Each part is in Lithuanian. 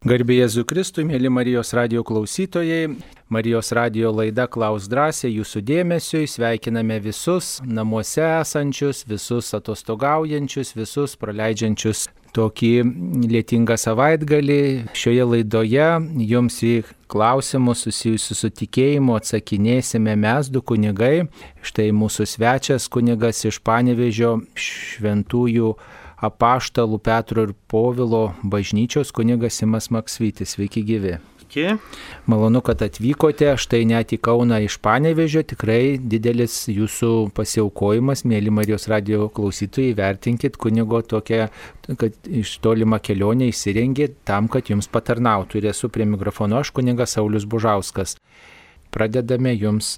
Garbė Jėzų Kristui, mėly Marijos radio klausytojai, Marijos radio laida Klaus drąsiai jūsų dėmesiu, sveikiname visus namuose esančius, visus atostogaujančius, visus praleidžiančius tokį lietingą savaitgalį. Šioje laidoje jums į klausimus susijusius su tikėjimu atsakinėsime mes du kunigai. Štai mūsų svečias kunigas iš Panevežio šventųjų apaštalų Petro ir Povilo bažnyčios kunigas Simas Maksvytis. Sveiki gyvi. Sveiki. Malonu, kad atvykote, štai net į Kauną iš Panevežio, tikrai didelis jūsų pasiaukojimas, mėly Marijos radio klausytojai, vertinkit kunigo tokią, kad iš tolimą kelionę įsirengė tam, kad jums patarnautų. Ir esu prie mikrofono aš, kunigas Saulis Bužauskas. Pradedame jums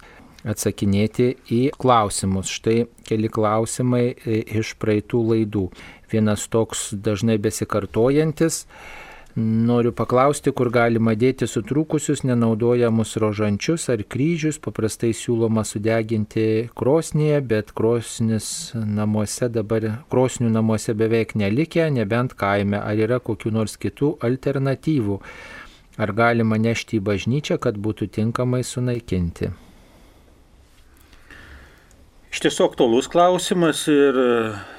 atsakinėti į klausimus. Štai keli klausimai iš praeitų laidų. Vienas toks dažnai besikartojantis. Noriu paklausti, kur galima dėti sutrūkusius nenaudojamus rožančius ar kryžius. Paprastai siūloma sudeginti krosnėje, bet namuose dabar, krosnių namuose beveik nelikę, nebent kaime. Ar yra kokiu nors kitų alternatyvų? Ar galima nešti į bažnyčią, kad būtų tinkamai sunaikinti? Iš tiesų aktualus klausimas ir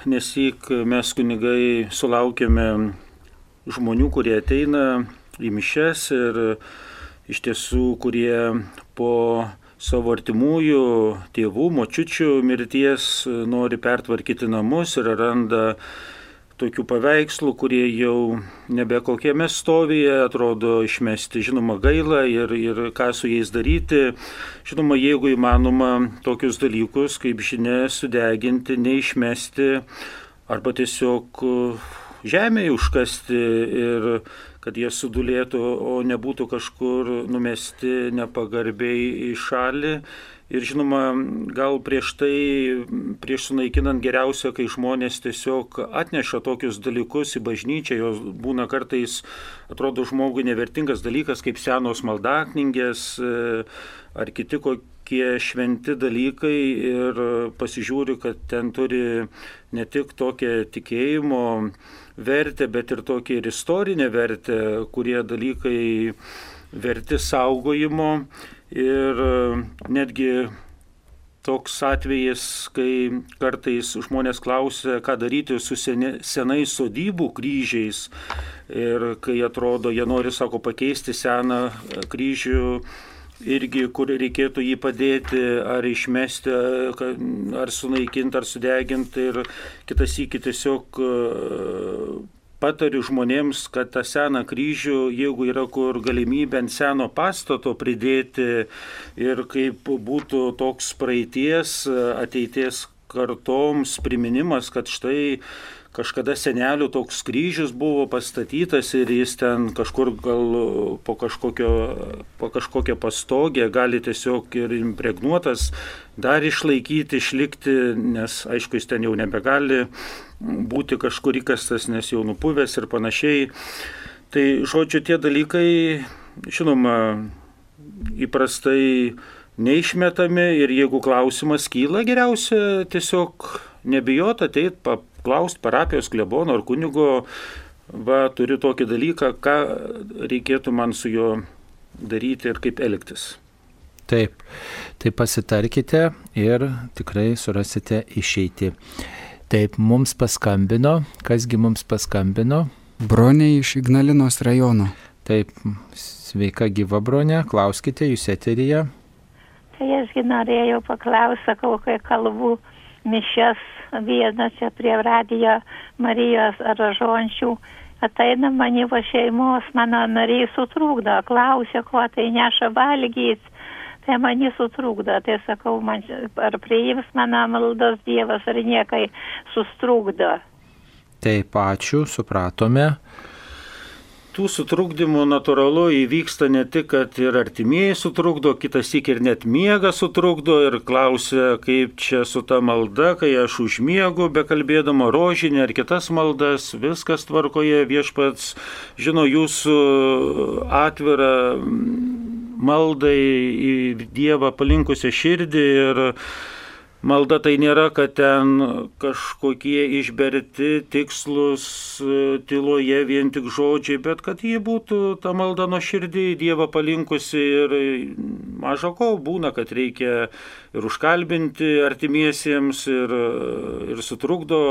nesik mes kunigai sulaukėme žmonių, kurie ateina į mišes ir iš tiesų, kurie po savo artimųjų tėvų, močiučių mirties nori pertvarkyti namus ir randa tokių paveikslų, kurie jau nebe kokiame stovyje, atrodo išmesti, žinoma, gaila ir, ir ką su jais daryti. Žinoma, jeigu įmanoma tokius dalykus, kaip žinia, sudeginti, neišmesti arba tiesiog žemėje užkasti ir kad jie sudulėtų, o nebūtų kažkur numesti nepagarbiai į šalį Ir žinoma, gal prieš tai, prieš sunaikinant geriausia, kai žmonės tiesiog atneša tokius dalykus į bažnyčią, jos būna kartais, atrodo žmogui nevertingas dalykas, kaip senos maldakningės e, ar kiti kokie šventi dalykai ir pasižiūri, kad ten turi ne tik tokią tikėjimo vertę, bet ir tokią ir istorinę vertę, kurie dalykai verti saugojimo Ir e, netgi toks atvejis, kai kartais žmonės klausia, ką daryti su senais sodybų kryžiais. Ir kai atrodo, jie nori, sako, pakeisti seną kryžių irgi, kur reikėtų jį padėti, ar išmesti, ar sunaikinti, ar sudeginti. Ir kitas iki tiesiog patariu žmonėms, kad tą seną kryžių, jeigu yra kur galimybė ant seno pastato pridėti ir kaip būtų toks praeities, ateities kartoms priminimas, kad štai kažkada senelių toks kryžius buvo pastatytas ir jis ten kažkur gal po, kažkokio, po kažkokią pastogę gali tiesiog ir impregnuotas dar išlaikyti, išlikti, nes aišku jis ten jau nebegali būti kažkur įkastas, nes jau nupuvęs ir panašiai. Tai žodžiu, tie dalykai, žinoma, įprastai neišmetami ir jeigu klausimas kyla, geriausia tiesiog nebijot ateit, paklausti parapijos klebono ar kunigo, va, turiu tokį dalyką, ką reikėtų man su juo daryti ir kaip elgtis. Taip, tai pasitarkite ir tikrai surasite išeiti. Taip, mums paskambino, kasgi mums paskambino? Bronė iš Ignalinos rajono. Taip, sveika gyva bronė, klauskite jūs eteryje. Tai ašgi norėjau paklausti, sakau, kai kalbu mišes vieną čia prie radijo Marijos ražončių. Ateina mani va šeimos, mano nariai sutrūkdo, klausia, ko tai neša valgyti. Tai mani sutrūkdo, tai sakau, man, ar priims mano maldos Dievas, ar niekai sustrūkdo. Taip, ačiū, supratome tų sutrukdymų natūralu įvyksta ne tik, kad ir artimieji sutrukdo, kitas tik ir net miega sutrukdo ir klausia, kaip čia su ta malda, kai aš užmiegu, be kalbėdama rožinį ar kitas maldas, viskas tvarkoje, viešpats žino jūsų atvirą maldai į Dievą palinkusią širdį ir malda tai nėra, kad ten kažkokie išberti tikslus e, tyloje vien tik žodžiai, bet kad ji būtų ta malda nuo širdį Dievą palinkusi ir mažo ko būna, kad reikia ir užkalbinti artimiesiems ir, ir sutrukdo,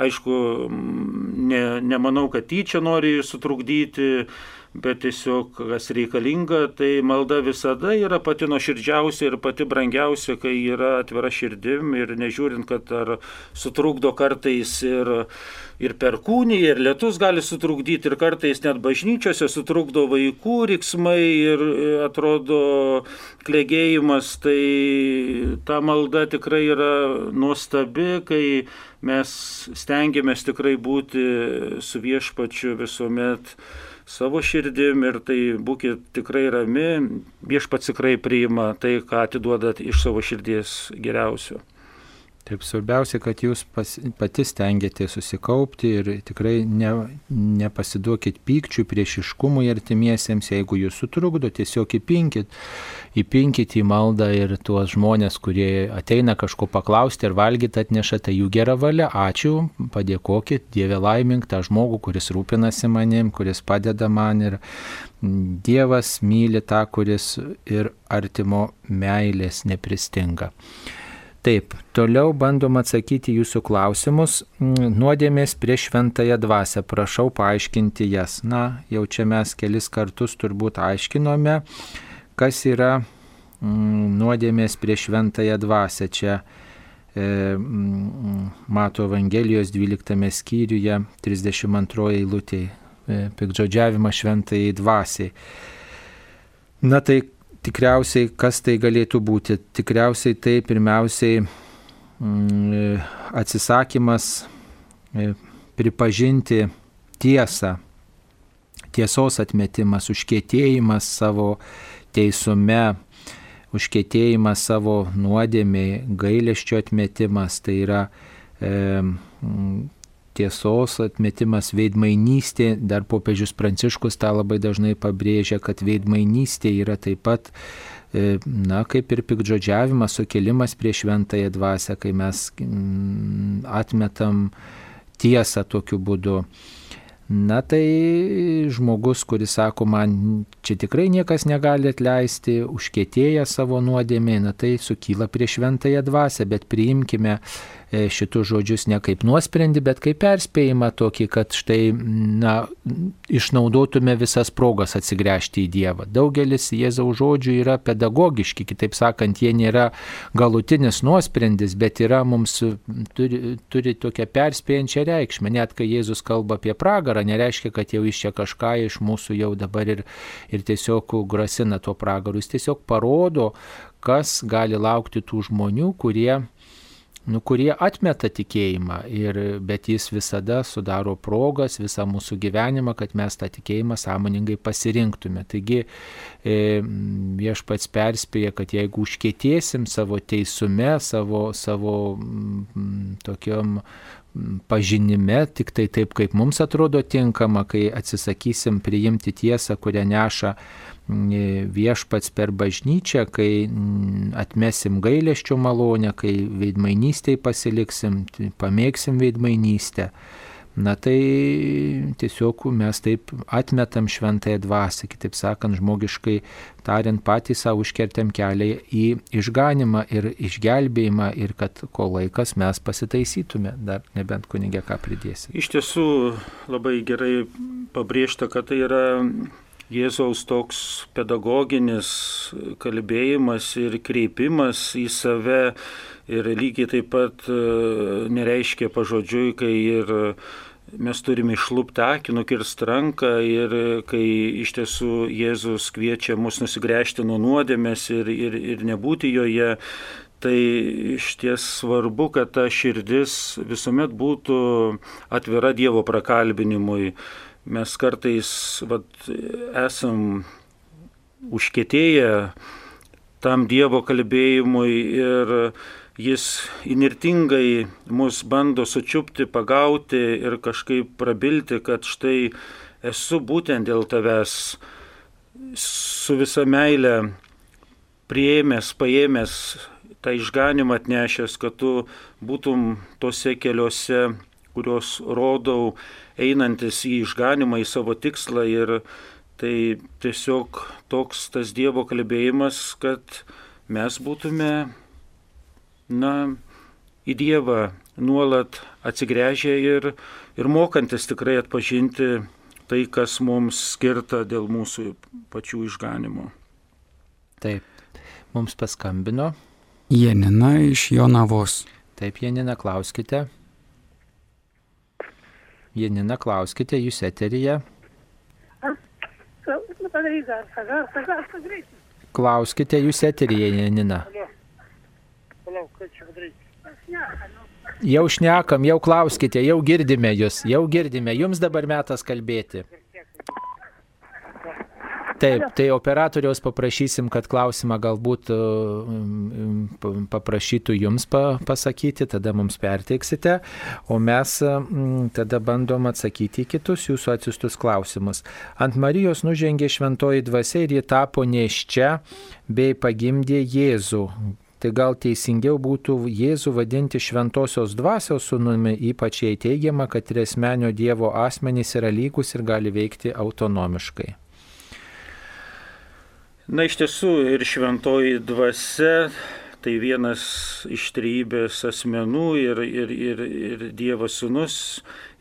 aišku, ne, nemanau, kad tyčia nori sutrukdyti bet tiesiog kas reikalinga, tai malda visada yra pati nuoširdžiausia ir pati brangiausia, kai yra atvira širdim ir nežiūrint, kad ar sutrukdo kartais ir, ir perkūnį, ir lietus gali sutrukdyti, ir kartais net bažnyčiose sutrukdo vaikų riksmai ir atrodo klėgėjimas, tai ta malda tikrai yra nuostabi, kai mes stengiamės tikrai būti su viešpačiu visuomet savo širdim ir tai būkit tikrai rami, viešpats tikrai priima tai, ką atiduodat iš savo širdies geriausio. Taip, svarbiausia, kad jūs pas, pati stengiate susikaupti ir tikrai ne, nepasiduokit pykčių, priešiškumui artimiesiems, jeigu jūs sutrukdo, tiesiog įpinkit, įpinkit į maldą ir tuos žmonės, kurie ateina kažko paklausti ir valgyti atneša, tai jų gera valia, ačiū, padėkokit, Dieve laimink tą žmogų, kuris rūpinasi manim, kuris padeda man ir Dievas myli tą, kuris ir artimo meilės nepristinga. Taip, toliau bandom atsakyti jūsų klausimus. Mm, nuodėmės prieš šventąją dvasę, prašau paaiškinti jas. Na, jau čia mes kelis kartus turbūt aiškinome, kas yra mm, nuodėmės prieš šventąją dvasę. Čia e, mm, mato Evangelijos 12 skyriuje 32 eilutė. E, Pikdžodžiavimas šventai dvasiai. Na tai tikriausiai, kas tai galėtų būti? Tikriausiai tai pirmiausiai mm, atsisakymas e, pripažinti tiesą, tiesos atmetimas, užkėtėjimas savo teisume, užkėtėjimas savo nuodėmiai, gailesčio atmetimas, tai yra e, tiesos atmetimas, veidmainystė, dar popiežius Pranciškus tą labai dažnai pabrėžia, kad veidmainystė yra taip pat, e, na, kaip ir pikdžodžiavimas, sukelimas prieš šventąją dvasę, kai mes mm, atmetam tiesą tokiu būdu. Na tai žmogus, kuris sako, man čia tikrai niekas negali atleisti, užkėtėja savo nuodėmė, na tai sukyla prieš šventąją dvasę, bet priimkime šitus žodžius ne kaip nuosprendį, bet kaip perspėjimą tokį, kad štai, na, išnaudotume visas progas atsigręžti į Dievą. Daugelis Jėzaus žodžių yra pedagogiški, kitaip sakant, jie nėra galutinis nuosprendis, bet yra mums turi, turi tokią perspėjančią reikšmę. Net kai Jėzus kalba apie pragarą, nereiškia, kad jau iš čia kažką iš mūsų jau dabar ir, ir tiesiog grasina tuo pragaru. Jis tiesiog parodo, kas gali laukti tų žmonių, kurie nu, kurie atmeta tikėjimą, ir, bet jis visada sudaro progas visą mūsų gyvenimą, kad mes tą tikėjimą sąmoningai pasirinktume. Taigi e, viešpats perspėja, kad jeigu užkėtėsim savo teisume, savo, savo m, tokiom pažinime, tik tai taip, kaip mums atrodo tinkama, kai atsisakysim priimti tiesą, kurią neša viešpats per bažnyčią, kai atmesim gailėščio malonę, kai veidmainystėje pasiliksim, pamėgsim veidmainystę. Na tai tiesiog mes taip atmetam šventąją dvasę, kitaip sakant, žmogiškai tariant, patys savo užkertėm kelią į išganimą ir išgelbėjimą ir kad ko laikas mes pasitaisytume, dar nebent kunigė ką pridėsi. Iš tiesų labai gerai pabrėžta, kad tai yra Jėzaus toks pedagoginis kalbėjimas ir kreipimas į save ir lygiai taip pat e, nereiškia pažodžiui, kai ir mes turime išlūpti akį, nukirsti ranką ir kai iš tiesų Jėzus kviečia mus nusigręžti nuo nuodėmės ir, ir, ir nebūti joje, tai iš ties svarbu, kad ta širdis visuomet būtų atvira Dievo prakalbinimui mes kartais vat, esam užkėtėję tam Dievo kalbėjimui ir jis inirtingai mus bando sučiupti, pagauti ir kažkaip prabilti, kad štai esu būtent dėl tavęs su visa meile prieėmęs, paėmęs tą išganimą atnešęs, kad tu būtum tose keliuose, kurios rodau, einantis į išganimą, į savo tikslą ir tai tiesiog toks tas Dievo kalbėjimas, kad mes būtume, na, į Dievą nuolat atsigręžę ir, ir mokantis tikrai atpažinti tai, kas mums skirta dėl mūsų pačių išganimo. Taip, mums paskambino. Janina iš Jonavos. Taip, Janina, klauskite. Janina, klauskite, jūs eteryje. Klauskite, jūs eteryje, Janina. Jau šnekam, jau klauskite, jau girdime jūs, jau girdime, jums dabar metas kalbėti. Taip, tai operatoriaus paprašysim, kad klausimą galbūt uh, paprašytų jums pasakyti, tada mums perteiksite, o mes mm, tada bandom atsakyti į kitus jūsų atsiustus klausimus. Ant Marijos nužengė šventoji dvasia ir ji tapo neščia bei pagimdė Jėzų. Tai gal teisingiau būtų Jėzų vadinti šventosios dvasios sunumi, ypač jei teigiama, kad ir esmenio Dievo asmenys yra lygus ir gali veikti autonomiškai. Na iš tiesų ir šventoji dvasia tai vienas iš trybės asmenų ir, ir, ir, ir Dievas sunus,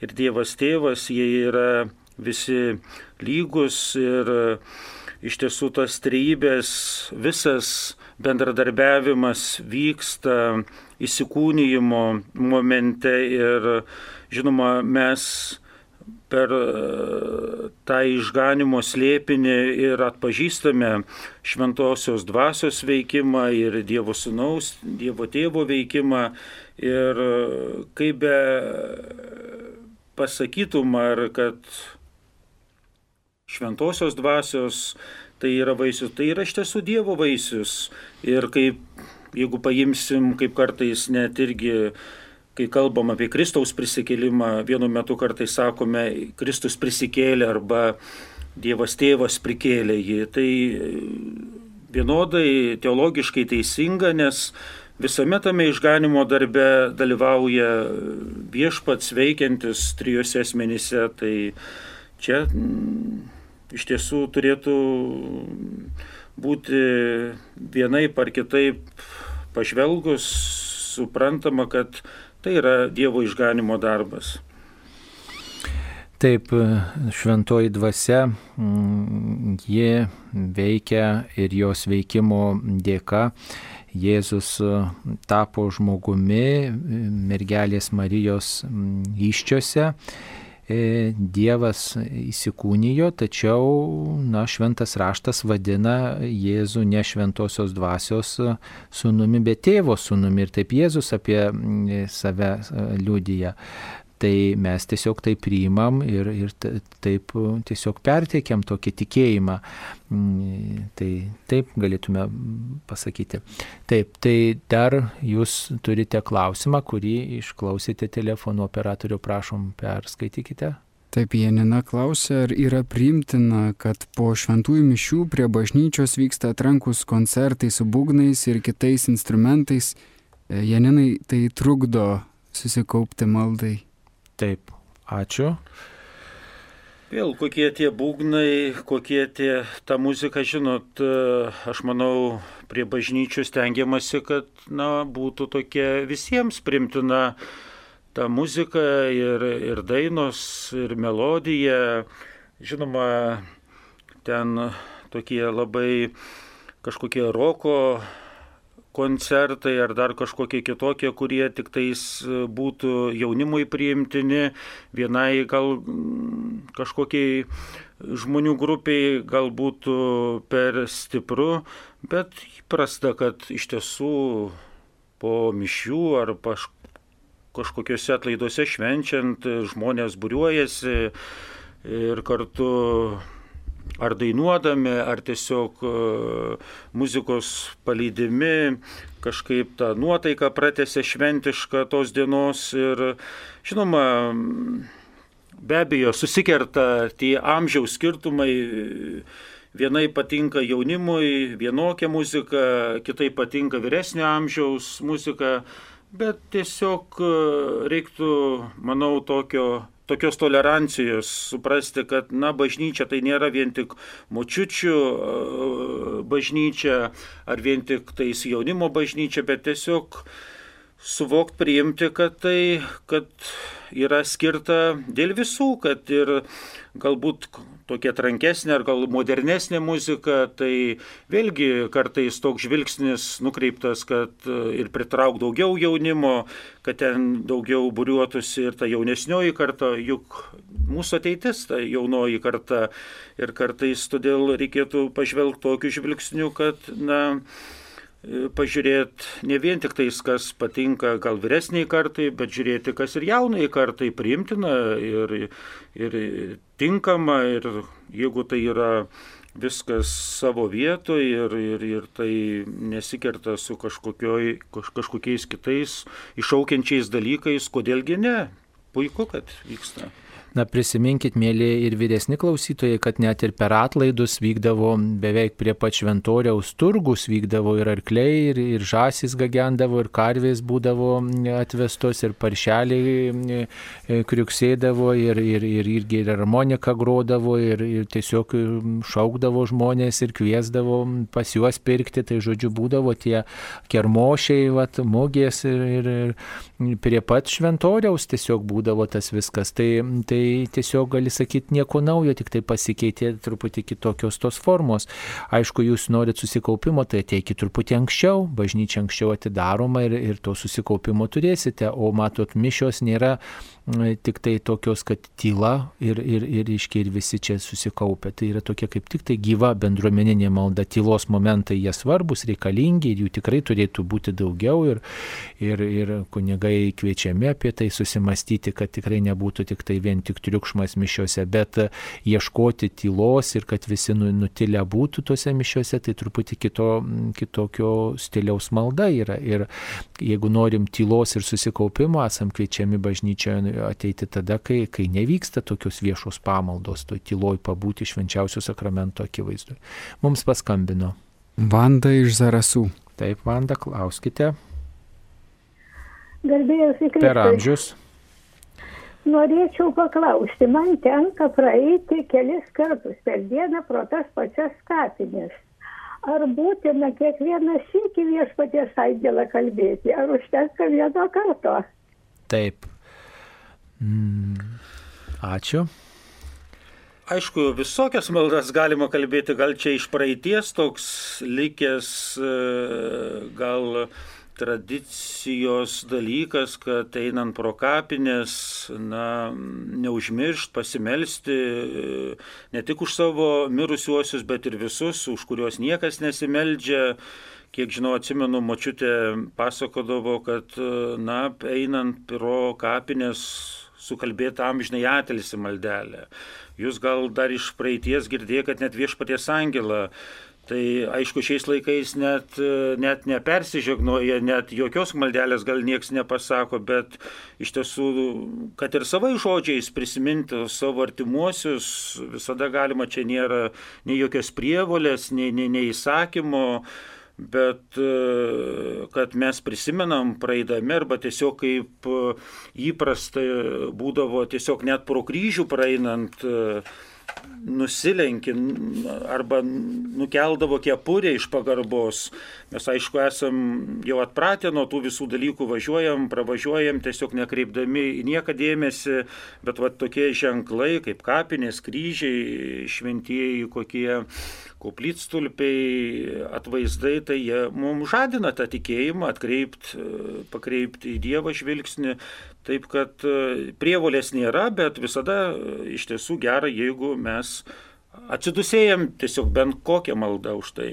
ir Dievas tėvas, jie yra visi lygus ir iš tiesų tas trybės visas bendradarbiavimas vyksta įsikūnyjimo momente ir žinoma mes per e, tą išganimo slėpinį ir atpažįstame šventosios dvasios veikimą ir Dievo Sūnaus, Dievo Tėvo veikimą. Ir e, kaip be pasakytum, ar kad šventosios dvasios tai yra vaisius, tai yra iš tiesų Dievo vaisius. Ir kaip, jeigu paimsim, kaip kartais net irgi kai kalbam apie Kristaus prisikėlimą, vienu metu kartais sakome, Kristus prisikėlė arba Dievas tėvas prikėlė jį. Tai vienodai teologiškai teisinga, nes visame tame išganimo darbe dalyvauja viešpats veikiantis trijose asmenyse. Tai čia m, iš tiesų turėtų būti vienaip ar kitaip pažvelgus suprantama, kad Tai yra Dievo išganimo darbas. Taip, šventoji dvasia, mm, ji veikia ir jos veikimo dėka Jėzus tapo žmogumi mergelės Marijos mm, iščiose Dievas įsikūnijo, tačiau na, šventas raštas vadina Jėzų ne šventosios dvasios sunumi, bet tėvo sunumi. Ir taip Jėzus apie save liudyja tai mes tiesiog tai priimam ir, ir taip tiesiog perteikiam tokį tikėjimą. Mm, tai taip galėtume pasakyti. Taip, tai dar jūs turite klausimą, kurį išklausėte telefonu operatorių, prašom, perskaitykite. Taip, Janina klausė, ar yra priimtina, kad po šventųjų mišių prie bažnyčios vyksta atrankus koncertai su būgnais ir kitais instrumentais. Janinai tai trukdo susikaupti maldai. Taip, ačiū. Vėl kokie tie būgnai, kokie tie ta muzika, žinot, aš manau, prie bažnyčių stengiamasi, kad na, būtų tokia visiems primtina ta muzika ir, ir dainos, ir melodija. Žinoma, ten tokie labai kažkokie roko koncertai ar dar kažkokie kitokie, kurie tik tais e, būtų jaunimui priimtini, vienai gal mm, kažkokiai žmonių grupiai gal būtų per stipru, bet įprasta, kad iš tiesų po mišių ar paš, kažkokiuose atlaiduose švenčiant žmonės būriuojasi ir kartu ar dainuodami, ar tiesiog e, muzikos palydimi kažkaip tą nuotaiką pratęsė šventišką tos dienos ir žinoma, be abejo susikerta tie amžiaus skirtumai, vienai patinka jaunimui vienokia muzika, kitai patinka vyresnio amžiaus muzika, bet tiesiog e, reiktų, manau, tokio tokios tolerancijos, suprasti, kad, na, bažnyčia tai nėra vien tik močiučių e, bažnyčia ar vien tik tais jaunimo bažnyčia, bet tiesiog suvokti, priimti, kad tai, kad yra skirta dėl visų, kad ir galbūt tokia trankesnė ar gal modernesnė muzika, tai vėlgi kartais toks žvilgsnis nukreiptas, kad ir pritrauk daugiau jaunimo, kad ten daugiau būriuotųsi ir ta jaunesnioji karta, juk mūsų ateitis ta jaunoji karta. Ir kartais todėl reikėtų pažvelgti tokiu žvilgsniu, kad, na, pažiūrėti ne vien tik tais, kas patinka gal vyresniai kartai, bet žiūrėti, kas ir jaunai kartai priimtina ir, ir tinkama ir jeigu tai yra viskas savo vietoje ir, ir, ir tai nesikerta su kažkokiais kitais iššaukiančiais dalykais, kodėlgi ne. Puiku, kad vyksta. Na prisiminkit, mėly ir vyresni klausytojai, kad net ir per atlaidus vykdavo beveik prie pat šventoriaus turgus, vykdavo ir arkliai, ir, ir žasis gagendavo, ir karvės būdavo atvestos, ir paršeliai e, e, kriuksėdavo, ir, ir, ir irgi ir harmonika grodavo, ir, ir tiesiog šaukdavo žmonės ir kviesdavo pas juos pirkti. Tai žodžiu, būdavo tie kermošiai, vat, mugės ir, ir, ir prie pat šventoriaus tiesiog būdavo tas viskas. Tai, tai tai tiesiog gali sakyti nieko naujo, tik tai pasikeitė truputį kitokios tos formos. Aišku, jūs norit susikaupimo, tai ateikit truputį anksčiau, bažnyčia anksčiau atidaroma ir, ir to susikaupimo turėsite, o matot, mišios nėra tik tai tokios, kad tyla ir, ir, ir, iškiai, ir visi čia susikaupia. Tai yra tokia kaip tik tai gyva bendruomeninė malda, tylos momentai jie svarbus, reikalingi ir jų tikrai turėtų būti daugiau ir, ir, ir kunigai kviečiami apie tai susimastyti, kad tikrai nebūtų tik tai vien tik triukšmas mišiuose, bet ieškoti tylos ir kad visi nu, nutilę būtų tose mišiuose, tai truputį kito, kitokio stiliaus malda yra. Ir jeigu norim tylos ir susikaupimo, esam kviečiami bažnyčioje ateiti tada, kai, kai nevyksta tokios viešos pamaldos, to tyloj pabūti švenčiausio sakramento akivaizdu. Mums paskambino. Vanda iš Zarasų. Taip, Vanda, klauskite. Garbėjausi Kristus. Per amžius. Norėčiau paklausti, man tenka praeiti kelis kartus per dieną pro tas pačias kapinės. Ar būtina kiekvieną sykį viešpaties angelą kalbėti, ar užtenka vieno karto? Taip, Mm. Ačiū. Aišku, visokias maldas galima kalbėti, gal čia iš praeities toks likęs, e, gal tradicijos dalykas, kad einant pro kapinės, na, neužmiršt, pasimelsti e, ne tik už savo mirusiuosius, bet ir visus, už kuriuos niekas nesimeldžia. Kiek žinau, atsimenu, močiutė pasakodavo, kad, e, na, einant pro kapinės sukalbėta amžinai atilsi maldelė. Jūs gal dar iš praeities girdėjote, kad net viešpaties angelą Tai aišku, šiais laikais net, net nepersižegnoja, net jokios maldelės gal nieks nepasako, bet iš tiesų, kad ir savai žodžiais prisiminti savo artimuosius, visada galima, čia nėra nei jokios prievolės, nei, nei, nei įsakymo bet e, kad mes prisimenam praeidami arba tiesiog kaip e, įprasta būdavo tiesiog net pro kryžių praeinant e, nusilenki arba nukeldavo kepurę iš pagarbos. Mes aišku esam jau atpratę nuo tų visų dalykų, važiuojam, pravažiuojam, tiesiog nekreipdami į nieką dėmesį, bet va tokie ženklai kaip kapinės, kryžiai, šventieji kokie koplytstulpiai, atvaizdai, tai jie mums žadina tą tikėjimą, atkreipti, pakreipti į Dievą žvilgsnį. Taip kad e, prievolės nėra, bet visada e, iš tiesų gera, jeigu mes atsidusėjom tiesiog bent kokią maldą už tai.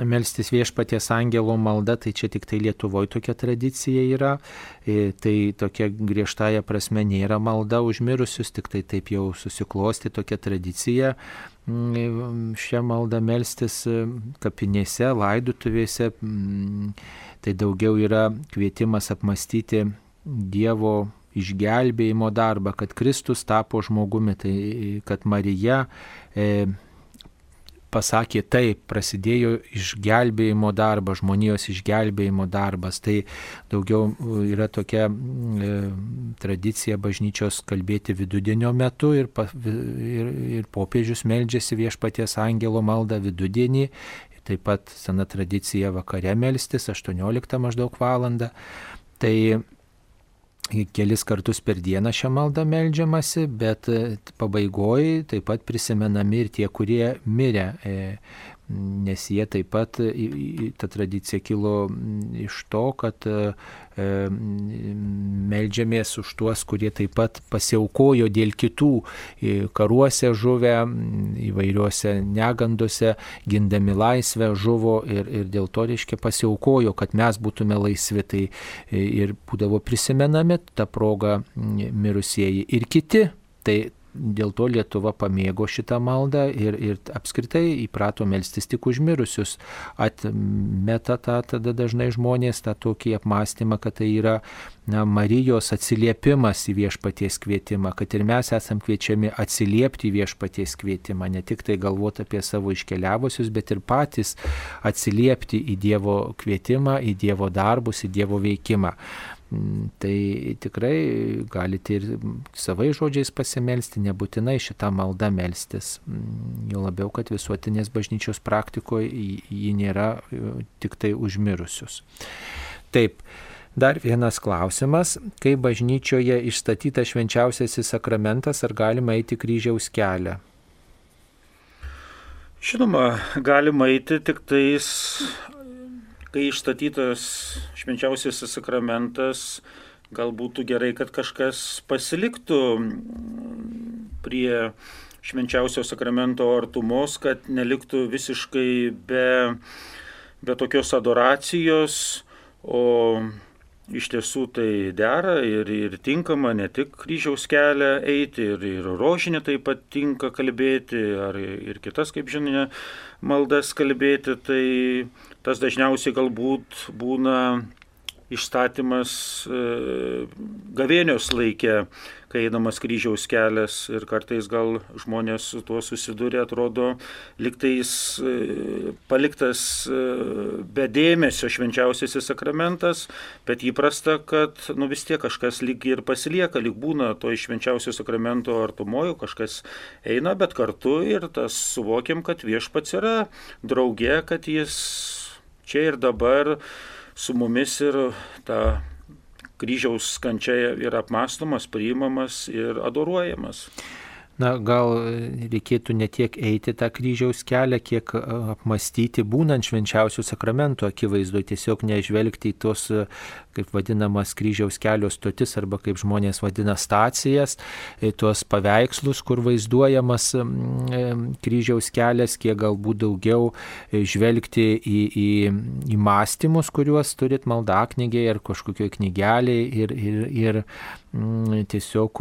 Melstis viešpaties angelo malda, tai čia tik tai Lietuvoje tokia tradicija yra, e, tai tokia griežtąją prasme nėra malda užmirusius, tik tai taip jau susiklosti tokia tradicija Mm, šią maldą melstis e, kapinėse, laidutuvėse, mm, tai daugiau yra kvietimas apmastyti Dievo išgelbėjimo darbą, kad Kristus tapo žmogumi, tai kad Marija e, pasakė taip, prasidėjo išgelbėjimo darbas, žmonijos išgelbėjimo darbas. Tai daugiau yra tokia e, tradicija bažnyčios kalbėti vidudienio metu ir, ir, ir popiežius meldžiasi viešpaties angelo maldą vidudienį. Taip pat sena tradicija vakare melstis 18 maždaug valandą. Tai kelis kartus per dieną šią maldą melžiamasi, bet pabaigoje taip pat prisimenami ir tie, kurie mirė. E, nes jie taip pat, ta tradicija kilo iš to, kad e, meldžiamės už tuos, kurie taip pat pasiaukojo dėl kitų karuose žuvę, įvairiuose negandose, gindami laisvę žuvo ir, ir dėl to, reiškia, pasiaukojo, kad mes būtume laisvi. Tai ir būdavo prisimenami tą progą mirusieji ir kiti. Tai Dėl to Lietuva pamėgo šitą maldą ir, ir apskritai įprato melstis tik užmirusius. Atmeta tą tada dažnai žmonės tą tokį apmąstymą, kad tai yra na, Marijos atsiliepimas į viešpaties kvietimą, kad ir mes esam kviečiami atsiliepti į viešpaties kvietimą, ne tik tai galvoti apie savo iškeliavusius, bet ir patys atsiliepti į Dievo kvietimą, į Dievo darbus, į Dievo veikimą. Mm, tai tikrai galite ir savai žodžiais pasimelsti, nebūtinai šitą maldą melstis. Mm, jo labiau, kad visuotinės bažnyčios praktikoje ji nėra e, tik tai užmirusius. Taip. Dar vienas klausimas. Kai bažnyčioje išstatytas švenčiausiasis sakramentas, ar galima eiti kryžiaus kelią? Žinoma, galima eiti tik tais kai išstatytas švenčiausiasis sakramentas, gal būtų gerai, kad kažkas pasiliktų prie švenčiausio sakramento artumos, kad neliktų visiškai be, be tokios adoracijos, o iš tiesų tai dera ir, ir tinkama ne tik kryžiaus kelią eiti, ir, ir rožinė taip pat tinka kalbėti, ar ir kitas, kaip žinia, maldas kalbėti, tai tas dažniausiai galbūt būna išstatymas e, gavėnios laikė, kai eidamas kryžiaus kelias ir kartais gal žmonės su tuo susiduria, atrodo, liktais e, paliktas e, be dėmesio švenčiausiasis sakramentas, bet įprasta, kad nu, vis tiek kažkas lyg ir pasilieka, lyg būna to švenčiausio sakramento artumojo, kažkas eina, bet kartu ir tas suvokiam, kad viešpats yra draugė, kad jis čia ir dabar su mumis ir ta kryžiaus kančia yra apmastomas, priimamas ir adoruojamas. Na, gal reikėtų ne tiek eiti tą kryžiaus kelią, kiek apmastyti būnant švenčiausių sakramentų akivaizdu, tiesiog nežvelgti į tos kaip vadinamas kryžiaus kelio stotis arba kaip žmonės vadina stacijas, tuos paveikslus, kur vaizduojamas kryžiaus kelias, kiek galbūt daugiau e, žvelgti į, į, į mąstymus, kuriuos turit maldaknygėje ar kažkokioje knygelėje ir, ir, ir tiesiog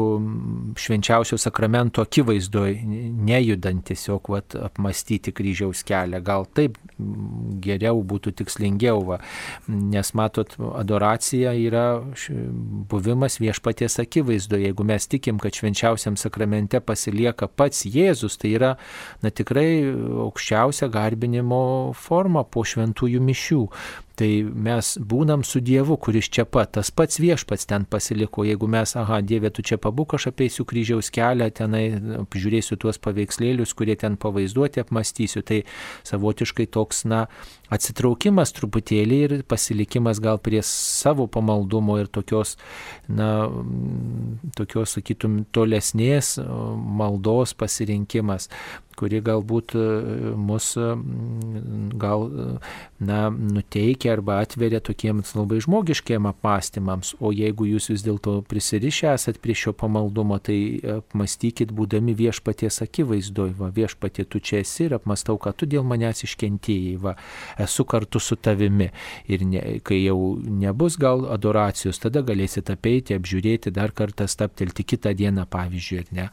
švenčiausio sakramento akivaizdoje, nejudant tiesiog vat, apmastyti kryžiaus kelią. Gal taip geriau būtų tikslingiau, va, nes matot, adoracija yra buvimas viešpaties akivaizdo. Jeigu mes tikim, kad švenčiausiam sakramente pasilieka pats Jėzus, tai yra na, tikrai aukščiausia garbinimo forma po šventųjų mišių. Tai mes būnam su Dievu, kuris čia pat, tas pats viešpats ten pasiliko. Jeigu mes, aha, Dieve, tu čia pabūk, aš apeisiu kryžiaus kelią, tenai apžiūrėsiu tuos paveikslėlius, kurie ten pavaizduoti, apmastysiu, tai savotiškai toks, na, atsitraukimas truputėlį ir pasilikimas gal prie savo pamaldumo ir tokios, na, tokios, sakytum, tolesnės maldos pasirinkimas kuri galbūt e, mus e, gal, e, na, nuteikia arba atveria tokiems labai žmogiškiem apmąstymams, o jeigu jūs vis dėlto prisirišę esat prie šio pamaldumo, tai apmastykit būdami viešpaties akivaizdoj, va viešpatie tu čia esi ir apmastau, kad tu dėl manęs iškentėjai, va esu kartu su tavimi ir ne, kai jau nebus gal adoracijos, tada galėsite apeiti, apžiūrėti, dar kartą staptelti kitą dieną, pavyzdžiui, ne,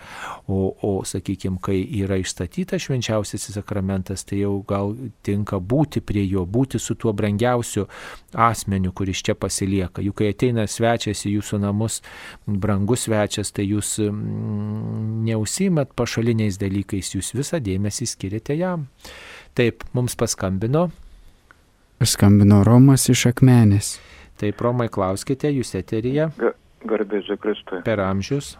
o, o sakykime, kai yra išstatyti pristatytas švenčiausiasis sakramentas, tai jau gal tinka būti prie jo, būti su tuo brangiausiu asmeniu, kuris čia pasilieka. Juk kai ateina svečias į jūsų namus, brangus svečias, tai jūs mm, neusimat pašaliniais dalykais, jūs visą dėmesį skiriate jam. Taip, mums paskambino. Paskambino Romas iš Akmenės. Taip, Romai, klauskite, jūs eteryje. Garbėsiu Kristui. Per amžius.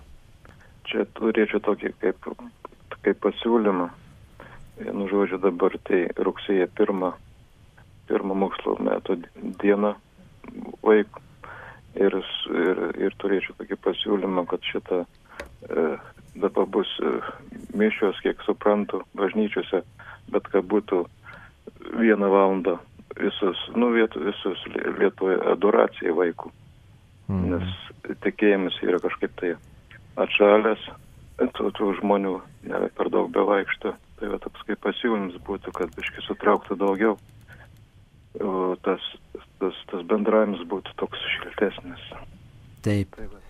Čia turėčiau tokį kaip, kaip pasiūlymą. Vienu žodžiu dabar tai rugsėjo pirmą, pirmą mokslo metų dieną vaikų. Ir, ir, ir turėčiau tokį pasiūlymą, kad šitą e, dabar bus e, mišios, kiek suprantu, bažnyčiose, bet kad būtų vieną valandą visus, nu, vietų, visus Lietuvoje adoracija vaikų. Mm. Nes tikėjimas yra kažkaip tai atšalęs, tų, tų žmonių nėra per daug bevaikšto. Tai va toks kaip pasiūlymas būtų, kad iški sutrauktų daugiau. O tas, tas, tas bendravimas būtų toks šiltesnis. Taip. Tai va.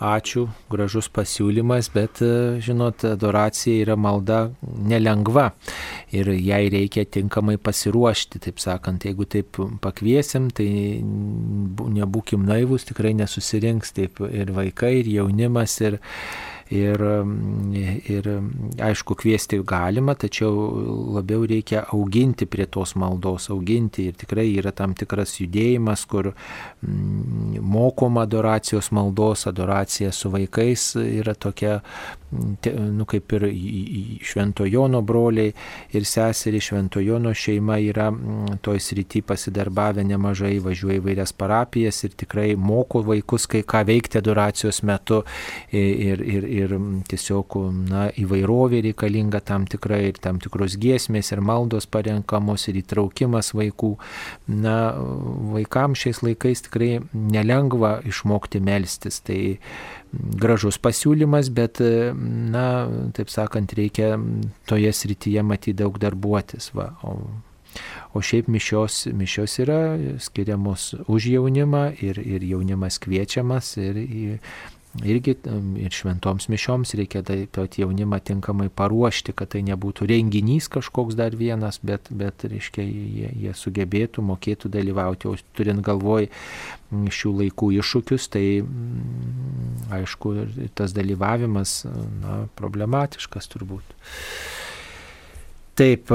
Ačiū, gražus pasiūlymas, bet, žinot, adoracija yra malda nelengva ir jai reikia tinkamai pasiruošti, taip sakant, jeigu taip pakviesim, tai nebūkim naivus, tikrai nesusirinks taip ir vaikai, ir jaunimas, ir, Ir, ir aišku, kviesti galima, tačiau labiau reikia auginti prie tos maldos, auginti. Ir tikrai yra tam tikras judėjimas, kur mm, mokoma adoracijos maldos, adoracija su vaikais yra tokia, nu kaip ir Švento Jono broliai ir seserį Švento Jono šeima yra mm, toj srity pasidarbavę nemažai, važiuoja į vairias parapijas ir tikrai moko vaikus, kai ką veikti adoracijos metu. Ir, ir, ir ir tiesiog na, įvairovė reikalinga tam tikra ir tam tikros giesmės ir maldos parenkamos ir įtraukimas vaikų. Na, vaikams šiais laikais tikrai nelengva išmokti melstis. Tai gražus pasiūlymas, bet, na, taip sakant, reikia toje srityje matyti daug darbuotis. Va. O, o šiaip mišios, mišios yra skiriamos už jaunimą ir, ir jaunimas kviečiamas ir irgi ir šventoms mišioms reikia pat jaunimą tinkamai paruošti, kad tai nebūtų renginys kažkoks dar vienas, bet, bet reiškia, jie, jie sugebėtų, mokėtų dalyvauti, o turint galvoj šių laikų iššūkius, tai aišku, tas dalyvavimas na, problematiškas turbūt. Taip,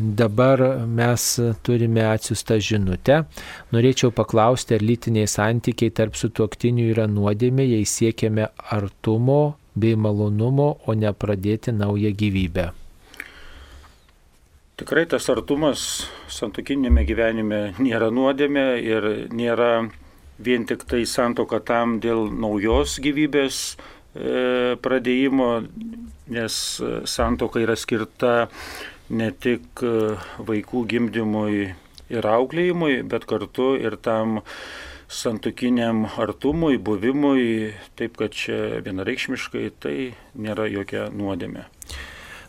dabar mes turime atsiustą žinutę. Norėčiau paklausti, ar lytiniai santykiai tarp sutuoktinių yra nuodėmė, jei siekiame artumo bei malonumo, o ne pradėti naują gyvybę. Tikrai tas artumas santokinėme gyvenime nėra nuodėmė ir nėra vien tik tai santoka tam dėl naujos gyvybės e, pradėjimo, nes santoka yra skirta ne tik e, vaikų gimdymui ir auklėjimui, bet kartu ir tam santokiniam artumui, buvimui, taip kad čia vienareikšmiškai tai nėra jokia nuodėmė.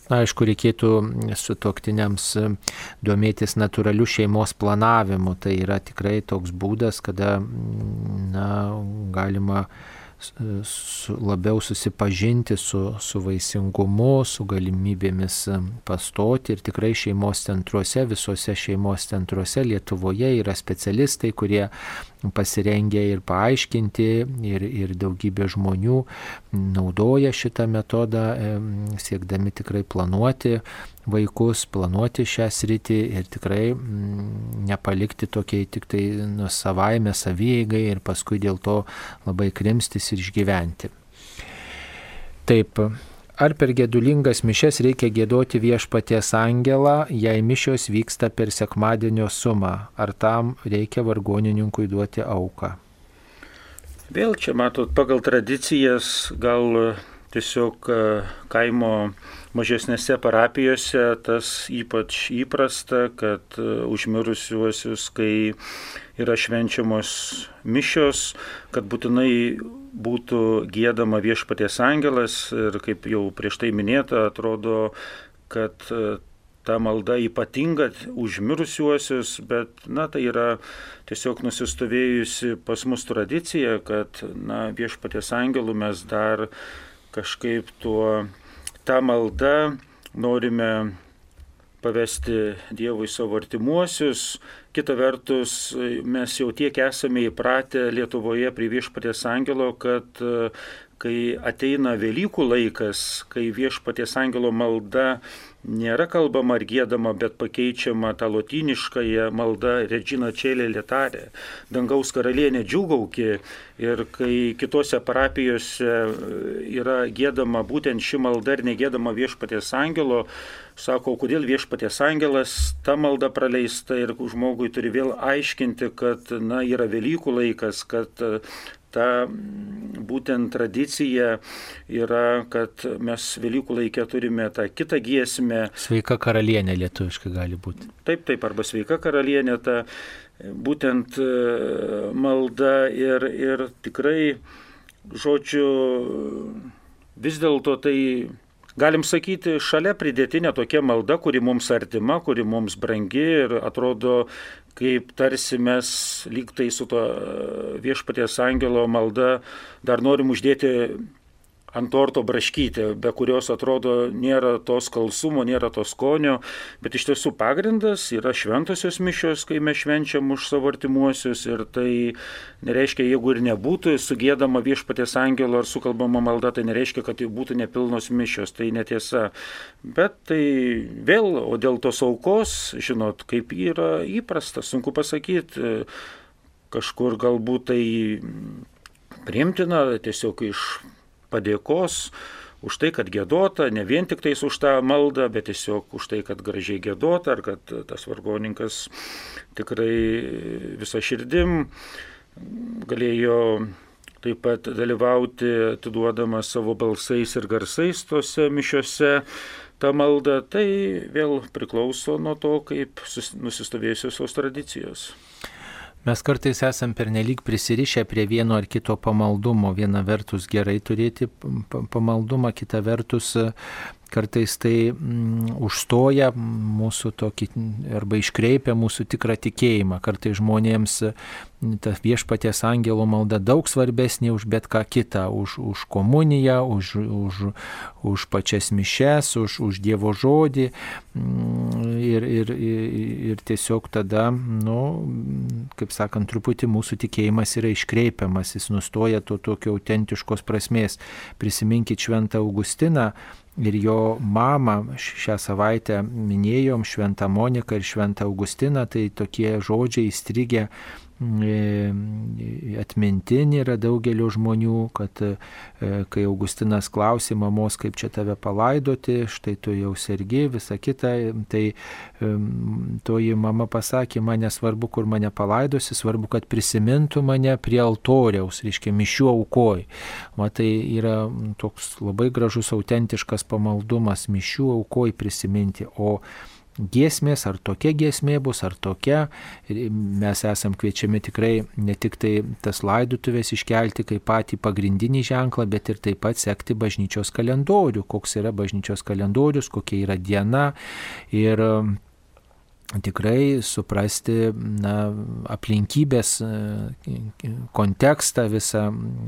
Na, aišku, reikėtų su toktiniams domėtis natūraliu šeimos planavimu. Tai yra tikrai toks būdas, kada na, galima su, labiau susipažinti su, su vaisingumu, su galimybėmis pastoti. Ir tikrai šeimos centruose, visose šeimos centruose Lietuvoje yra specialistai, kurie pasirengę ir paaiškinti ir, ir daugybė žmonių naudoja šitą metodą, siekdami tikrai planuoti vaikus, planuoti šią sritį ir tikrai mm, nepalikti tokiai tik tai nu, savaime savyjeigai ir paskui dėl to labai krimstis ir išgyventi. Taip, ar per gedulingas mišes reikia gėdoti viešpaties angelą, jei mišios vyksta per sekmadienio sumą, ar tam reikia vargonininkui duoti auką? Vėl čia matot, pagal tradicijas gal tiesiog e, kaimo mažesnėse parapijose tas ypač įprasta, kad e, užmirusiuosius, kai yra švenčiamos mišios, kad būtinai būtų gėdama viešpaties angelas ir kaip jau prieš tai minėta, atrodo, kad e, ta malda ypatinga už mirusiuosius, bet, na, tai yra tiesiog nusistovėjusi pas mus tradicija, kad, na, viešpaties angelų mes dar kažkaip tuo tą maldą norime pavesti Dievui savo artimuosius. Kita vertus, mes jau tiek esame įpratę Lietuvoje prie viešpatės angelo, kad e, kai ateina Velykų laikas, kai viešpatės angelo malda nėra kalbama ar gėdama, bet pakeičiama tą lotyniškąją maldą Regina Čelė Lietarė, dangaus karalienė džiūgauki ir kai kitose parapijose yra gėdama būtent ši malda ir negėdama viešpatės angelo, sako, kodėl viešpatės angelas ta malda praleista ir žmogui turi vėl aiškinti, kad na, yra Velykų laikas, kad ta būtent tradicija yra, kad mes Velykų laikę turime tą kitą giesmę. Sveika karalienė lietuviškai gali būti. Taip, taip, arba sveika karalienė ta būtent e, malda ir, ir tikrai, žodžiu, vis dėlto tai galim sakyti, šalia pridėtinė tokia malda, kuri mums artima, kuri mums brangi ir atrodo kaip tarsi mes lyg tai su to viešpaties angelo malda dar norim uždėti ant torto braškytė, be kurios atrodo nėra to skalsumo, nėra to skonio, bet iš tiesų pagrindas yra šventosios mišios, kai mes švenčiam už savo artimuosius ir tai nereiškia, jeigu ir nebūtų sugėdama viešpatės angelo ar sukalbama malda, tai nereiškia, kad tai būtų nepilnos mišios, tai netiesa. Bet tai vėl, o dėl tos aukos, žinot, kaip yra įprasta, sunku pasakyti, kažkur galbūt tai priimtina tiesiog iš padėkos už tai, kad gėdota, ne vien tik tais už tą maldą, bet tiesiog už tai, kad gražiai gėdota, ar kad tas vargoninkas tikrai visą širdim galėjo taip pat dalyvauti, atiduodamas savo balsais ir garsais tose mišiose. Ta malda tai vėl priklauso nuo to, kaip nusistovėjusios tos tradicijos. Mes kartais esam pernelyg prisirišę prie vieno ar kito pamaldumo. Viena vertus gerai turėti pamaldumą, kita vertus kartais tai mm, užstoja mūsų tokį arba iškreipia mūsų tikrą tikėjimą. Kartais žmonėms mm, ta viešpaties angelo malda daug svarbesnė už bet ką kitą, už, už komuniją, už, už, už pačias mišes, už, už Dievo žodį. Mm, ir, ir, ir tiesiog tada, nu, kaip sakant, truputį mūsų tikėjimas yra iškreipiamas, jis nustoja to tokio autentiškos prasmės. Prisiminkit Šventą Augustiną, ir jo mamą šią savaitę minėjom, Šventą Moniką ir Šventą Augustiną, tai tokie žodžiai įstrigę E, atmintin yra daugelio žmonių, kad e, kai Augustinas klausė mamos, kaip čia tave palaidoti, štai tu jau sergi, visa kita, tai toji mama pasakė, man nesvarbu, kur mane palaidosi, svarbu, kad prisimintų mane prie altoriaus, reiškia, mišių aukoj. Matai, yra toks labai gražus, autentiškas pamaldumas mišių aukoj prisiminti, o giesmės, ar tokia giesmė bus, ar tokia. Mes esam kviečiami tikrai ne tik tai tas laidutuvės iškelti kaip patį pagrindinį ženklą, bet ir taip pat sekti bažnyčios kalendorių, koks yra bažnyčios kalendorius, kokia yra diena. Ir tikrai suprasti na, aplinkybės, e, kontekstą visą,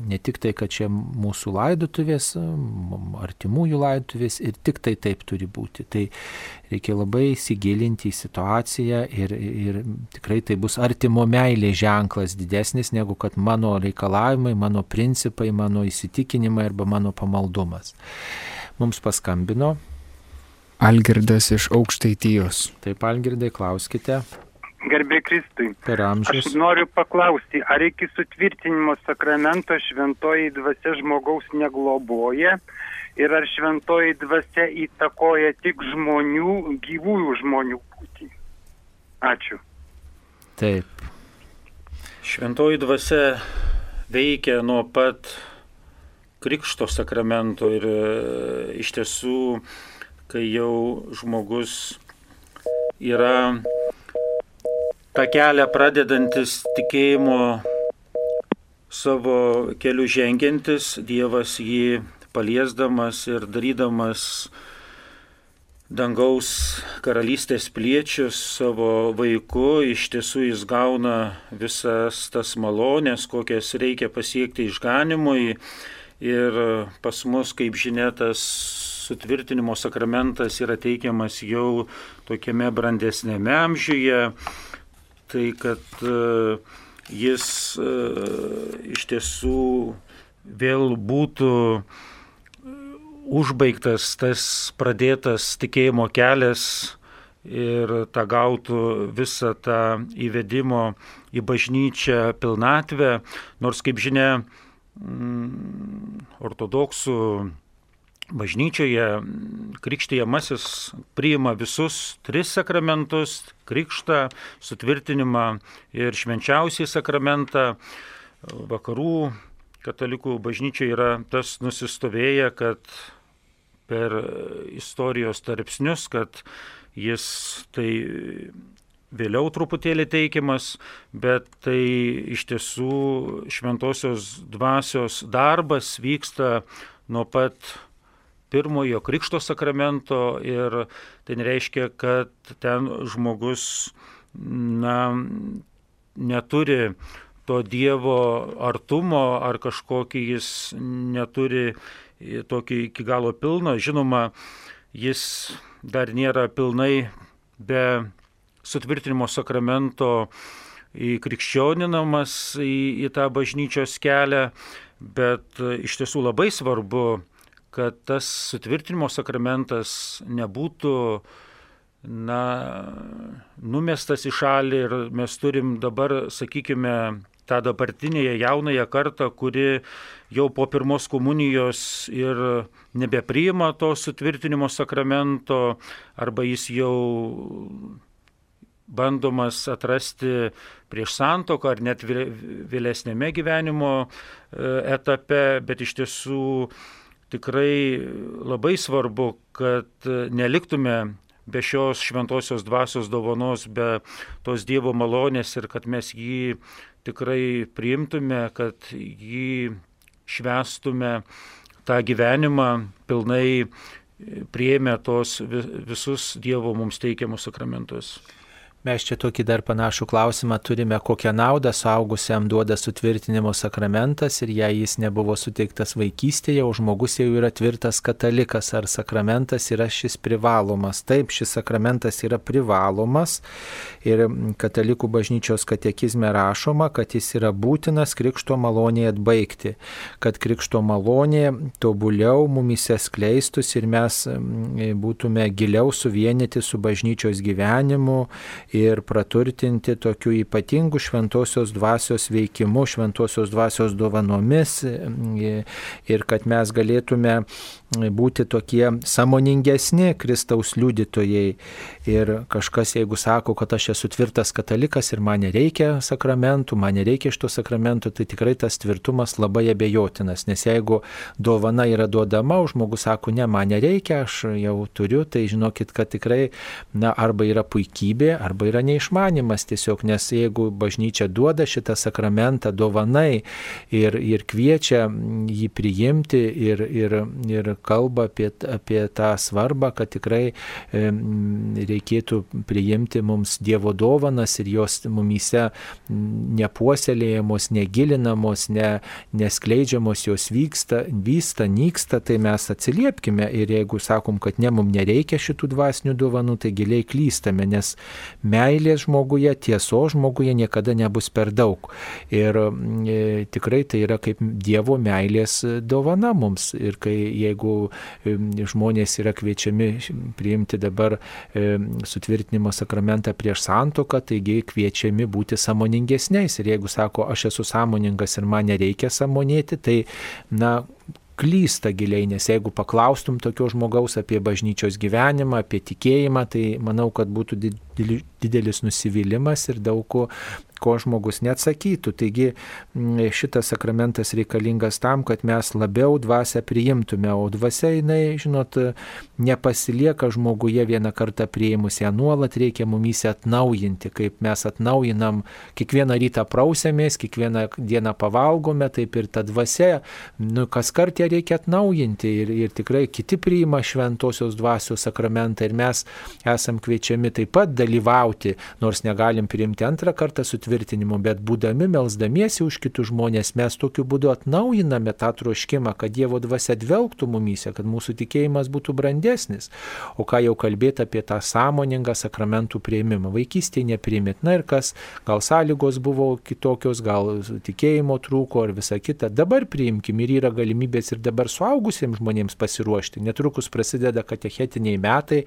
ne tik tai, kad čia mūsų laidotuvės, artimųjų laidotuvės ir tik tai taip turi būti. Tai reikia labai įsigilinti į situaciją ir, ir tikrai tai bus artimo meilė ženklas didesnis negu kad mano reikalavimai, mano principai, mano įsitikinimai arba mano pamaldumas. Mums paskambino Algirdas iš aukštaitijos. Taip, Algirdai, klauskite. Garbė Kristui. Per amžius. Aš noriu paklausti, ar iki sutvirtinimo sakramento šventoji dvasia žmogaus negloboja ir ar šventoji dvasia įtakoja tik žmonių, gyvųjų žmonių būtį. Ačiū. Taip. Šventoji dvasia veikia nuo pat Krikšto sakramento ir e, iš tiesų kai jau žmogus yra tą kelią pradedantis tikėjimo savo keliu žengiantis, Dievas jį paliesdamas ir darydamas dangaus karalystės pliečius savo vaiku, iš tiesų jis gauna visas tas malonės, kokias reikia pasiekti išganimui. Ir pas mus, kaip žinia, tas sutvirtinimo sakramentas yra teikiamas jau tokiame brandesnėme amžiuje, tai kad e, jis e, iš tiesų vėl būtų užbaigtas tas pradėtas tikėjimo kelias ir tą gautų visą tą įvedimo į bažnyčią pilnatvę, nors kaip žinia, mm, ortodoksų bažnyčioje krikštijamasis priima visus tris sakramentus - krikštą, sutvirtinimą ir švenčiausiai sakramentą. Vakarų katalikų bažnyčioje yra tas nusistovėję, kad per istorijos tarpsnius, kad jis tai vėliau truputėlį teikiamas, bet tai iš tiesų šventosios dvasios darbas vyksta nuo pat pirmojo krikšto sakramento ir tai nereiškia, kad ten žmogus na, neturi to Dievo artumo ar kažkokį jis neturi tokį iki galo pilno. Žinoma, jis dar nėra pilnai be sutvirtinimo sakramento įkrikščioninamas į, į tą bažnyčios kelią, bet iš tiesų labai svarbu, kad tas sutvirtinimo sakramentas nebūtų na, numestas į šalį ir mes turim dabar, sakykime, tą dabartinėje jaunąją kartą, kuri jau po pirmos komunijos ir nebepriima to sutvirtinimo sakramento, arba jis jau bandomas atrasti prieš santoką ar net vėlesnėme gyvenimo e, etape, bet iš tiesų tikrai labai svarbu, kad neliktume be šios šventosios dvasios dovanos, be tos Dievo malonės ir kad mes jį tikrai priimtume, kad jį švestume tą gyvenimą pilnai prieėmę tos visus Dievo mums teikiamus sakramentus. Mes čia tokį dar panašų klausimą turime, kokią naudą suaugusiam duoda sutvirtinimo sakramentas ir jei jis nebuvo suteiktas vaikystėje, o žmogus jau yra tvirtas katalikas, ar sakramentas yra šis privalomas. Taip, šis sakramentas yra privalomas ir katalikų bažnyčios katekizme rašoma, kad jis yra būtinas krikšto malonėje atbaigti, kad krikšto malonė tobuliau mumise skleistus ir mes būtume giliau suvienyti su bažnyčios gyvenimu ir praturtinti tokiu ypatingu šventosios dvasios veikimu, šventosios dvasios dovanomis ir kad mes galėtume būti tokie samoningesni Kristaus liudytojai. Ir kažkas, jeigu sako, kad aš esu tvirtas katalikas ir man nereikia sakramentų, man nereikia šito sakramentų, tai tikrai tas tvirtumas labai abejotinas. Nes jeigu dovana yra duodama, o žmogus sako, ne, man nereikia, aš jau turiu, tai žinokit, kad tikrai, na, arba yra puikybė, arba yra neišmanimas tiesiog, nes jeigu bažnyčia duoda šitą sakramentą dovanai ir, ir kviečia jį priimti ir, ir, ir kalba apie, apie tą svarbą, kad tikrai reikėtų priimti mums Dievo dovanas ir jos mumyse nepuoselėjamos, negilinamos, ne, neskleidžiamos, jos vyksta, vysta, nyksta, tai mes atsiliepkime ir jeigu sakom, kad ne, mums nereikia šitų dvasinių dovanų, tai giliai klystame, nes meilės žmoguje, tieso žmoguje niekada nebus per daug. Ir e, tikrai tai yra kaip Dievo meilės dovana mums. Ir kai jeigu jeigu žmonės yra kviečiami priimti dabar sutvirtinimo sakramentą prieš santoką, taigi kviečiami būti samoningesniais. Ir jeigu sako, aš esu sąmoningas ir man nereikia samonėti, tai, na, klysta giliai, nes jeigu paklaustum tokio žmogaus apie bažnyčios gyvenimą, apie tikėjimą, tai manau, kad būtų didelis nusivylimas ir daug ko ko žmogus neatsakytų. Taigi šitas sakramentas reikalingas tam, kad mes labiau dvasę priimtume, o dvasia jinai, žinot, nepasilieka žmoguje vieną kartą prieimus, ją nuolat reikia mumyse atnaujinti, kaip mes atnaujinam, kiekvieną rytą prausiamės, kiekvieną dieną pavalgome, taip ir ta dvasia, nu, kas kartą reikia atnaujinti ir, ir tikrai kiti priima šventosios dvasios sakramentą ir mes esam kviečiami taip pat dalyvauti, nors negalim priimti antrą kartą sutvirtinti sutvirtinimu, bet būdami melzdamiesi už kitus žmonės, mes tokiu būdu atnaujiname tą troškimą, kad Dievo dvasia dvelgtų mumyse, kad mūsų tikėjimas būtų brandesnis. O ką jau kalbėti apie tą sąmoningą sakramentų prieimimą. Vaikystėje neprimėt. Na ir kas, gal sąlygos buvo kitokios, gal tikėjimo trūko ar visa kita. Dabar priimkim ir yra galimybės ir dabar suaugusiems žmonėms pasiruošti. Netrukus prasideda katechetiniai metai,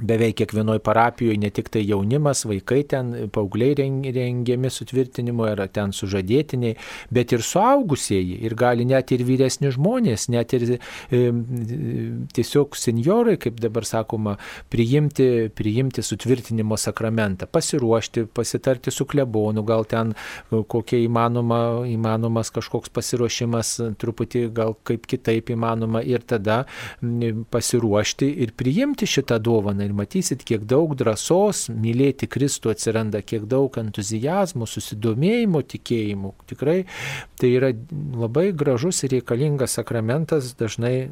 beveik kiekvienoje parapijoje ne tik tai jaunimas, vaikai ten, paaugliai rengiami sutvirtinimu, ar ten sužadėtiniai, bet ir suaugusieji, ir gali net ir vyresni žmonės, net ir e, tiesiog seniorai, kaip dabar sakoma, priimti, priimti sutvirtinimo sakramentą, pasiruošti, pasitarti su klebonu, gal ten kokia įmanoma, įmanomas kažkoks pasiruošimas, truputį gal kaip kitaip įmanoma, ir tada pasiruošti ir priimti šitą dovaną ir matysit, kiek daug drąsos mylėti Kristų atsiranda, kiek daug entuzijazmo, susidomėjimo tikėjimu. Tikrai tai yra labai gražus ir reikalingas sakramentas, dažnai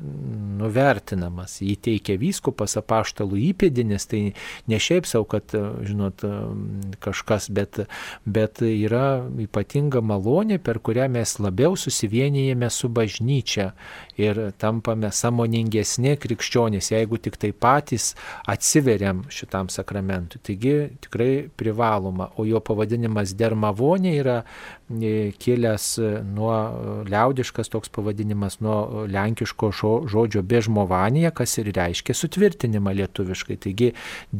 nuvertinamas. Jį teikia vyskupas apaštalų įpėdinis, tai ne šiaip savo, kad, žinot, kažkas, bet, bet yra ypatinga malonė, per kurią mes labiau susivienijame su bažnyčia ir tampame samoningesni krikščionys, jeigu tik tai patys atsiveriam šitam sakramentui. Taigi tikrai privaloma, o jo pavadinimas dermavonė yra e, kilęs e, nuo e, liaudiškas toks pavadinimas nuo lenkiško žodžio bežmovanija, kas ir reiškia sutvirtinimą lietuviškai. Taigi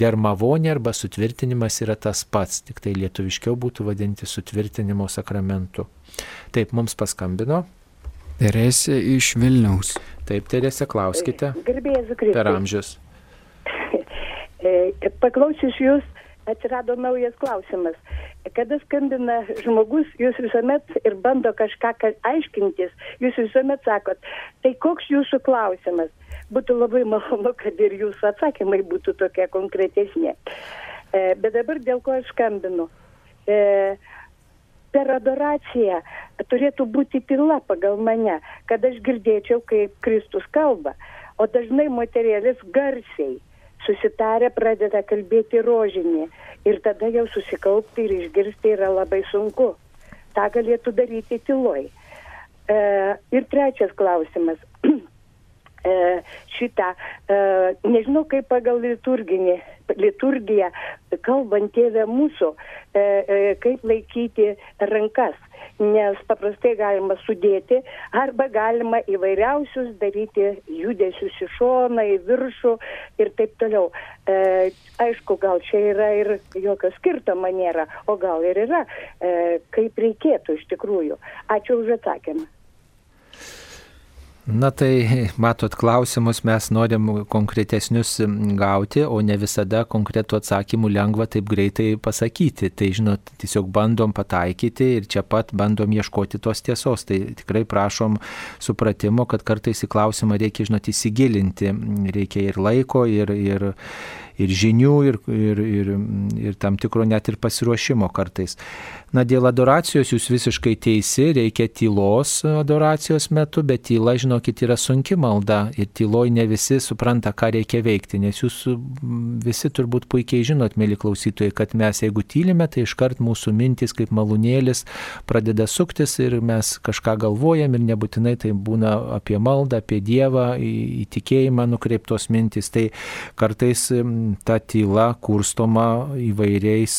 dermavonė arba sutvirtinimas yra tas pats, tik tai lietuviškiau būtų vadinti sutvirtinimo sakramentu. Taip, mums paskambino. Teresė iš Vilniaus. Taip, Teresė, klauskite. Gerbėjai Zukristai. Per amžius. E, paklausius jūs, atsirado naujas klausimas. Kada skambina žmogus, jūs visuomet ir bando kažką aiškintis, jūs visuomet sakot, tai koks jūsų klausimas? Būtų labai malonu, kad ir jūsų atsakymai būtų tokie konkretesni. E, bet dabar dėl ko aš skambinu. E, per adoraciją turėtų būti tyla pagal mane, kad aš girdėčiau, kaip Kristus kalba. O dažnai moterėlis garsiai susitarę pradeda kalbėti rožinį ir tada jau susikaupti ir išgirsti yra labai sunku. Ta galėtų daryti tyloj. E, ir trečias klausimas. E, šitą, e, nežinau kaip pagal liturginį, liturgiją, kalbant tėvę mūsų, e, kaip laikyti rankas nes paprastai galima sudėti arba galima įvairiausius daryti judesius į šoną, į viršų ir taip toliau. Aišku, gal čia yra ir jokio skirtumo nėra, o gal ir yra, kaip reikėtų iš tikrųjų. Ačiū už atsakymą. Na tai, matot, klausimus mes norim konkretesnius gauti, o ne visada konkretų atsakymų lengva taip greitai pasakyti. Tai, žinot, tiesiog bandom pataikyti ir čia pat bandom ieškoti tos tiesos. Tai tikrai prašom supratimo, kad kartais į klausimą reikia, žinot, įsigilinti. Reikia ir laiko, ir, ir, ir žinių, ir, ir, ir, ir tam tikro net ir pasiruošimo kartais. Na, dėl adoracijos jūs visiškai teisi, reikia tylos adoracijos metu, bet tyla, žinokit, yra sunki malda ir tyloj ne visi supranta, ką reikia veikti, nes jūs visi turbūt puikiai žinot, mėly klausytojai, kad mes jeigu tylime, tai iškart mūsų mintis kaip malūnėlis pradeda suktis ir mes kažką galvojam ir nebūtinai tai būna apie maldą, apie Dievą, į tikėjimą nukreiptos mintis. Tai kartais ta tyla kurstoma įvairiais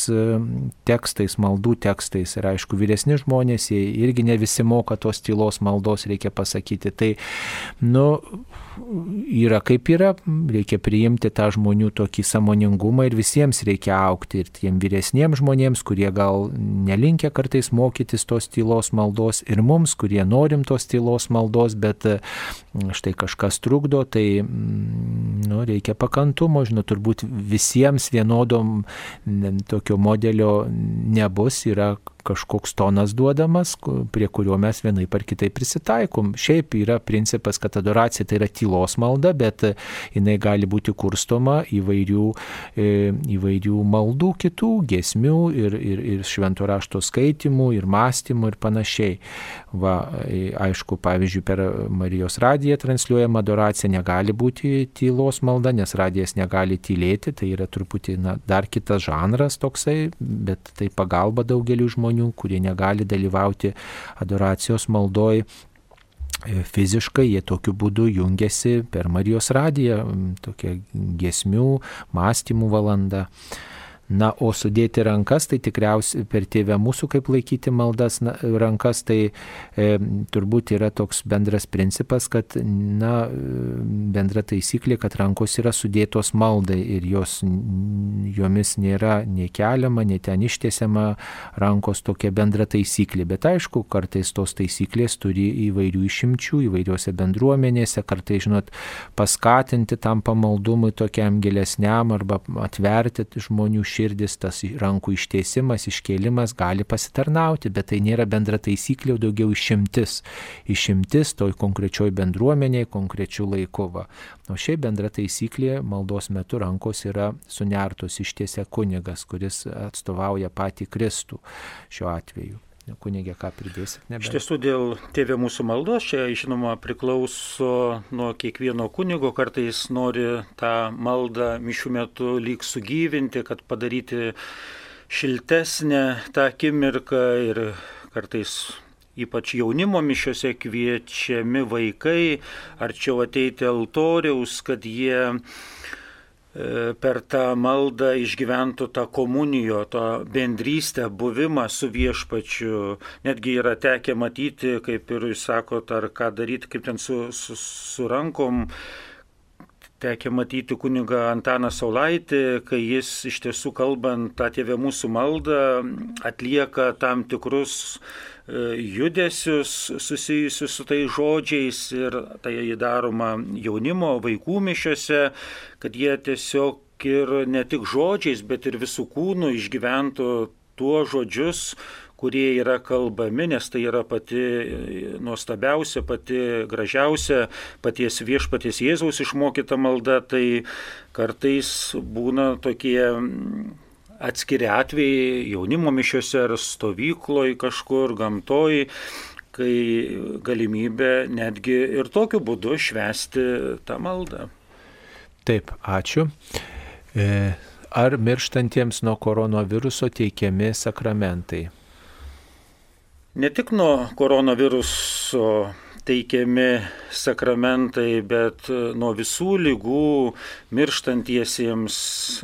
tekstais, maldų tekstais tekstais. Ir aišku, vyresni žmonės, jie irgi ne visi moka tos tylos maldos, reikia pasakyti. Tai, nu, yra kaip yra, reikia priimti tą žmonių tokį samoningumą ir visiems reikia aukti. Ir tiem vyresniems žmonėms, kurie gal nelinkia kartais mokytis tos tylos maldos, ir mums, kurie norim tos tylos maldos, bet mm, štai kažkas trukdo, tai mm, nu, reikia pakantumo, žinot, turbūt visiems vienodom tokio modelio nebus, yra kažkoks tonas duodamas, prie kurio mes vienai par kitai prisitaikom. Šiaip yra principas, kad adoracija tai yra tylos malda, bet jinai gali būti kurstoma įvairių, e, įvairių maldų kitų, gesmių ir, ir, ir švento rašto skaitimų, ir mąstymų ir panašiai. Va, e, aišku, pavyzdžiui, per Marijos radiją transliuojama adoracija negali būti tylos malda, nes radijas negali tylėti, tai yra truputį na, dar kitas žanras toksai, bet tai pagalba daugeliu žmonių, kurie negali dalyvauti adoracijos maldoj e, fiziškai, jie tokiu būdu jungiasi per Marijos radiją, tokia gesmių, mąstymų valanda. Na, o sudėti rankas, tai tikriausiai per tėvę mūsų, kaip laikyti maldas na, rankas, tai e, turbūt yra toks bendras principas, kad, na, bendra taisyklė, kad rankos yra sudėtos maldai ir jos, jomis nėra nei keliama, nei ten ištiesiama rankos tokia bendra taisyklė. Bet aišku, kartais tos taisyklės turi įvairių išimčių, įvairiuose bendruomenėse, kartais, žinot, paskatinti tam pamaldumui tokiam gilesniam arba atverti žmonių širdį širdis, tas rankų ištiesimas, iškėlimas gali pasitarnauti, bet tai nėra bendra taisyklė, o daugiau išimtis. Išimtis toj konkrečioj bendruomeniai, konkrečių laiku. Va. O šiaip bendra taisyklė maldos metu rankos yra sunertos ištiesia kunigas, kuris atstovauja patį Kristų šiuo atveju. Kunigė, ką pridėsit? Nebe. Iš tiesų dėl tėvė mūsų maldos, čia žinoma priklauso nuo kiekvieno kunigo, kartais nori tą maldą mišių metu lyg sugyvinti, kad padaryti šiltesnę tą akimirką ir kartais ypač jaunimo mišiuose kviečiami vaikai arčiau ateiti altoriaus, kad jie per tą maldą išgyventų tą komunijo, tą bendrystę, buvimą su viešpačiu. Netgi yra tekę matyti, kaip ir jūs sakote, ar ką daryti, kaip ten su, su, su rankom. Tekė matyti kuniga Antaną Saulaitį, kai jis iš tiesų kalbant tą tėvę mūsų maldą atlieka tam tikrus E, judesius susijusius su tai žodžiais ir tai įdaroma jaunimo, vaikų mišiuose, kad jie tiesiog ir ne tik žodžiais, bet ir visų kūnų išgyventų tuos žodžius, kurie yra kalbami, nes tai yra pati nuostabiausia, pati gražiausia paties viešpaties Jėzaus išmokyta malda, tai kartais būna tokie atskiri atvejai jaunimo mišiuose ar stovykloje kažkur gamtoj, kai galimybė netgi ir tokiu būdu švesti tą maldą. Taip, ačiū. E, ar mirštantiems nuo koronaviruso teikiami sakramentai? Ne tik nuo koronaviruso teikiami sakramentai, bet nuo visų lygų mirštantiesiems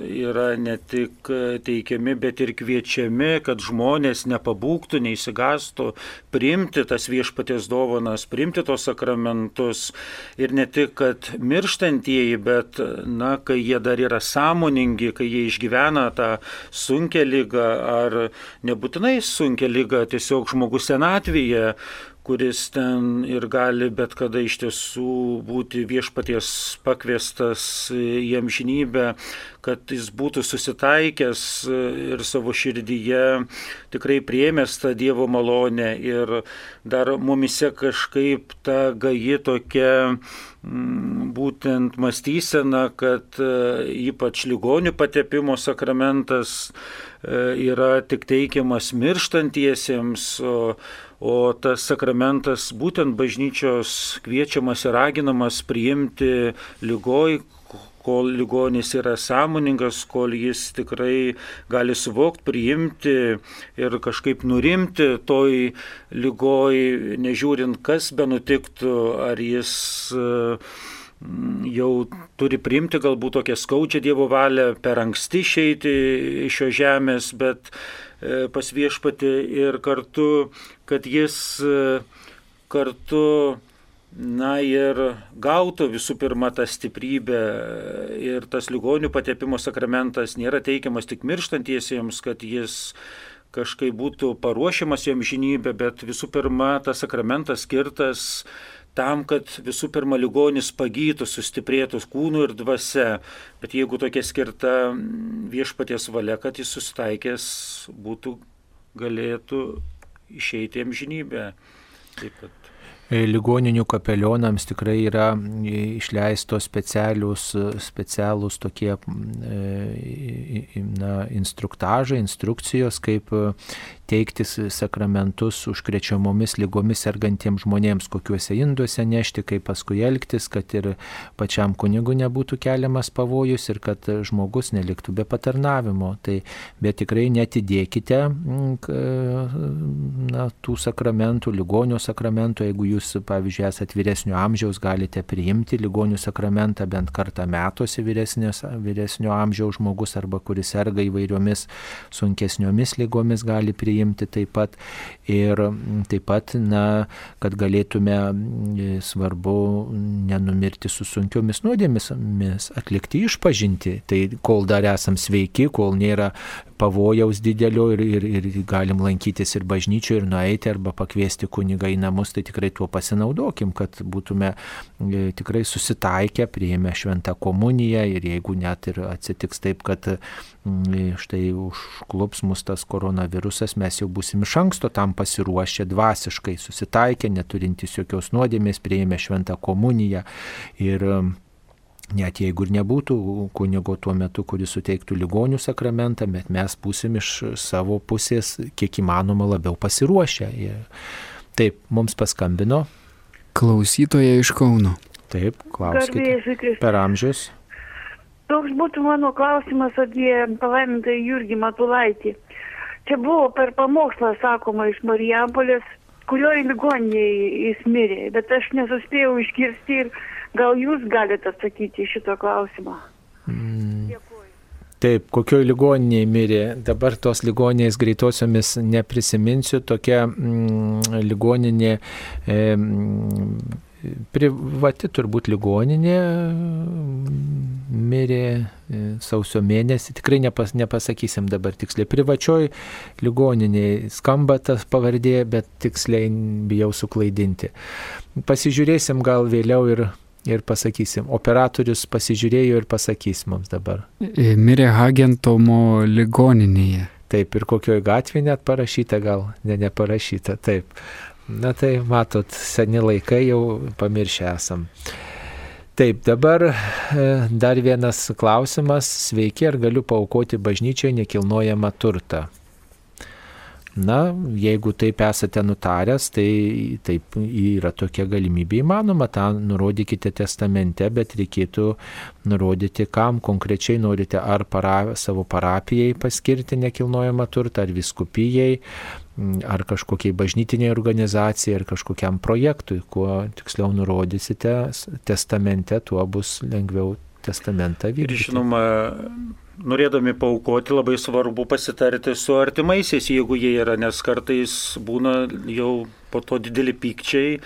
yra ne tik teikiami, bet ir kviečiami, kad žmonės nepabūktų, neįsigastų, priimti tas viešpatės dovanas, priimti tos sakramentus. Ir ne tik, kad mirštantieji, bet, na, kai jie dar yra sąmoningi, kai jie išgyvena tą sunkę lygą ar nebūtinai sunkę lygą, tiesiog žmogus senatvėje, kuris ten ir gali bet kada iš tiesų būti viešpaties pakviestas į amžinybę, kad jis būtų susitaikęs ir savo širdyje tikrai priemęs tą Dievo malonę ir dar mumise kažkaip ta gaji tokia mm, būtent mąstysena, kad e, ypač ligonių patepimo sakramentas e, yra tik teikiamas mirštantiesiems, o O tas sakramentas būtent bažnyčios kviečiamas ir raginamas priimti lygoj, kol ligonis yra sąmoningas, kol jis tikrai gali suvokti, priimti ir kažkaip nurimti toj lygoj, nežiūrint, kas be nutiktų, ar jis mm, jau turi priimti galbūt tokią skaudžią Dievo valią, per anksti išeiti iš šios žemės, bet pas viešpatį ir kartu, kad jis e, kartu, na ir gautų visų pirma tą stiprybę. Ir tas ligonių patepimo sakramentas nėra teikiamas tik mirštantiesiems, kad jis kažkaip būtų paruošiamas jam žinybė, bet visų pirma tas sakramentas skirtas tam, kad visų pirma ligonis pagytų, sustiprėtų kūnų ir dvasia. Bet jeigu tokia skirta viešpaties valia, kad jis susitaikęs būtų galėtų išeiti amžinybę. Taip pat. E, ligoninių kapelionams tikrai yra išleistos specialius, specialūs tokie na, instruktažai, instrukcijos, kaip teikti sakramentus užkrečiamomis lygomis sergantiems žmonėms, kokiuose induose nešti, kaip paskui elgtis, kad ir pačiam kunigu nebūtų keliamas pavojus ir kad žmogus neliktų be patarnavimo. Tai, bet tikrai netidėkite na, tų sakramentų, ligonio sakramentų, jeigu jūs, pavyzdžiui, esate vyresnio amžiaus, galite priimti ligonių sakramentą bent kartą metuose vyresnio amžiaus žmogus arba kuris serga įvairiomis sunkesniomis lygomis gali priimti taip pat ir taip pat, na, kad galėtume svarbu nenumirti su sunkiomis nuodėmis, atlikti išpažinti. Tai kol dar esam sveiki, kol nėra pavojaus didelio ir, ir, ir galim lankytis ir bažnyčioje, ir nueiti arba pakviesti kunigą į namus, tai tikrai tuo pasinaudokim, kad būtume e, tikrai susitaikę, prieėmę šventą komuniją ir jeigu net ir atsitiks taip, kad štai užklups mus tas koronavirusas, mes jau busim iš anksto tam pasiruošę dvasiškai, susitaikę, neturintys jokios nuodėmės, prieėmę šventą komuniją ir net jeigu ir nebūtų kunigo tuo metu, kuris suteiktų ligonių sakramentą, bet mes būsim iš savo pusės kiek įmanoma labiau pasiruošę. Taip, mums paskambino. Klausytoja iš Kauno. Taip, klauskite. Per amžius. Toks būtų mano klausimas apie palaimintą Jurgį Matulaitį. Čia buvo per pamokslą sakoma iš Marijampolės, kurioje ligoninėje jis mirė, bet aš nesuspėjau išgirsti ir Gal jūs galite atsakyti šito klausimą? Mm. Taip, kokioj ligoninėje mirė, dabar tos ligoninės greitosiomis neprisiminsiu, tokia mm, ligoninė, e, privati turbūt ligoninė, mirė e, sausio mėnesį, tikrai nepas, nepasakysim dabar tiksliai, privačioj ligoninėje skamba tas pavardė, bet tiksliai bijau suklaidinti. Pasižiūrėsim gal vėliau ir ir pasakysim. Operatorius pasižiūrėjo ir pasakys mums dabar. E, mirė Hagentomo ligoninėje. Taip, ir kokioje gatvėje net parašyta, gal ne, neparašyta. Taip. Na tai matot, seni laikai jau pamiršę esam. Taip, dabar e, dar vienas klausimas. Sveiki, ar galiu paukoti bažnyčiai nekilnojamą turtą? Na, jeigu taip esate nutaręs, tai taip yra tokia galimybė įmanoma, tą nurodykite testamente, bet reikėtų nurodyti, kam konkrečiai norite ar para, savo parapijai paskirti nekilnojamą turtą, ar viskupijai, ar kažkokiai bažnytiniai organizacijai, ar kažkokiam projektui, kuo tiksliau nurodysite testamente, tuo bus lengviau testamentą vykdyti. Ir žinoma, norėdami paukoti labai svarbu pasitarti su artimaisiais, jeigu jie yra, nes kartais būna jau po to dideli pykčiai,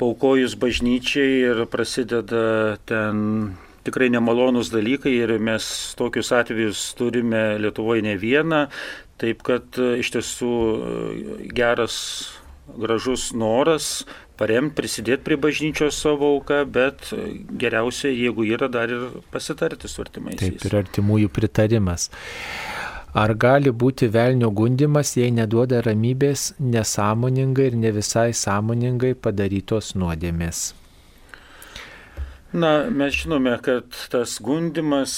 paukojus bažnyčiai ir prasideda ten tikrai nemalonus dalykai ir mes tokius atvejus turime Lietuvoje ne vieną, taip kad iš tiesų geras, gražus noras paremti, prisidėti prie bažnyčios savo auką, bet geriausia, jeigu yra, dar ir pasitarti su artimaisiais. Taip, ir artimųjų pritarimas. Ar gali būti velnio gundimas, jei neduoda ramybės nesąmoningai ir ne visai sąmoningai padarytos nuodėmės? Na, mes žinome, kad tas gundimas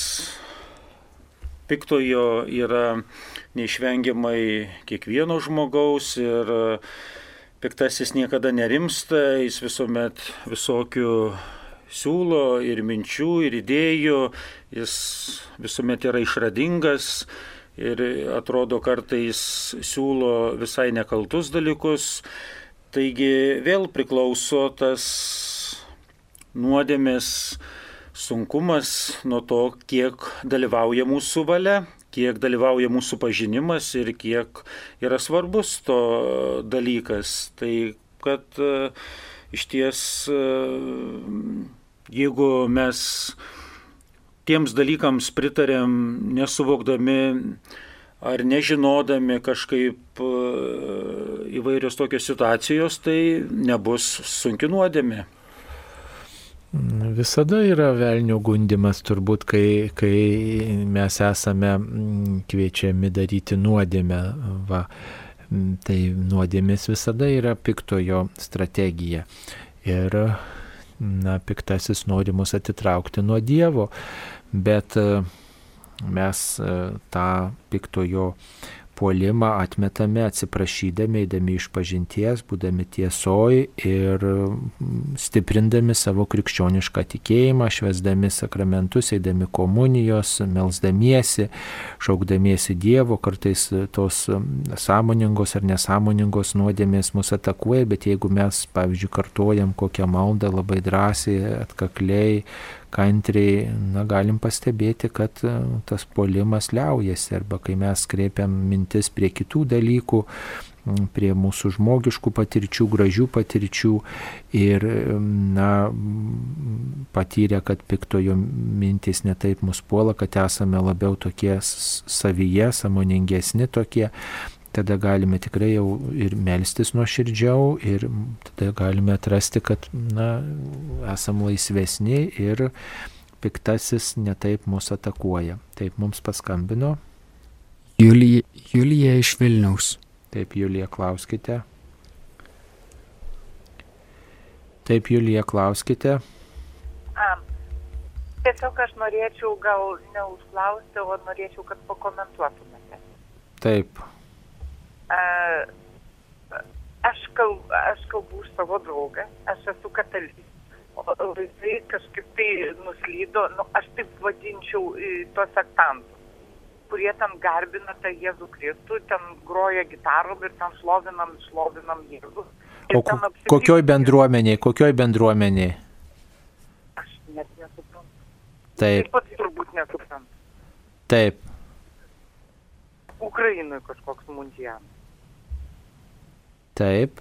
piktojo yra neišvengiamai kiekvieno žmogaus ir piktasis niekada nerimsta, jis visuomet visokių siūlo ir minčių, ir idėjų, jis visuomet yra išradingas ir atrodo kartais siūlo visai nekaltus dalykus. Taigi vėl priklauso tas nuodėmės sunkumas nuo to, kiek dalyvauja mūsų valia, kiek dalyvauja mūsų pažinimas ir kiek yra svarbus to dalykas. Tai kad e, iš ties, e, jeigu mes tiems dalykams pritarėm nesuvokdami ar nežinodami kažkaip e, įvairios tokios situacijos, tai nebus sunki nuodėmė. Visada yra velnio gundimas, turbūt, kai, kai mes esame mm, kviečiami daryti nuodėmę. Va. Tai nuodėmis visada yra piktojo strategija. Ir, na, piktasis nori mus atitraukti nuo Dievo, bet mes tą piktojo puolimą atmetame atsiprašydami, eidami iš pažinties, būdami tiesoj ir mm, stiprindami savo krikščionišką tikėjimą, švesdami sakramentus, eidami komunijos, melzdamiesi, šaukdamiesi Dievo, kartais tos mm, sąmoningos ar nesąmoningos nuodėmės mus atakuoja, bet jeigu mes, pavyzdžiui, kartuojam kokią maldą labai drąsiai, atkakliai, kantriai, na, galim pastebėti, kad e, tas polimas liaujasi arba kai mes kreipiam mintis prie kitų dalykų, prie mūsų žmogiškų patirčių, gražių patirčių ir, na, patyrę, kad piktojo mintis netaip mus puola, kad esame labiau tokie savyje, samoningesni tokie, tada galime tikrai jau ir melstis nuo širdžiau ir tada galime atrasti, kad na, esam laisvesni ir piktasis netaip mus atakuoja. Taip mums paskambino. Julija, Julija iš Vilniaus. Taip, Julija, klauskite. Taip, Julija, klauskite. A, tiesiog aš norėčiau gal neužklausti, o norėčiau, kad pakomentuotumėte. Taip. Aš kalbu, aš kalbu už savo draugą, aš esu katalikė. O vaikai kažkaip tai nuslydo, nu, aš taip vadinčiau tos sektantus, kurie ten garbina tą Jėzų Kristų, ten groja gitarom ir ten šlovinam, šlovinam Jėzų. O apsikrypti... kokioj bendruomeniai, kokioj bendruomeniai? Aš net nesuprantu. Taip. Taip pat turbūt nesuprantu. Taip. Ukrainoje kažkoks mundialas. Taip.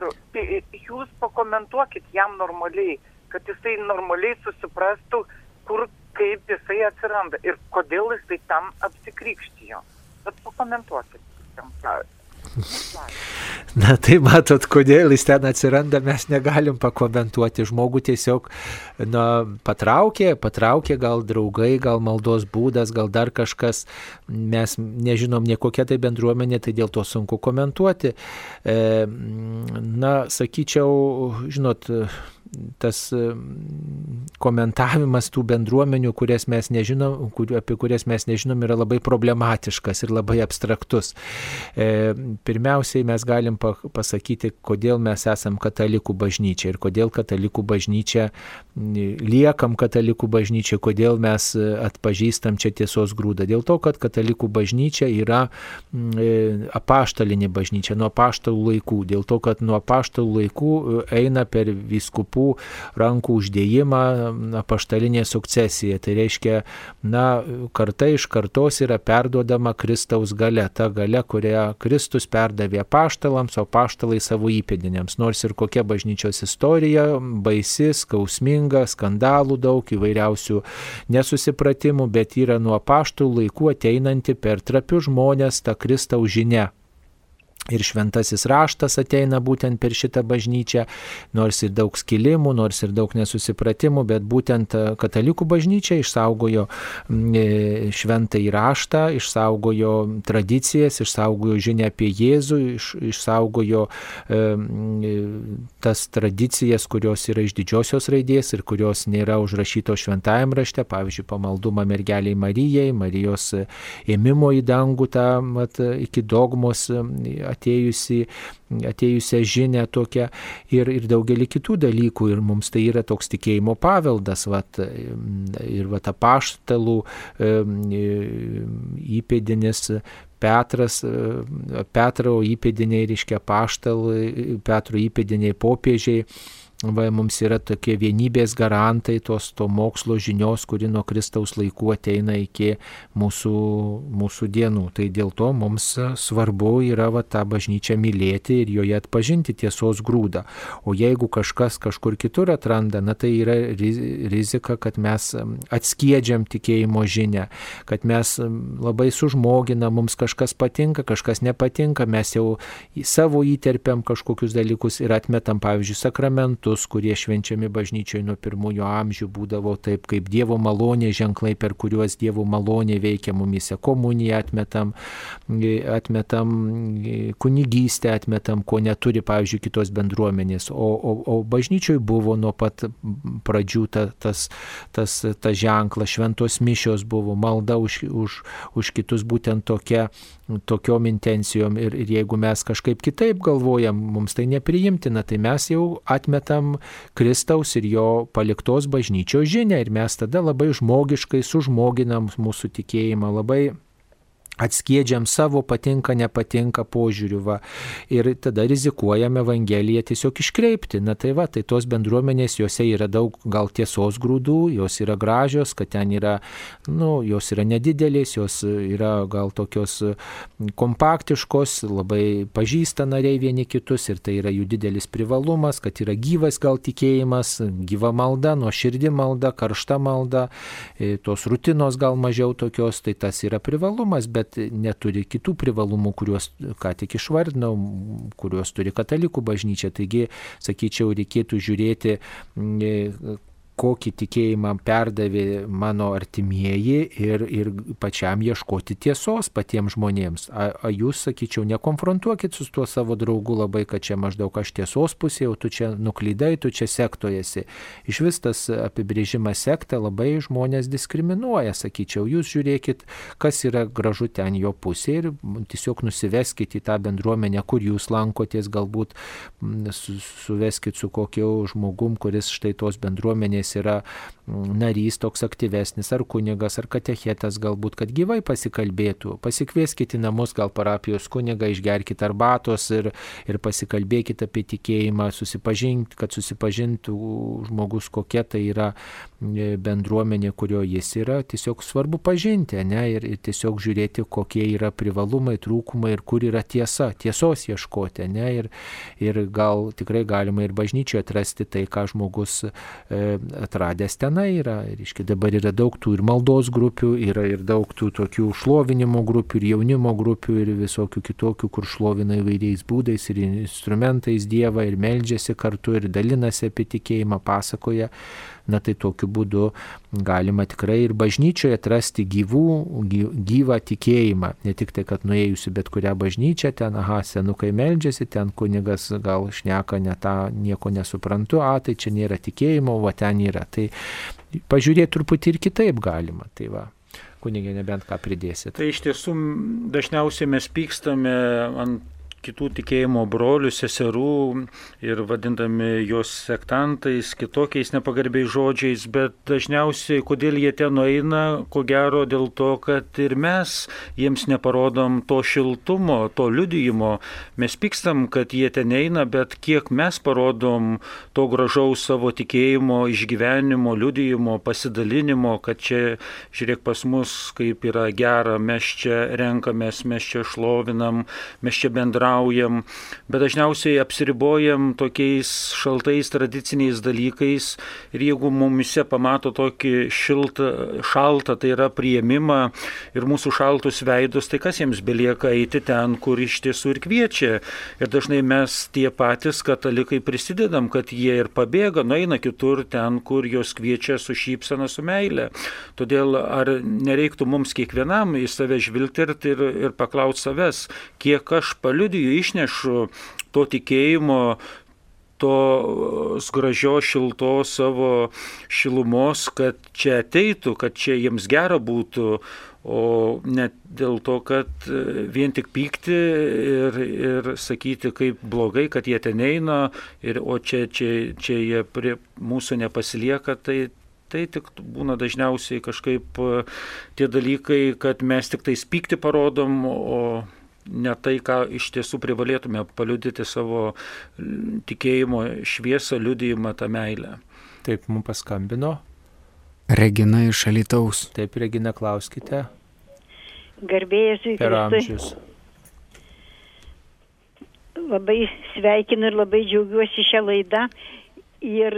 Nu, tai jūs pakomentuokit jam normaliai, kad jisai normaliai susiprastų, kur, kaip jisai atsiranda ir kodėl jisai tam apsikrikštijo. Bet pakomentuokit. Jam, Na tai matot, kodėl jis ten atsiranda, mes negalim pakomentuoti. Žmogų tiesiog na, patraukė, patraukė gal draugai, gal maldos būdas, gal dar kažkas. Mes nežinom nie kokia tai bendruomenė, tai dėl to sunku komentuoti. E, na, sakyčiau, žinot, tas komentavimas tų bendruomenių, kurias mes nežinom, kur, apie kurias mes nežinom, yra labai problematiškas ir labai abstraktus. E, pirmiausiai mes galim pasakyti, kodėl mes esam katalikų bažnyčia ir kodėl katalikų bažnyčia, liekam katalikų bažnyčia, kodėl mes atpažįstam čia tiesos grūdą. Dėl to, kad katalikų bažnyčia yra e, apaštalinė bažnyčia nuo apaštalų laikų. Dėl to, kad nuo apaštalų laikų e, eina per viskupų rankų, rankų uždėjimą apaštalinė sukcesija. Tai reiškia, na, karta iš kartos yra perduodama Kristaus gale, ta gale, kurią Kristus perdavė paštalams, o paštalai savo įpėdiniams. Nors ir kokia bažnyčios istorija, baisi, skausminga, skandalų daug, įvairiausių nesusipratimų, bet yra nuo paštų laikų ateinanti per trapius žmonės ta Kristaus žinia. Ir šventasis raštas ateina būtent per šitą bažnyčią, nors ir daug skilimų, nors ir daug nesusipratimų, bet būtent e, katalikų bažnyčia išsaugojo e, šventąjį raštą, išsaugojo tradicijas, išsaugojo žinę apie Jėzų, iš, išsaugojo e, tas tradicijas, kurios yra iš didžiosios raidės ir kurios nėra užrašytos šventajame rašte, pavyzdžiui, pamaldumą mergeliai Marijai, Marijos ėmimo į dangų tą mat, iki dogmos atėjusi, atėjusią žinę tokią ir, ir daugelį kitų dalykų. Ir mums tai yra toks tikėjimo paveldas. Vat, ir vat apaštalų įpėdinis Petras, Petro įpėdiniai, reiškia paštalai, Petro įpėdiniai popiežiai va, mums yra tokie vienybės garantai tos to mokslo žinios, kuri nuo Kristaus laikų ateina iki mūsų, mūsų dienų. Tai dėl to mums svarbu yra va, tą bažnyčią mylėti ir joje atpažinti tiesos grūdą. O jeigu kažkas kažkur kitur atranda, na tai yra rizika, kad mes atskiedžiam tikėjimo žinę, kad mes labai sužmogina, mums kažkas patinka, kažkas nepatinka, mes jau savo įterpiam kažkokius dalykus ir atmetam, pavyzdžiui, sakramentus metus, kurie švenčiami bažnyčioje nuo pirmųjų amžių, būdavo taip, kaip Dievo malonė ženklai, per kuriuos Dievo malonė veikia mumise. Komuniją atmetam, atmetam kunigystę, atmetam, ko neturi, pavyzdžiui, kitos bendruomenės. O, o, o bažnyčioje buvo nuo pat pradžių ta, tas, tas, tas ženklas, šventos mišios buvo, malda už, už, už kitus būtent tokia tokiom intencijom ir, ir jeigu mes kažkaip kitaip galvojam, mums tai nepriimtina, tai mes jau atmetam Kristaus ir jo paliktos bažnyčios žinę ir mes tada labai žmogiškai sužmoginam mūsų tikėjimą, labai atskiedžiam savo patinka, nepatinka požiūrių va, ir tada rizikuojame Evangeliją tiesiog iškreipti. Na tai va, tai tos bendruomenės, juose yra daug gal tiesos grūdų, jos yra gražios, kad ten yra, nu, jos yra nedidelės, jos yra gal tokios kompaktiškos, labai pažįsta nariai vieni kitus ir tai yra jų didelis privalumas, kad yra gyvas gal tikėjimas, gyva malda, nuo širdį malda, karšta malda, e, tos rutinos gal mažiau tokios, tai tas yra privalumas, bet bet neturi kitų privalumų, kuriuos ką tik išvardinau, kuriuos turi katalikų bažnyčia. Taigi, sakyčiau, reikėtų žiūrėti kokį tikėjimą perdavė mano artimieji ir, ir pačiam ieškoti tiesos patiems žmonėms. A, a jūs, sakyčiau, nekonfrontuokit su tuo savo draugu labai, kad čia maždaug aš tiesos pusėje, tu čia nuklydai, tu čia sektojasi. Iš vis tas apibrėžimas sekta labai žmonės diskriminuoja, sakyčiau. Jūs žiūrėkit, kas yra gražu ten jo pusėje ir tiesiog nusiveskit į tą bendruomenę, kur jūs lankotės, galbūt su, suveskit su kokiu žmogum, kuris štai tos bendruomenės yra mm, narys toks aktyvesnis, ar kunigas, ar katechetas galbūt, kad gyvai pasikalbėtų. Pasikvieskite į namus gal parapijos kunigą, išgerkite arbatos ir, ir pasikalbėkite apie tikėjimą, susipažink, kad susipažintų žmogus, kokia tai yra e, bendruomenė, kurio jis yra. Tiesiog svarbu pažinti, ne, ir, ir tiesiog žiūrėti, kokie yra privalumai, trūkumai ir kur yra tiesa, tiesos ieškoti, ne, ir, ir gal tikrai galima ir bažnyčioje atrasti tai, ką žmogus e, atradęs tenai yra. Ir iški dabar yra daug tų ir maldos grupių, yra ir daug tų tokių šlovinimo grupių, ir jaunimo grupių, ir visokių kitokių, kur šlovina įvairiais būdais ir instrumentais Dievą, ir meldžiasi kartu, ir dalinasi apie tikėjimą, pasakoja na tai tokiu būdu galima tikrai ir bažnyčioje atrasti gyvų, gyvą tikėjimą. Ne tik tai, kad nuėjusi bet kurią bažnyčią, ten, aha, senukai meldžiasi, ten kunigas gal šneka ne tą, nieko nesuprantu, a, tai čia nėra tikėjimo, o ten yra. Tai pažiūrėti truputį ir kitaip galima. Tai va kunigė nebent ką pridėsit. Tai iš tiesų dažniausiai mes pykstame ant kitų tikėjimo brolių, seserų ir vadindami juos sektantais, kitokiais nepagarbiais žodžiais, bet dažniausiai, kodėl jie ten nueina, ko gero dėl to, kad ir mes jiems neparodom to šiltumo, to liudijimo. Mes pykstam, kad jie ten eina, bet kiek mes parodom to gražaus savo tikėjimo, išgyvenimo, liudijimo, pasidalinimo, kad čia, žiūrėk, pas mus kaip yra gera, mes čia renkamės, mes čia šlovinam, mes čia bendraujam bendraujam, bet dažniausiai apsiribojam tokiais šaltais tradiciniais dalykais ir jeigu mumise pamato tokį šiltą, šaltą, tai yra prieimimą ir mūsų šaltus veidus, tai kas jiems belieka eiti ten, kur iš tiesų ir kviečia. Ir dažnai mes tie patys katalikai prisidedam, kad jie ir pabėga, nueina kitur ten, kur jos kviečia su šypsena, su meile. Todėl ar nereiktų mums kiekvienam į save žvilgterti ir, ir paklausti savęs, kiek aš paliudiju religijų išnešu to tikėjimo, tos gražios šiltos savo šilumos, kad čia ateitų, kad čia jiems gera būtų, o ne dėl to, kad vien tik pykti ir, ir sakyti, kaip blogai, kad jie ten eina, ir, o čia, čia, čia jie prie mūsų nepasilieka, tai tai tik būna dažniausiai kažkaip tie dalykai, kad mes tik tais pykti parodom, o ne tai, ką iš tiesų privalėtume paliudyti savo tikėjimo šviesą, liudijimą tą meilę. Taip, mums paskambino. Regina iš Alitaus. Taip, Regina, klauskite. Garbėjas į amžius. Labai sveikinu ir labai džiaugiuosi šią laidą ir,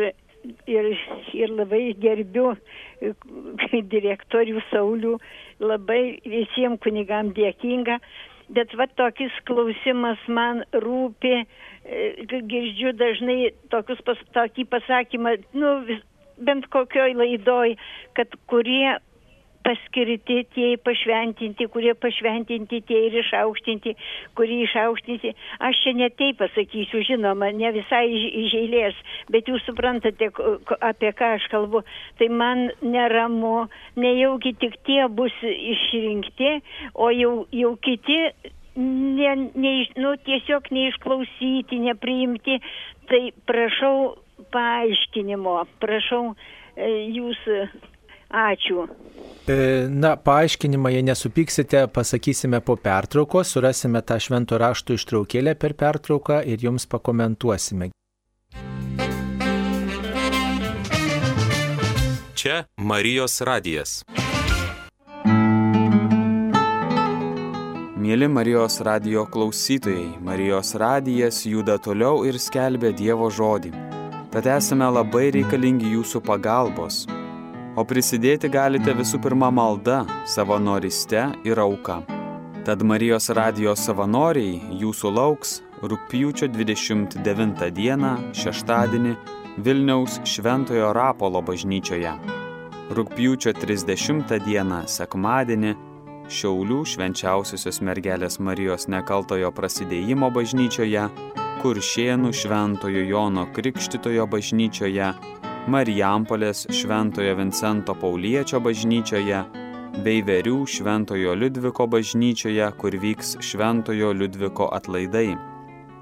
ir, ir labai gerbiu direktorių Saulių, labai visiems kunigam dėkinga bet va tokis klausimas man rūpi, e, girdžiu dažnai tokius pas, tokį pasakymą, nu, vis, bent kokioj laidoj, kad kurie paskirti tie pašventinti, kurie pašventinti tie ir išaukštinti, kurie išaukštinti. Aš čia ne taip pasakysiu, žinoma, ne visai iš eilės, bet jūs suprantate, apie ką aš kalbu. Tai man neramu, nejaugi tik tie bus išrinkti, o jau, jau kiti ne, ne, nu, tiesiog neišklausyti, nepriimti. Tai prašau paaiškinimo, prašau e, jūs Ačiū. E, na, paaiškinimą, jei nesupyksite, pasakysime po pertraukos, surasime tą švento rašto ištraukėlę per pertrauką ir jums pakomentuosime. Čia Marijos radijas. Mėly Marijos radijo klausytojai, Marijos radijas juda toliau ir skelbia Dievo žodį. Tad esame labai reikalingi jūsų pagalbos o prisidėti galite visų pirma malda, savanoriste ir auka. Tad Marijos radijos savanoriai jūsų lauks rūpjūčio 29 dieną, šeštadienį, Vilniaus Šventojo Rapolo bažnyčioje. Rūpjūčio 30 dieną, sekmadienį, Šiaulių švenčiausiosios mergelės Marijos nekaltojo prasidėjimo bažnyčioje, Kuršienų Šventojo Jono Krikštitojo bažnyčioje Marijampolės Šventojo Vincento Pauliečio bažnyčioje, Veiverių Šventojo Liudviko bažnyčioje, kur vyks Šventojo Liudviko atlaidai.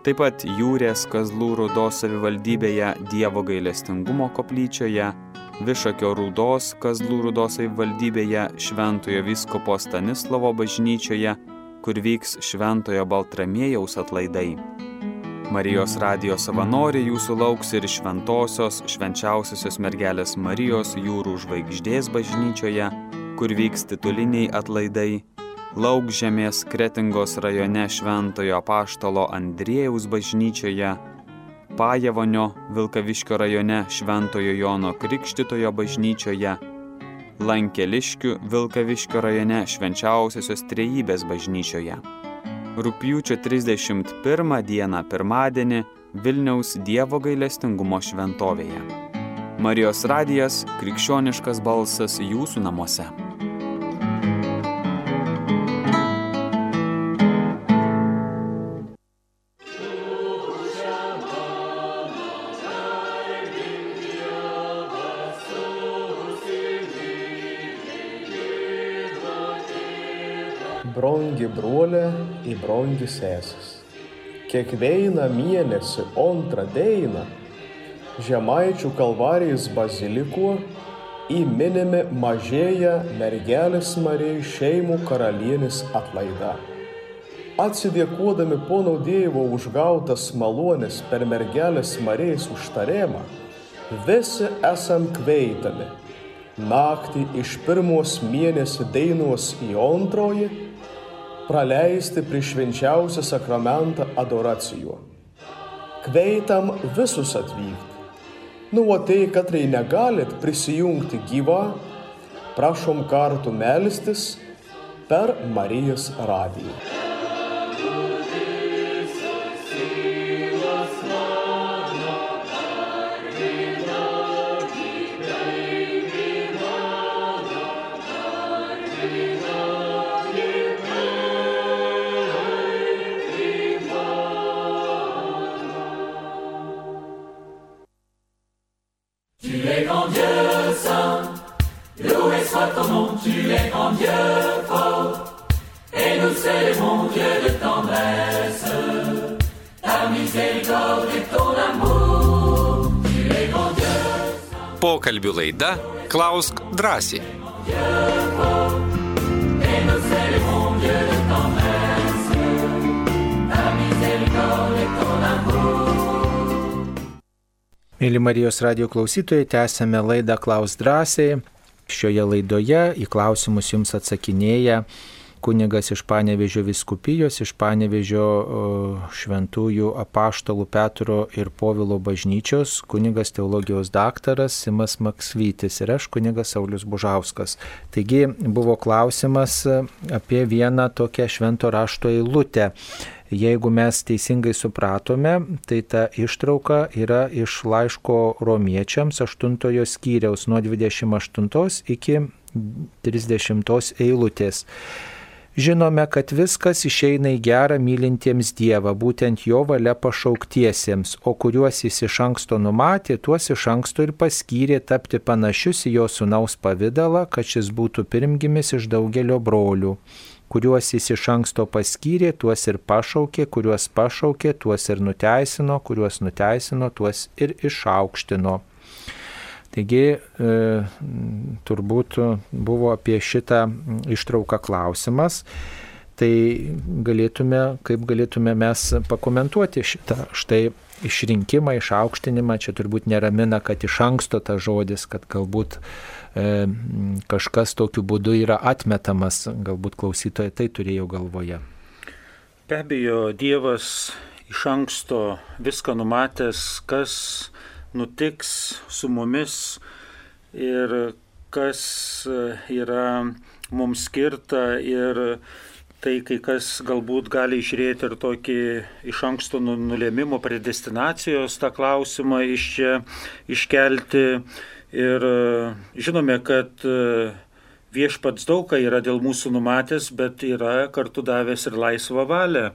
Taip pat Jūrės Kazlų Rūdos savivaldybėje Dievo gailestingumo koplyčioje, Višakio Rūdos Kazlų Rūdos savivaldybėje Šventojo Viskopo Stanislovo bažnyčioje, kur vyks Šventojo Baltramiejaus atlaidai. Marijos radijos savanoriai jūsų lauks ir šventosios švenčiausiosios mergelės Marijos jūrų žvaigždės bažnyčioje, kur vyks tituliniai atlaidai, Laukžemės Kretingos rajone Šventojo Paštalo Andriejaus bažnyčioje, Pajevonio Vilkaviškio rajone Šventojo Jono Krikštitojo bažnyčioje, Lankeliškių Vilkaviškio rajone Švenčiausiosios Trejybės bažnyčioje. Rūpjūčio 31 dieną pirmadienį Vilniaus Dievo gailestingumo šventovėje. Marijos radijas - krikščioniškas balsas jūsų namuose. Brangi brolė į brangi sesis. Kiekvieną mėnesį antrą dieną Žemaičių kalvarijos baziliko įminimi mažėja mergelės Marijai šeimų karalienės atlaida. Atsidėkodami pono Dievo užgautas malonės per mergelės Marijos užtarėmą, visi esam kveitami. Naktį iš pirmos mėnesį dainos į antroji praleisti prie švenčiausią sakramentą adoracijų. Kveitam visus atvykti. Nu, o tai, katrai negalit prisijungti gyvą, prašom kartu melstis per Marijos radiją. Pokalbių laida Klausk drąsiai. Mėly Marijos radio klausytojai, tęsėme laidą Klaus drąsiai. Šioje laidoje į klausimus jums atsakinėja kunigas iš Panevežio viskupijos, iš Panevežio šventųjų apaštalų Petro ir Povilo bažnyčios, kunigas teologijos daktaras Simas Maksvytis ir aš kunigas Saulis Bužauskas. Taigi buvo klausimas apie vieną tokią švento rašto eilutę. Jeigu mes teisingai supratome, tai ta ištrauka yra iš laiško romiečiams 8 skyriaus nuo 28 iki 30 eilutės. Žinome, kad viskas išeina į gerą mylintiems Dievą, būtent jo valia pašauktiesiems, o kuriuos jis iš anksto numatė, tuos iš anksto ir paskyrė tapti panašius į jo sunaus pavydalą, kad šis būtų pirmgimis iš daugelio brolių. Kuriuos jis iš anksto paskyrė, tuos ir pašaukė, kuriuos pašaukė, tuos ir nuteisino, kuriuos nuteisino, tuos ir išaukštino. Taigi e, turbūt buvo apie šitą ištrauką klausimas. Tai galėtume, kaip galėtume mes pakomentuoti šitą štai išrinkimą, išaukštinimą, čia turbūt neramina, kad iš anksto tas žodis, kad galbūt e, kažkas tokiu būdu yra atmetamas, galbūt klausytojai tai turėjo galvoje. Be abejo, Dievas iš anksto viską numatęs, kas nutiks su mumis ir kas yra mums skirta ir tai kai kas galbūt gali išrėti ir tokį iš anksto nu, nulėmimo predestinacijos tą klausimą iš čia iškelti. Ir žinome, kad viešpats daug ką yra dėl mūsų numatęs, bet yra kartu davęs ir laisvą valią.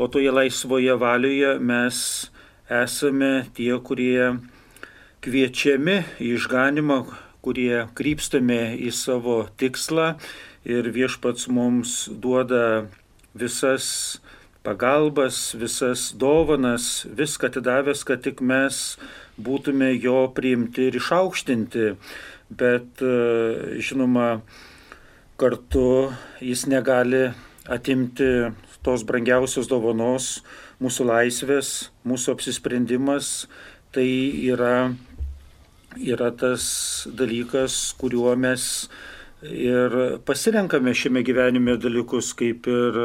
O toje laisvoje valioje mes esame tie, kurie kviečiami į išganimą, kurie krypstame į savo tikslą ir viešpats mums duoda visas pagalbas, visas dovanas, viską atidavęs, kad tik mes būtume jo priimti ir išaukštinti. Bet žinoma, kartu jis negali atimti tos brangiausios dovanos, mūsų laisvės, mūsų apsisprendimas, tai yra, yra tas dalykas, kuriuo mes ir pasirenkame šiame gyvenime dalykus, kaip ir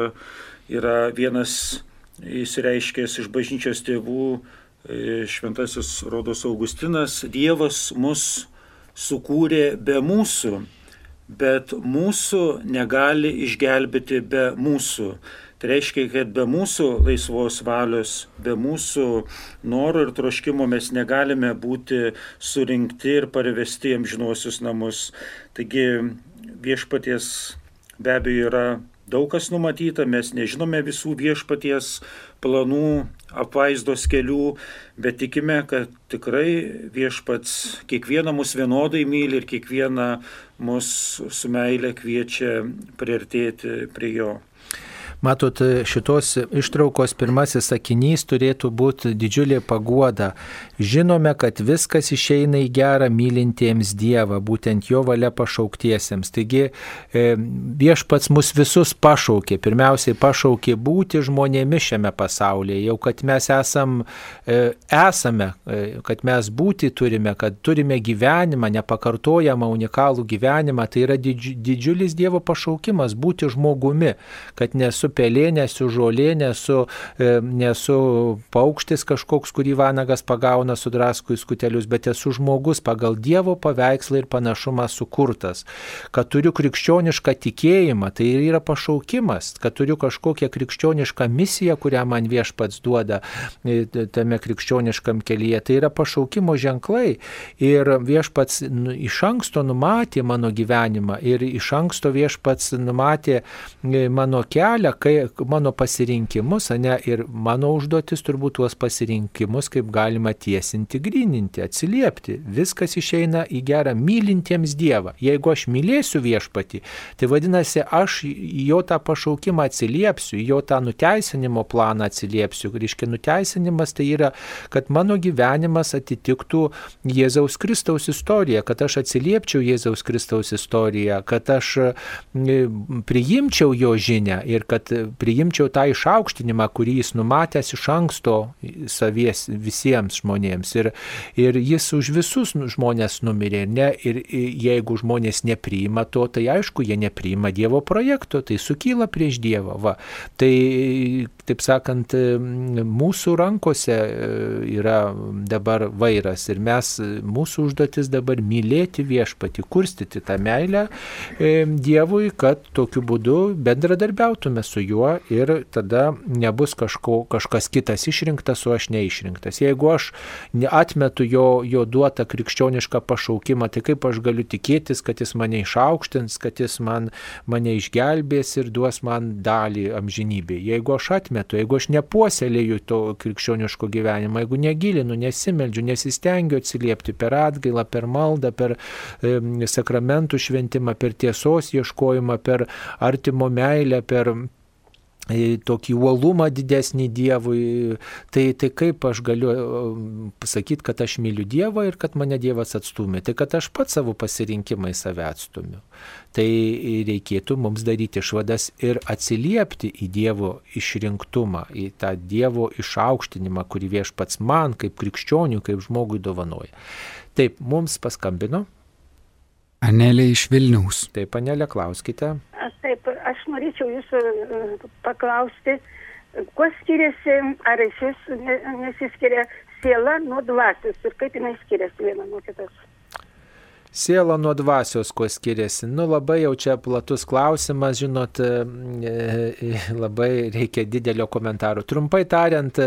yra vienas įsireiškęs iš bažnyčios tėvų, šventasis Rodos Augustinas, Dievas mus sukūrė be mūsų, bet mūsų negali išgelbėti be mūsų. Tai reiškia, kad be mūsų laisvos valios, be mūsų noro ir troškimo mes negalime būti surinkti ir parvesti į amžinuosius namus. Taigi viešpaties be abejo yra daug kas numatyta, mes nežinome visų viešpaties planų, apvaizdos kelių, bet tikime, kad tikrai viešpats kiekvieną mus vienodai myli ir kiekvieną mus su meile kviečia priartėti prie jo. Matot, šitos ištraukos pirmasis sakinys turėtų būti didžiulė paguoda. Žinome, kad viskas išeina į gerą mylintiems Dievą, būtent jo valia pašauktiesiems. Taigi e, viešpats mus visus pašaukė. Pirmiausiai pašaukė būti žmonėmis šiame pasaulyje. Jau kad mes esam, e, esame, e, kad mes būti turime, kad turime gyvenimą, nepakartojamą unikalų gyvenimą, tai yra didžiulis Dievo pašaukimas būti žmogumi, kad nesu nesu pelė, nesu žolė, nesu, e, nesu paukštis kažkoks, kurį vanagas pagauna sudraskų į skutelius, bet esu žmogus pagal Dievo paveikslą ir panašumą sukurtas. Kad turiu krikščionišką tikėjimą, tai yra pašaukimas, kad turiu kažkokią krikščionišką misiją, kurią man viešpats duoda e, tame krikščioniškam kelyje. Tai yra pašaukimo ženklai. Ir viešpats nu, iš anksto numatė mano gyvenimą ir iš anksto viešpats numatė e, mano kelią, kai mano pasirinkimus, ne, ir mano užduotis turbūt tuos pasirinkimus kaip galima tiesinti, grininti, atsiliepti. Viskas išeina į gerą mylintiems Dievą. Jeigu aš mylėsiu viešpatį, tai vadinasi, aš jo tą pašaukimą atsiliepsiu, jo tą nuteisinimo planą atsiliepsiu. Reiškia, nuteisinimas tai yra, kad mano gyvenimas atitiktų Jėzaus Kristaus istoriją, kad aš atsiliepčiau Jėzaus Kristaus istoriją, kad aš priimčiau jo žinę ir kad kad priimčiau tą išaukštinimą, kurį jis numatęs iš anksto savies visiems žmonėms. Ir, ir jis už visus žmonės numirė. Ne, ir jeigu žmonės nepriima to, tai aišku, jie nepriima Dievo projekto, tai sukyla prieš Dievą. Va. Tai, taip sakant, mūsų rankose e, yra dabar vairas ir mes, mūsų užduotis dabar mylėti viešpati, kurstyti tą meilę e, Dievui, kad tokiu būdu bendradarbiautume su juo ir tada nebus kažko, kažkas kitas išrinktas, o aš neišrinktas. Jeigu aš atmetu jo, jo duotą krikščionišką pašaukimą, tai kaip aš galiu tikėtis, kad jis mane išaukštins, kad jis man, mane išgelbės ir duos man dalį amžinybėje. Jeigu aš atmetu, jeigu aš nepuoselėju to krikščioniško gyvenimo, jeigu negilinu, nesimeldžiu, nesistengiu atsiliepti per atgailą, per maldą, per e, sakramentų šventimą, per tiesos ieškojimą, per artimo meilę, per tokį uolumą didesnį Dievui, tai, tai kaip aš galiu pasakyti, kad aš myliu Dievą ir kad mane Dievas atstumė, tai kad aš pats savo pasirinkimai save atstumiu. Tai reikėtų mums daryti išvadas ir atsiliepti į Dievo išrinktumą, į tą Dievo išaukštinimą, kurį viešpats man kaip krikščionių, kaip žmogui dovanoja. Taip, mums paskambino. Anelė iš Vilniaus. Taip, Anelė, klauskite. Taip, aš norėčiau jūsų e, paklausti, kuo skiriasi, ar iš vis nesiskiria siela nuo dvasios ir kaip jinai skiriasi viena nuo kitos siela nuo dvasios kuo skiriasi? Nu, labai jau čia platus klausimas, žinot, e, e, labai reikia didelio komentaro. Trumpai tariant,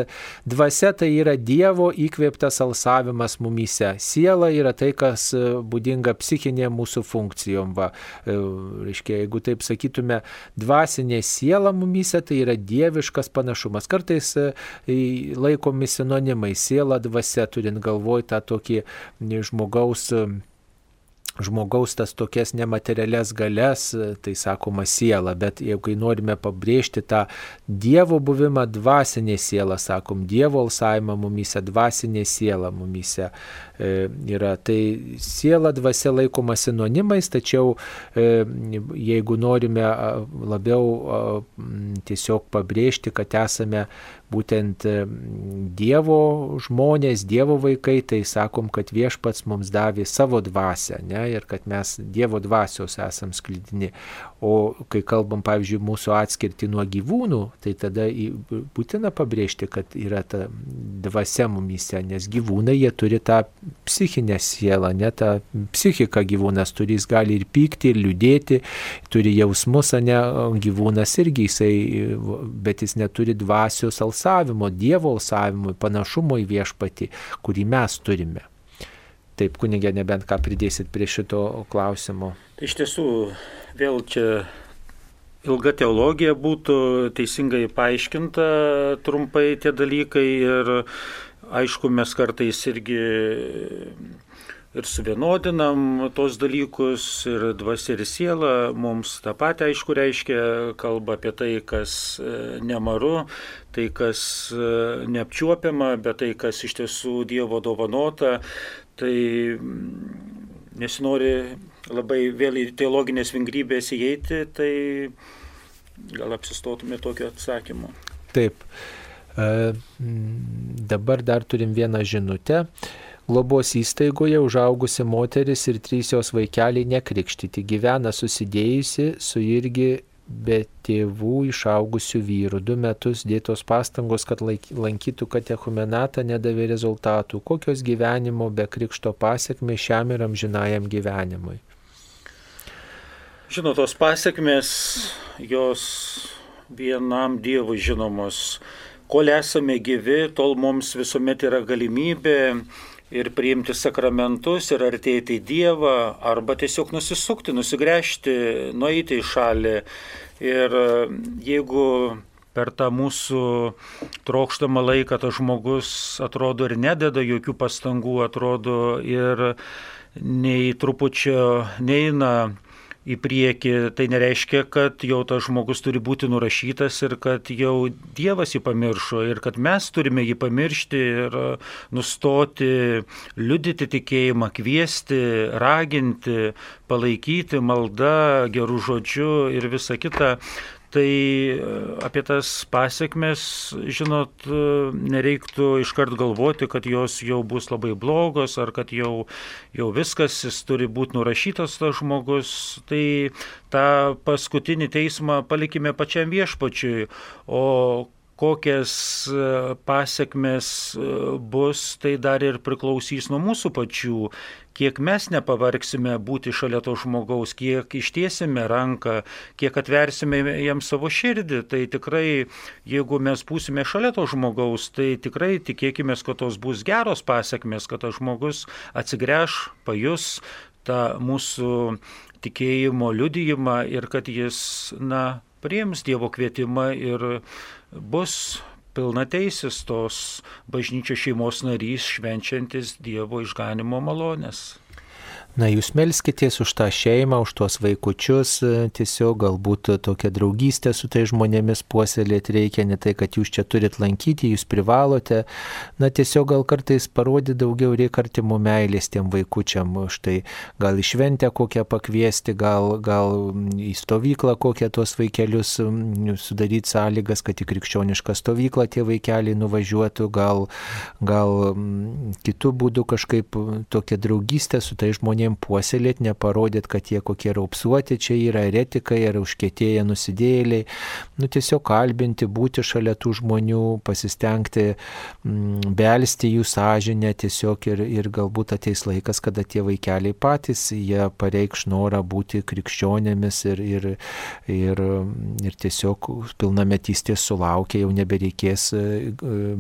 dvasia tai yra Dievo įkvėptas alsavimas mumyse. Siela yra tai, kas būdinga psichinė mūsų funkcijom. Va. E, reiškia, jeigu taip sakytume, dvasinė siela mumyse tai yra dieviškas panašumas. Kartais laikomi sinonimai siela, dvasia, turint galvoj tą tokį žmogaus žmogaus tas tokias nematerialias galias, tai sakoma siela, bet jeigu norime pabrėžti tą Dievo buvimą dvasinė siela, sakom, Dievo alsavimą mumyse, dvasinė siela mumyse e, yra. Tai siela dvasia laikoma sinonimais, tačiau e, jeigu norime labiau tiesiog pabrėžti, kad esame būtent Dievo žmonės, Dievo vaikai, tai sakom, kad viešpats mums davė savo dvasę ne, ir kad mes Dievo dvasios esam sklydini. O kai kalbam, pavyzdžiui, mūsų atskirti nuo gyvūnų, tai tada būtina pabrėžti, kad yra ta dvasia mumyse, nes gyvūnai jie turi tą psichinę sielą, ne tą psichiką gyvūnas turi, jis gali ir pykti, ir liūdėti, turi jausmus, ne gyvūnas irgi jisai, bet jis neturi dvasios alsavimo, Dievo alsavimo, panašumo į viešpatį, kurį mes turime. Taip, kunigė, nebent ką pridėsit prie šito klausimo. Tai iš tiesų, vėl čia ilga teologija būtų teisingai paaiškinta trumpai tie dalykai ir aišku, mes kartais irgi ir suvienodinam tos dalykus, ir dvasia ir siela mums tą patį aišku reiškia, kalba apie tai, kas e, nemaru, tai, kas e, neapčiuopiama, bet tai, kas iš tiesų Dievo dovanota, tai mm, nesinori labai vėl į teologinės vingrybės įeiti, tai gal apsistotume tokio atsakymu. Taip. E, dabar dar turim vieną žinutę. Globos įstaigoje užaugusi moteris ir trys jos vaikeliai nekrikštyti gyvena susidėjusi su irgi be tėvų išaugusių vyrų. Du metus dėtos pastangos, kad lankytų katechumenatą, nedavė rezultatų. Kokios gyvenimo be krikšto pasiekmės šiam ir amžinajam gyvenimui? Žinot, tos pasiekmes jos vienam Dievui žinomos. Kol esame gyvi, tol mums visuomet yra galimybė ir priimti sakramentus ir artėti į Dievą, arba tiesiog nusisukti, nusigręžti, nueiti į šalį. Ir e, jeigu per tą mūsų trokštamą laiką tas žmogus atrodo ir nededa jokių pastangų, atrodo ir nei trupučio neina į priekį, tai nereiškia, kad jau tas žmogus turi būti nurašytas ir kad jau Dievas jį pamiršo ir kad mes turime jį pamiršti ir nustoti liudyti tikėjimą, kviesti, raginti, palaikyti maldą, gerų žodžių ir visa kita. Tai e, apie tas pasiekmes, žinot, e, nereiktų iškart galvoti, kad jos jau bus labai blogos ar kad jau, jau viskas, jis turi būti nurašytas tas žmogus. Tai tą paskutinį teismą palikime pačiam viešpačiui, o kokias e, pasiekmes e, bus, tai dar ir priklausys nuo mūsų pačių, kiek mes nepavargsime būti šalia to žmogaus, kiek ištiesime ranką, kiek atversime jam savo širdį, tai tikrai, jeigu mes būsime šalia to žmogaus, tai tikrai tikėkime, kad tos bus geros pasiekmes, kad tas žmogus atsigręš, pajus tą mūsų tikėjimo liudijimą ir kad jis, na, priims Dievo kvietimą ir bus pilnateisis tos bažnyčios šeimos narys švenčiantis Dievo išganimo malonės. Na, jūs melskitės už tą šeimą, už tuos vaikučius, e, tiesiog galbūt tokią draugystę su tai žmonėmis puoselėti reikia, ne tai, kad jūs čia turit lankyti, jūs privalote. Na, tiesiog gal kartais parodyti daugiau reikia artimų meilės tiem vaikučiam, štai gal į šventę kokią pakviesti, gal, gal į stovyklą kokią tuos vaikelius sudaryti sąlygas, kad į krikščionišką stovyklą tie vaikeliai nuvažiuotų, gal, gal kitų būdų kažkaip tokią draugystę su tai žmonėmis žmonėm puoselėti, neparodyti, kad jie kokie raupsuoti čia yra eretikai ar užkėtėję nusidėjėliai. Nu, tiesiog kalbinti, būti šalia tų žmonių, pasistengti mm, belsti jų sąžinę tiesiog ir, ir galbūt ateis laikas, kada tie vaikeliai patys, jie pareikš norą būti krikščionėmis ir, ir, ir, ir tiesiog pilnametystės sulaukia, jau nebereikės e,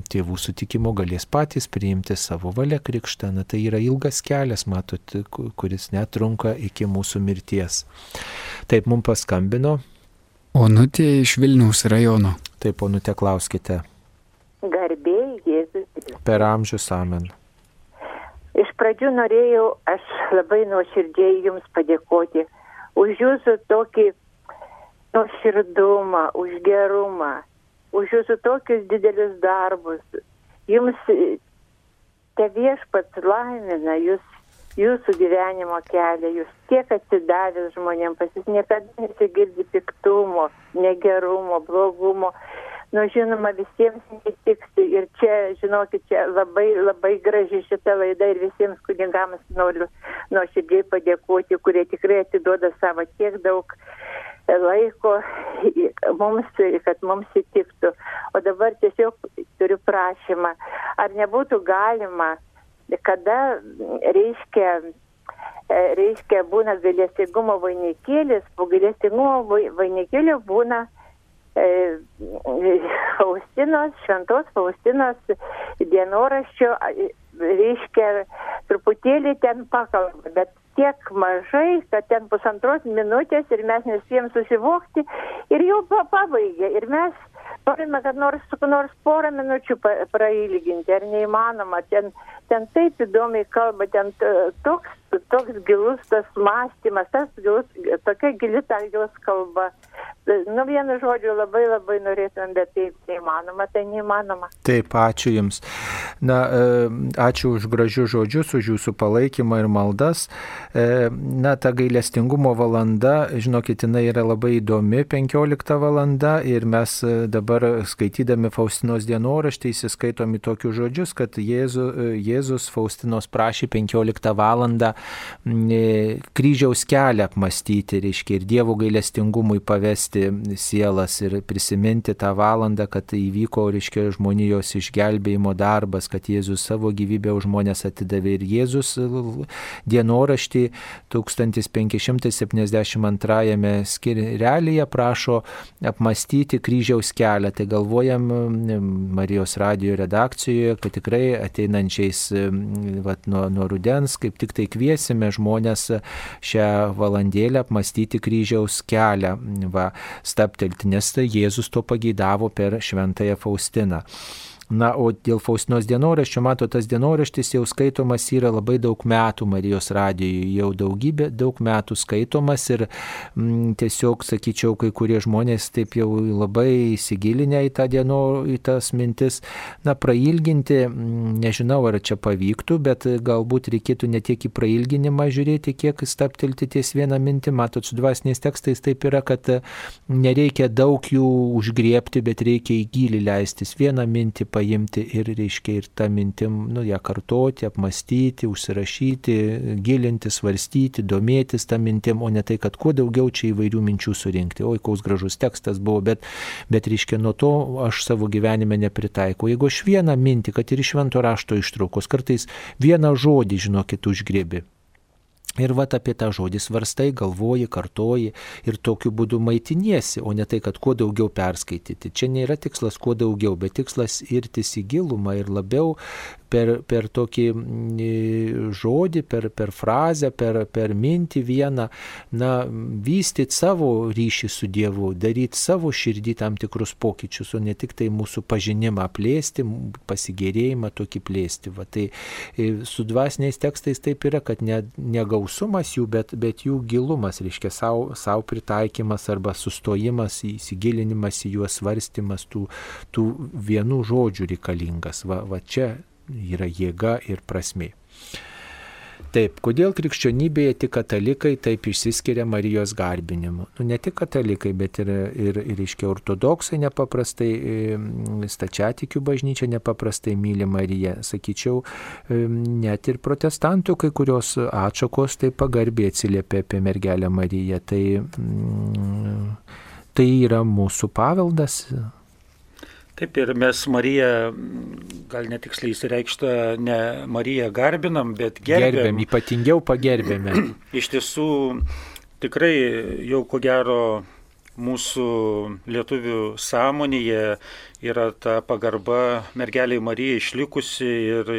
tėvų sutikimo, galės patys priimti savo valią krikštą. Na, tai yra ilgas kelias, matot, kuris netrunka iki mūsų mirties. Taip mums paskambino. Onutė iš Vilniaus rajono. Taip, onutė, klauskite. Garbėjai Jėzus. Per amžius amen. Iš pradžių norėjau aš labai nuoširdžiai Jums padėkoti už Jūsų tokį nuoširdumą, už gerumą, už Jūsų tokius didelius darbus. Jums te viešpats laimina, Jūs jūsų gyvenimo kelią, jūs tiek atsidavęs žmonėm, pas jūs niekada nesigirdi piktumo, negerumo, blogumo. Nu, žinoma, visiems netiksi ir čia, žinokit, čia labai, labai graži šita laida ir visiems kunigams noriu nuoširdžiai padėkoti, kurie tikrai atiduoda savo tiek daug laiko mums, kad mums įtiktų. O dabar tiesiog turiu prašymą, ar nebūtų galima kada reiškia e, reiškia būna gailestingumo vainikėlis, po gailestingumo vainikėlio būna e, Faustinos, šventos Faustinos dienoraščio, reiškia truputėlį ten pakalba, bet tiek mažai, kad ten pusantros minutės ir mes nespėjom susivokti ir jau pabaigė. Ir mes norime, kad nors, nors porą minučių prailginti, ar neįmanoma. Ten, ten taip įdomiai kalba, ten toks, toks gilus tas mąstymas, tas gilus, tokia gili ta jos kalba. Nu, vienu žodžiu, labai labai norėtumėm, bet taip neįmanoma, tai neįmanoma. Taip, ačiū Jums. Na, e, ačiū už gražius žodžius, už Jūsų palaikymą ir maldas. E, na, ta gailestingumo valanda, žinokit, jinai yra labai įdomi, 15 valanda ir mes e, dabar skaitydami Faustinos dienoraštį įsiskaitom į tokius žodžius, kad Jėzu, Jėzus Faustinos prašė 15 valandą kryžiaus kelią apmastyti, reiškia, ir Dievo gailestingumui pavesti paleisti sielas ir prisiminti tą valandą, kad įvyko, reiškia, žmonijos išgelbėjimo darbas, kad Jėzus savo gyvybę už žmonės atidavė ir Jėzus dienoraštį 1572 skirelėje prašo apmastyti kryžiaus kelią. Tai galvojam Marijos radio redakcijoje, kad tikrai ateinančiais vat, nuo, nuo rudens kaip tik tai kviesime žmonės šią valandėlę apmastyti kryžiaus kelią. Va, staptelti, nes tai Jėzus to pageidavo per šventąją Faustiną. Na, o dėl Faustinos dienoraščio, mato, tas dienoraštis jau skaitomas yra labai daug metų Marijos radijoje, jau daugybė, daug metų skaitomas ir m, mm, tiesiog, sakyčiau, kai kurie žmonės taip jau labai įsigilinę į tą dieno, į tas mintis, na, prailginti, mm, nežinau, ar čia pavyktų, bet galbūt reikėtų ne tiek į prailginimą žiūrėti, kiek staptelti ties vieną mintį. Matot, su dvasiniais tekstais taip yra, kad nereikia daug jų užgriepti, bet reikia į gilį leistis, vieną mintį paimti ir, reiškia, ir tą mintim, nu, ją kartoti, apmastyti, užsirašyti, gilinti, svarstyti, domėtis tą mintim, o ne tai, kad kuo daugiau čia įvairių minčių surinkti. Oi, koks gražus tekstas buvo, bet, bet reiškia, nuo to aš savo gyvenime nepritaikau. Jeigu aš vieną mintį, kad ir iš švento rašto ištraukos, kartais vieną žodį, žinokit, užgriebi. Ir vat apie tą žodį svarstai, galvoji, kartoji ir tokiu būdu maitiniesi, o ne tai, kad kuo daugiau perskaityti. Čia nėra tikslas kuo daugiau, bet tikslas irtis į gilumą ir labiau per, per tokį mm, žodį, per, per frazę, per, per mintį vieną, na, vystyti savo ryšį su Dievu, daryti savo širdį tam tikrus pokyčius, o ne tik tai mūsų pažinimą plėsti, pasigėrėjimą tokį plėsti. Va, tai e, su dvasiniais tekstais taip yra, kad ne, ne gausumas jų, bet, bet jų gilumas, reiškia savo, savo pritaikymas arba sustojimas, įsigilinimas į juos svarstymas tų, tų vienų žodžių reikalingas. Va, va čia yra jėga ir prasme. Taip, kodėl krikščionybėje tik katalikai taip išsiskiria Marijos garbinimu? Nu, ne tik katalikai, bet ir, ir, ir iškia ortodoksai nepaprastai, stačiatikių bažnyčia nepaprastai myli Mariją. Sakyčiau, net ir protestantų kai kurios atšakos taip pagarbiai atsiliepia apie mergelę Mariją. Tai, tai yra mūsų paveldas, Taip ir mes Mariją, gal netiksliai įsireikštą, ne Mariją garbinam, bet gerbėm. Gerbėm, ypatingiau pagerbėme. Iš tiesų, tikrai jau ko gero mūsų lietuvių sąmonėje yra ta pagarba mergeliai Marijai išlikusi ir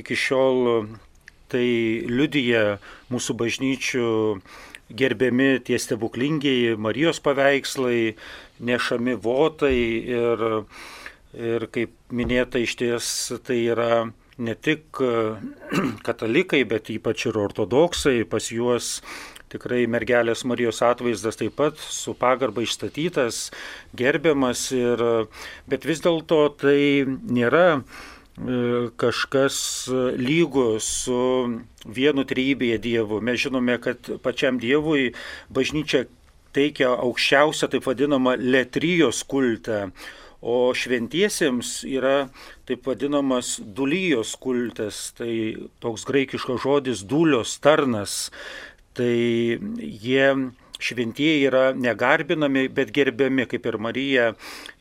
iki šiol tai liudyja mūsų bažnyčių gerbiami tie stebuklingiai Marijos paveikslai, nešami votai ir Ir kaip minėta, iš ties tai yra ne tik katalikai, bet ypač ir ortodoksai, pas juos tikrai mergelės Marijos atvaizdas taip pat su pagarba išstatytas, gerbiamas, ir, bet vis dėlto tai nėra e, kažkas lygu su vienu trybėje Dievu. Mes žinome, kad pačiam Dievui bažnyčia teikia aukščiausią taip vadinamą letrijos kultą O šventiesiems yra taip vadinamas dulyjos kultas, tai toks graikiškas žodis dulios tarnas. Tai jie šventieji yra negarbinami, bet gerbiami, kaip ir Marija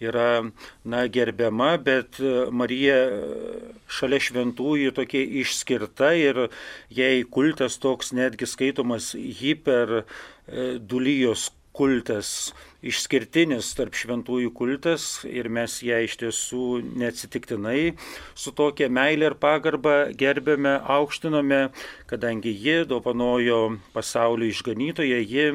yra na, gerbiama, bet Marija šalia šventųjų tokia išskirta ir jai kultas toks netgi skaitomas hiper e, dulyjos kultas išskirtinis tarp šventųjų kultas ir mes ją iš tiesų neatsitiktinai su tokia meilė ir pagarba gerbėme, aukštinome, kadangi ji dovanojo pasaulio išganytoje, ji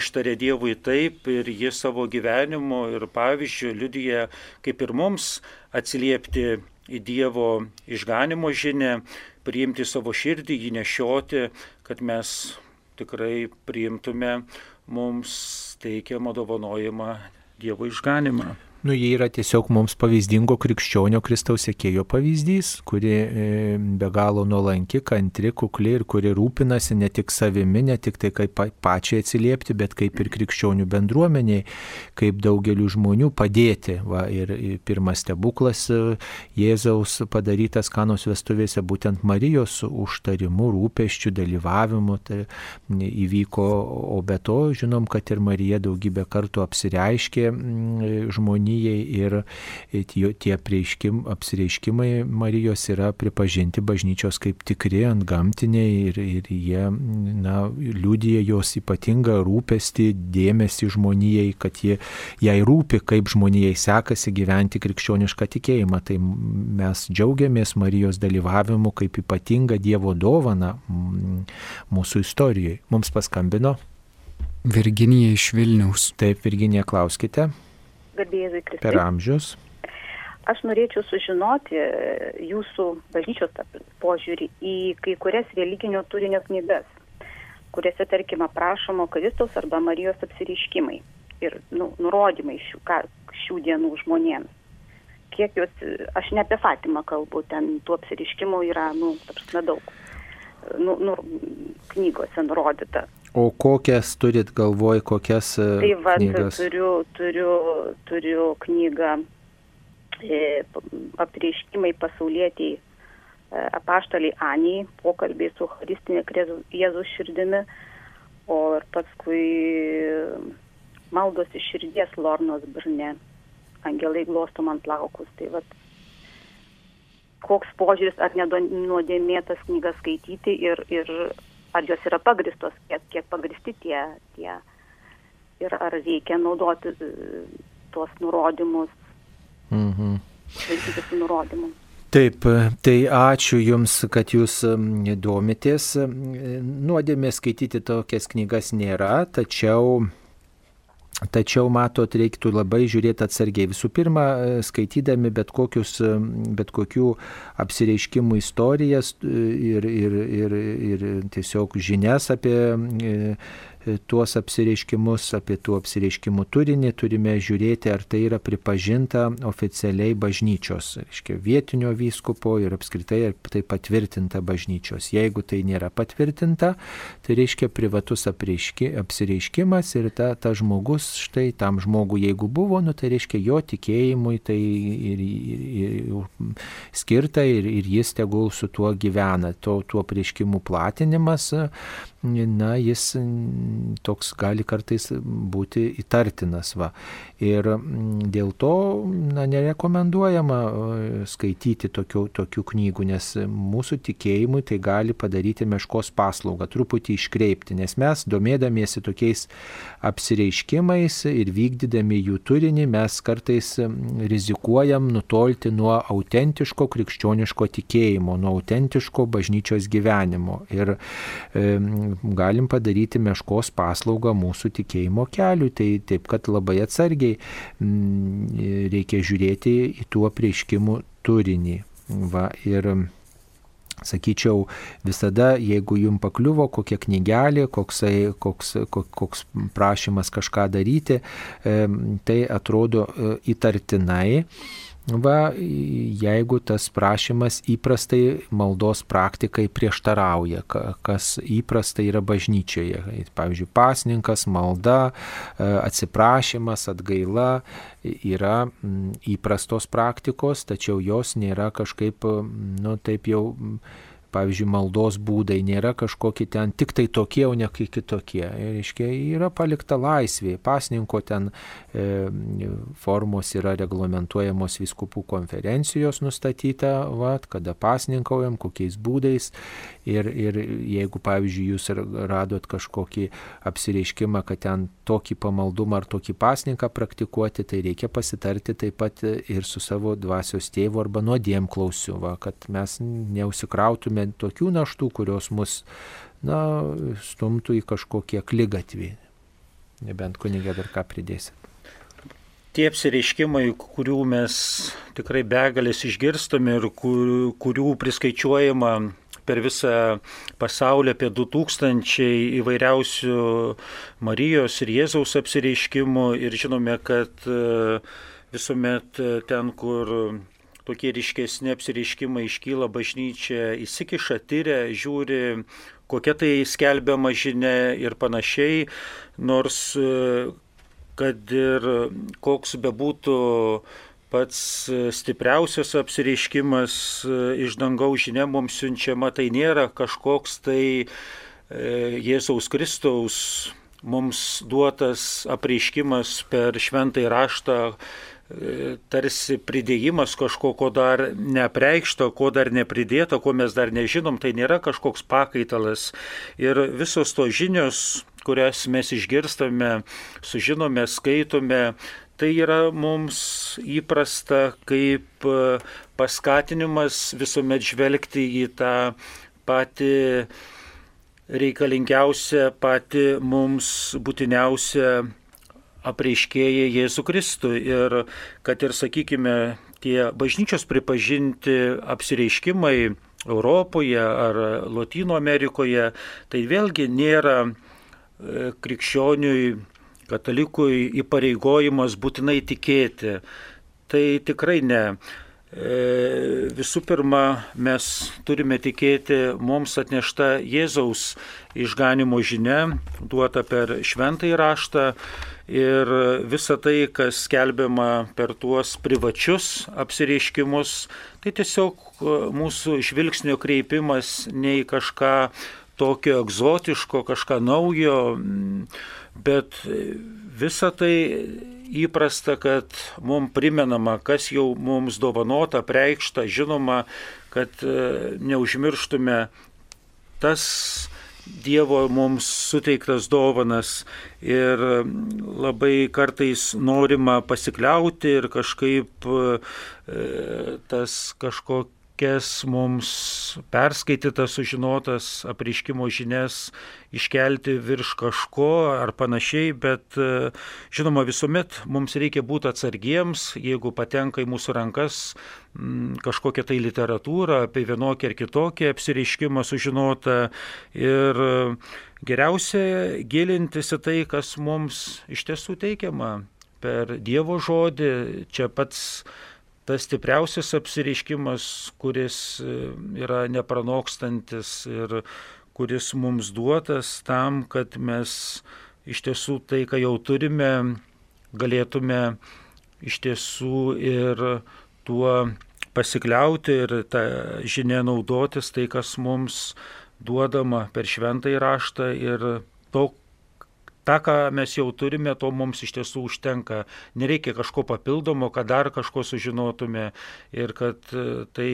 ištarė Dievui taip ir ji savo gyvenimu ir pavyzdžių liudyje, kaip ir mums atsiliepti į Dievo išganimo žinę, priimti savo širdį, jį nešioti, kad mes tikrai priimtume mums teikiamą dovanojimą Dievo išganimą. Nu, jie yra tiesiog mums pavyzdingo krikščionio Kristaus sėkėjo pavyzdys, kuri e, be galo nuolanki, kantri, kukli ir kuri rūpinasi ne tik savimi, ne tik tai kaip pačiai atsiliepti, bet kaip ir krikščionių bendruomeniai, kaip daugeliu žmonių padėti. Va, ir, ir pirmas stebuklas e, Jėzaus padarytas kanos vestuvėse būtent Marijos užtarimu, rūpeščių, dalyvavimu tai įvyko, o be to žinom, kad ir Marija daugybę kartų apsireiškė žmonijai žmonijai ir tie prieiškim, apsireiškimai Marijos yra pripažinti bažnyčios kaip tikri ant gamtiniai ir, ir jie na, liūdija jos ypatingą rūpestį, dėmesį žmonijai, kad jie, jai rūpi, kaip žmonijai sekasi gyventi krikščionišką tikėjimą. Tai mes džiaugiamės Marijos dalyvavimu kaip ypatingą Dievo dovaną mūsų istorijoje. Mums paskambino. Virginija iš Vilniaus. Taip, Virginija, klauskite garbėzui Kristui. Per amžius. aš norėčiau sužinoti jūsų bažnyčios požiūrį į kai kurias religinio turinio knygas, kuriuose, tarkim, aprašomo Kristaus arba Marijos apsiriškimai ir nu, nurodymai šių, ką, šių dienų žmonėms. Kiek jūs, aš ne apie Fatimą kalbu, ten tų apsiriškimų yra, nu, tarsi daug, nu, nu, knygose nurodyta. O kokias turit galvoj, kokias e, tai va, knygas? Turiu, turiu, turiu knygą e, apreiškimai pasaulietiai e, apaštaliai Anijai, pokalbiai su Haristinė Jėzus širdimi, o ir paskui maldos iš širdies Lornos Brne, angelai glosto man plaukus. Tai vat, koks požiūris, ar nenuodėmėtas knygas skaityti ir, ir ar jos yra pagristos, kiek, kiek pagristi tie, tie ir ar reikia naudoti e, tuos nurodymus, Mhm. laikytis tų nurodymų. Taip, tai ačiū Jums, kad Jūs domitės. Nuodėmė skaityti tokias knygas nėra, tačiau Tačiau, matot, reiktų labai žiūrėti atsargiai. Visų pirma, skaitydami bet, kokius, bet kokių apsireiškimų istorijas ir, ir, ir, ir tiesiog žinias apie tuos apsireiškimus, apie tų apsireiškimų turinį, turime žiūrėti, ar tai yra pripažinta oficialiai bažnyčios, reiškia vietinio vyskupo ir apskritai ar tai patvirtinta bažnyčios. Jeigu tai nėra patvirtinta, tai reiškia privatus apsireiškimas ir ta, ta žmogus, štai tam žmogui, jeigu buvo, nu, tai reiškia jo tikėjimui tai ir, ir, ir skirta ir, ir jis tegul su tuo gyvena. To, tuo prieškimų platinimas na, jis toks gali kartais būti įtartinas. Va. Ir dėl to na, nerekomenduojama skaityti tokių, tokių knygų, nes mūsų tikėjimui tai gali padaryti meškos paslaugą, truputį iškreipti, nes mes domėdamiesi tokiais apsireiškimais ir vykdydami jų turinį, mes kartais rizikuojam nutolti nuo autentiško krikščioniško tikėjimo, nuo autentiško bažnyčios gyvenimo. Ir e, galim padaryti meškos paslaugą mūsų tikėjimo keliui. Tai taip, kad labai atsargiai m, reikia žiūrėti į tuo prieškimų turinį. Va, ir sakyčiau, visada, jeigu jum pakliuvo kokia knygelė, koksai, koks, koks prašymas kažką daryti, tai atrodo įtartinai. Va, jeigu tas prašymas įprastai maldos praktikai prieštarauja, kas įprastai yra bažnyčioje. Pavyzdžiui, pasninkas, malda, atsiprašymas, atgaila yra įprastos praktikos, tačiau jos nėra kažkaip, nu taip jau pavyzdžiui, maldos būdai nėra kažkokie ten tik tai tokie, o ne kitokie. Ir, reiškia, yra palikta laisvė. Pasninko ten e, formos yra reglamentuojamos viskupų konferencijos nustatyta, va, kada pasninkaujam, kokiais būdais. Ir, ir jeigu, pavyzdžiui, jūs radot kažkokį apsireiškimą, kad ten tokį pamaldumą ar tokį pasninką praktikuoti, tai reikia pasitarti taip pat ir su savo dvasios tėvu arba nuodėm klausiu, va, kad mes neusikrautume tokių naštų, kurios mus na, stumtų į kažkokį aklygatvį. Nebent kunigė dar ką pridėsit. Tie apsireiškimai, kurių mes tikrai begalės išgirstame ir kur, kurių priskaičiuojama per visą pasaulį apie 2000 įvairiausių Marijos ir Jėzaus apsireiškimų ir žinome, kad visuomet ten, kur tokie ryškesni apsireiškimai iškyla, bažnyčia įsikiša, tyria, žiūri, kokia tai skelbiama žinia ir panašiai, nors kad ir koks bebūtų pats stipriausias apsireiškimas iš dangaus žinia mums siunčiama, tai nėra kažkoks tai Jėzaus Kristaus mums duotas apreiškimas per šventąjį raštą, tarsi pridėjimas kažko, ko dar nepreikšto, ko dar nepridėta, ko mes dar nežinom, tai nėra kažkoks pakaitalas. Ir visos tos žinios, kurias mes išgirstame, sužinome, skaitome, tai yra mums įprasta kaip paskatinimas visuomet žvelgti į tą patį reikalingiausią, patį mums būtiniausią apreiškėja Jėzų Kristų. Ir kad ir, sakykime, tie bažnyčios pripažinti apsireiškimai Europoje ar Latino Amerikoje, tai vėlgi nėra e, krikščioniui, katalikui įpareigojimas būtinai tikėti. Tai tikrai ne. E, visų pirma, mes turime tikėti mums atnešta Jėzaus išganimo žinia, duota per šventąjį raštą ir visa tai, kas skelbiama per tuos privačius apsireiškimus, tai tiesiog e, mūsų žvilgsnio kreipimas ne į kažką tokio egzotiško, kažką naujo, bet visa tai įprasta, kad mums primenama, kas jau mums dovanota, preikšta, žinoma, kad e, neužmirštume tas Dievo mums suteiktas dovanas ir labai kartais norima pasikliauti ir kažkaip e, tas kažkokia kokias mums perskaitytas, sužinotas apriškimo žinias iškelti virš kažko ar panašiai, bet e, žinoma visuomet mums reikia būti atsargiems, jeigu patenka į mūsų rankas kažkokią tai literatūrą apie vienokį ar kitokį apsireiškimą sužinota ir geriausia gilintis į tai, kas mums iš tiesų teikiama per Dievo žodį, čia pats tas stipriausias apsireiškimas, kuris e, yra nepranokstantis ir kuris mums duotas tam, kad mes iš tiesų tai, ką jau turime, galėtume iš tiesų ir tuo pasikliauti ir tą žinę naudotis, tai kas mums duodama per šventąjį raštą ir to, tą, ką mes jau turime, to mums iš tiesų užtenka. Nereikia kažko papildomo, kad dar kažko sužinotume ir kad e, tai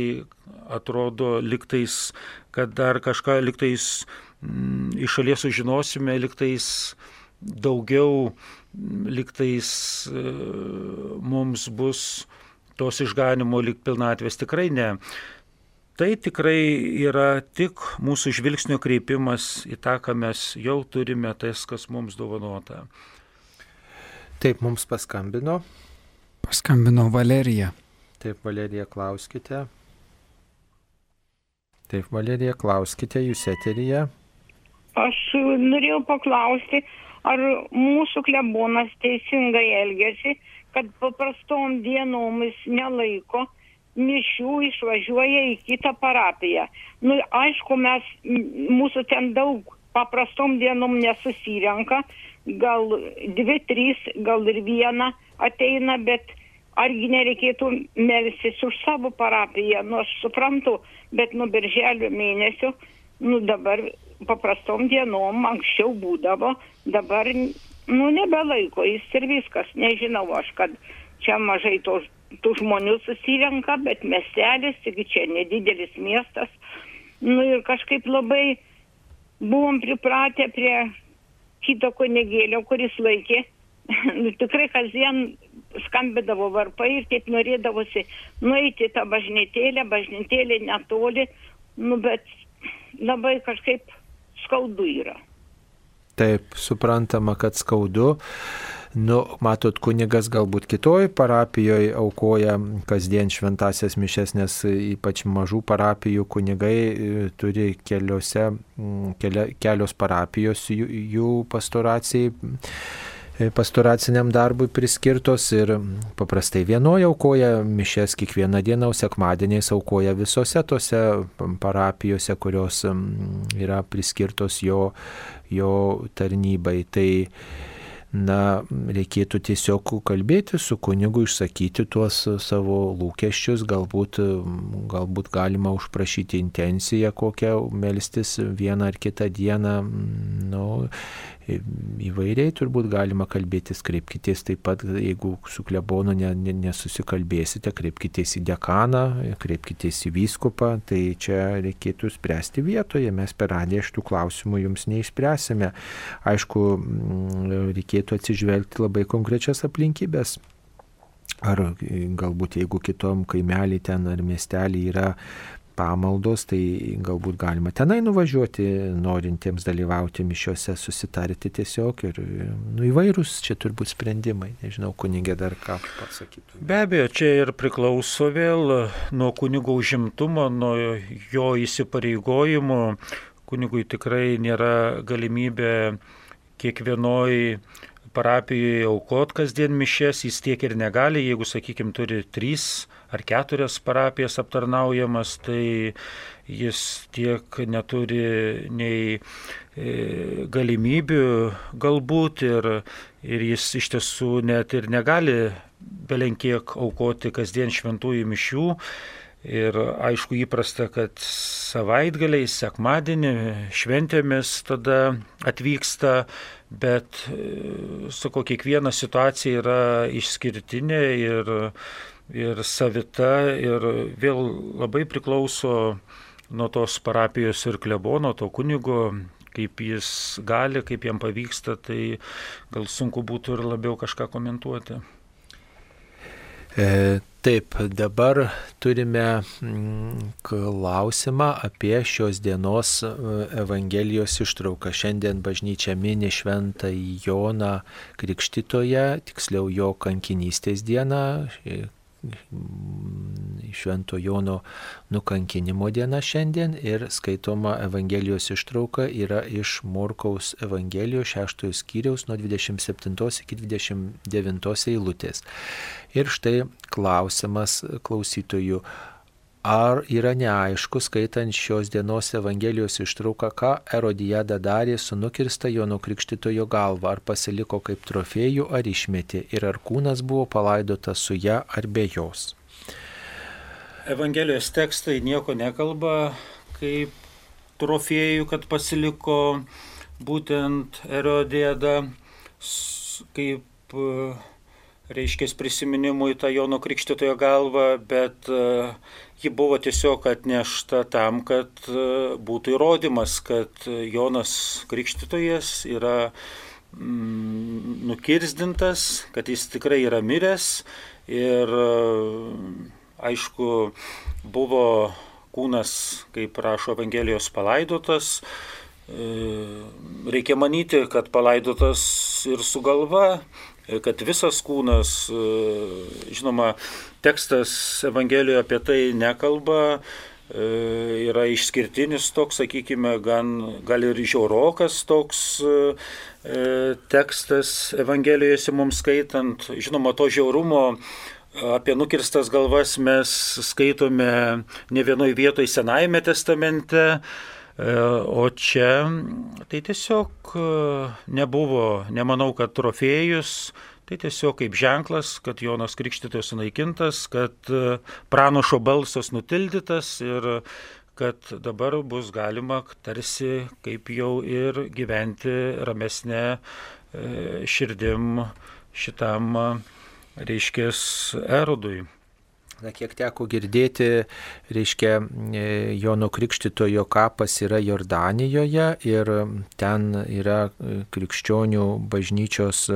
atrodo liktais, kad dar kažką liktais m, iš šalies sužinosime, liktais daugiau, liktais e, mums bus tos išganimo lik pilnatvės. Tikrai ne. Tai tikrai yra tik mūsų žvilgsnio kreipimas į tą, ką mes jau turime, tas, kas mums dovanota. Taip, mums paskambino. Paskambino Valerija. Taip, Valerija, klauskite. Taip, Valerija, klauskite, jūs eteryje. Aš norėjau paklausti, ar mūsų klebonas teisingai elgesi, kad paprastom dienomis nelaiko mišių išvažiuoja į kitą parapiją. Nu, aišku, mes, mūsų ten daug paprastom dienom nesusirenka, gal dvi, trys, gal ir viena ateina, bet argi nereikėtų melsis už savo parapiją, nu aš suprantu, bet nuo birželio mėnesio, nu dabar paprastom dienom anksčiau būdavo, dabar, nu nebelaiko jis ir viskas, nežinau aš, kad čia mažai tos tų žmonių susirenka, bet miestelis, taigi čia nedidelis miestas. Nu ir kažkaip labai buvom pripratę prie kito kunigėlio, kuris laikė. nu, tikrai kasdien skambidavo varpai ir taip norėdavosi nueiti tą bažnytėlę, bažnytėlė netoli, nu bet labai kažkaip skaudu yra. Taip, suprantama, kad skaudu. Nu, matot, kunigas galbūt kitoj parapijoje aukoja kasdien šventasias mišes, nes ypač mažų parapijų kunigai e, turi keliose, kelia, kelios parapijos jų, jų pastoracijai e, pastoraciniam darbui priskirtos ir paprastai vienoje aukoja mišes kiekvieną dieną, o sekmadieniais aukoja visose tose parapijose, kurios yra priskirtos jo, jo tarnybai. Tai na, reikėtų tiesiog kalbėti su kunigu, išsakyti tuos savo lūkesčius, galbūt, galbūt galima užprašyti intenciją kokią melstis vieną ar kitą dieną. Nu, įvairiai turbūt galima kalbėtis, kreipkitės taip pat, jeigu su klebonu ne, ne, nesusikalbėsite, kreipkitės į dekaną, kreipkitės į vyskupą, tai čia reikėtų spręsti vietoje, mes per radiją šitų klausimų jums neišspręsime. Aišku, reikėtų atsižvelgti labai konkrečias aplinkybės. Ar galbūt jeigu kitom kaimelį ten ar miestelį yra pamaldos, tai galbūt galima tenai nuvažiuoti, norintiems dalyvauti mišiuose, susitarti tiesiog ir nu, įvairūs čia turbūt sprendimai. Nežinau, kunigė dar ką pasakytų. Be abejo, čia ir priklauso vėl nuo kunigo užimtumo, nuo jo įsipareigojimų. Kunigui tikrai nėra galimybė kiekvienoj parapijoje aukot kasdien mišes, jis tiek ir negali, jeigu, sakykime, turi trys ar keturias parapijas aptarnaujamas, tai jis tiek neturi nei e, galimybių galbūt ir, ir jis iš tiesų net ir negali belenkiek aukoti kasdien šventųjų mišių. Ir aišku įprasta, kad savaitgaliai, sekmadienį, šventėmis tada atvyksta, bet, e, sako, kiekviena situacija yra išskirtinė ir, ir savita ir vėl labai priklauso nuo tos parapijos ir klebono, to kunigo, kaip jis gali, kaip jam pavyksta, tai gal sunku būtų ir labiau kažką komentuoti. E, taip, dabar turime mm, klausimą apie šios dienos e, Evangelijos ištrauką. Šiandien bažnyčia mini šventą Joną Krikštitoje, tiksliau jo kankinystės dieną, Švento Jono nukankinimo diena šiandien ir skaitoma Evangelijos ištrauka yra iš Morkaus Evangelijos 6 skyriaus nuo 27 iki 29 eilutės. Ir štai klausimas klausytojų, Ar yra neaišku, skaitant šios dienos Evangelijos ištrauką, ką Erodijada darė su nukirsta Jono Krikštitojo galva, ar pasiliko kaip trofėjų, ar išmetė, ir ar kūnas buvo palaidotas su ja ar be jos. Evangelijos tekstai nieko nekalba kaip trofėjų, kad pasiliko būtent Erodijada, kaip reiškia prisiminimui tą Jono Krikštitojo galvą, bet uh, ji buvo tiesiog atnešta tam, kad e, būtų įrodymas, kad Jonas Krikštytojas yra mm, nukirzdintas, kad jis tikrai yra miręs ir e, aišku buvo kūnas, kaip rašo Evangelijos, palaidotas. E, reikia manyti, kad palaidotas ir su galva, kad visas kūnas, žinoma, tekstas Evangelijoje apie tai nekalba, e, yra išskirtinis toks, sakykime, gan, gal ir žiaurokas toks e, e, tekstas Evangelijose mums skaitant. Žinoma, to žiaurumo apie nukirstas galvas mes skaitome ne vienoje vietoje Senajame testamente. O čia tai tiesiog nebuvo, nemanau, kad trofėjus, Tai tiesiog kaip ženklas, kad Jonas Krikštytojas sunaikintas, kad e, pranašo balsas nutildytas ir kad dabar bus galima tarsi kaip jau ir gyventi ramesnė e, širdim šitam, reiškia, erodui. Na, kiek teko girdėti, reiškia, e, Jono Krikštitojo kapas yra Jordanijoje ir ten yra krikščionių bažnyčios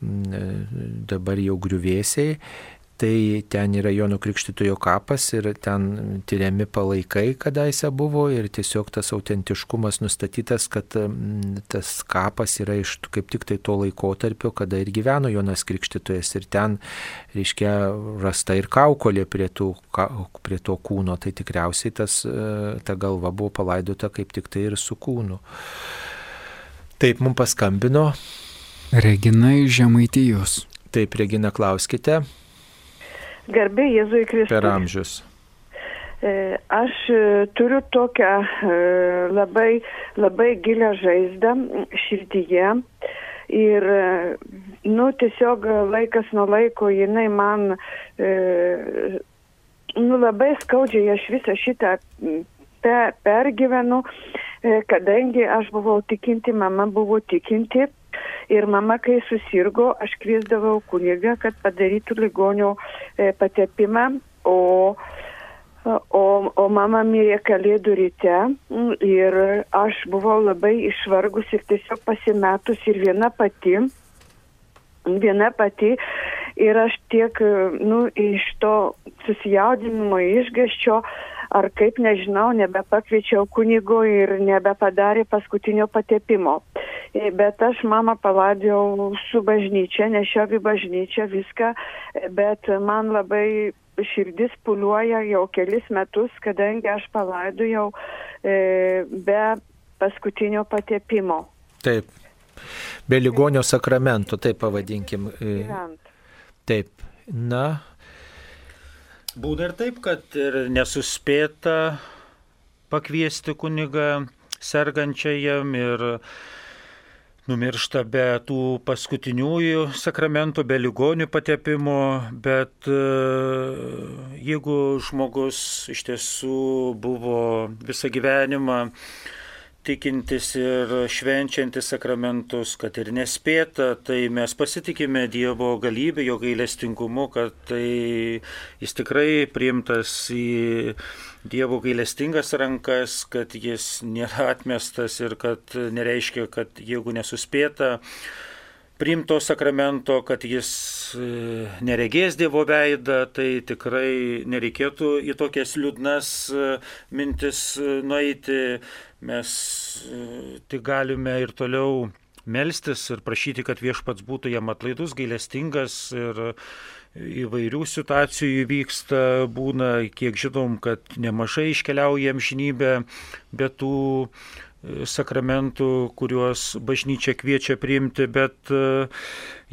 dabar jau griuvėsiai. Tai ten yra Jono Krikštitojo kapas ir ten tyriami palaikai kadaise buvo ir tiesiog tas autentiškumas nustatytas, kad tas kapas yra iš kaip tik tai to laikotarpio, kada ir gyveno Jonas Krikštitojas ir ten, reiškia, rasta ir kaukolė prie, tų, prie to kūno, tai tikriausiai tas, e, ta galva buvo palaidota kaip tik tai ir su kūnu. Taip, mums paskambino Regina iš Žemaitijos. Taip, Regina, klauskite. Garbė Jėzui Kristui. Per amžius. E, aš e, turiu tokią e, labai, labai gilę žaizdą širdyje ir, nu, tiesiog laikas nuo laiko jinai man, nu, labai skaudžiai aš visą šitą pe, pergyvenu, kadangi aš buvau tikinti, mama buvo tikinti Ir mama, kai susirgo, aš kviesdavau kunigą, kad padarytų ligonio e, patepimą, o, o, o mama mirė kalėdų ryte ir aš buvau labai išvargus ir tiesiog pasimetus ir viena pati. Viena pati ir aš tiek, nu, iš to susijaudinimo išgaščio ar kaip nežinau, nebepakviečiau kunigo ir nebepadarė paskutinio patepimo. E, bet aš mamą palaidžiau su bažnyčia, nešiau į bažnyčią viską, bet man labai širdis puliuoja jau kelis metus, kadangi aš palaidojau e, be paskutinio patepimo. Taip. Be ligonio sakramento, taip pavadinkim. Gyvent. Taip. Na, Būna ir taip, kad ir nesuspėta pakviesti kunigą sergančiajam ir numiršta be tų paskutiniųjų sakramentų, be ligonių patepimo, bet e, jeigu žmogus iš tiesų buvo visą gyvenimą tikintis ir švenčiantis sakramentus, kad ir nespėta, tai mes pasitikime Dievo galybę, jo gailestingumu, kad tai jis tikrai priimtas į Dievo gailestingas rankas, kad jis nėra atmestas ir kad nereiškia, kad jeigu nesuspėta, priimto sakramento, kad jis e, neregės Dievo veidą, tai tikrai nereikėtų į tokias liūdnas e, mintis e, nueiti. Mes tik galime ir toliau melstis ir prašyti, kad viešpats būtų jam atlaidus, gailestingas ir įvairių situacijų vyksta, būna, kiek žinom, kad nemažai iškeliauja amžinybę, bet tų sakramentų, kuriuos bažnyčia kviečia priimti, bet e,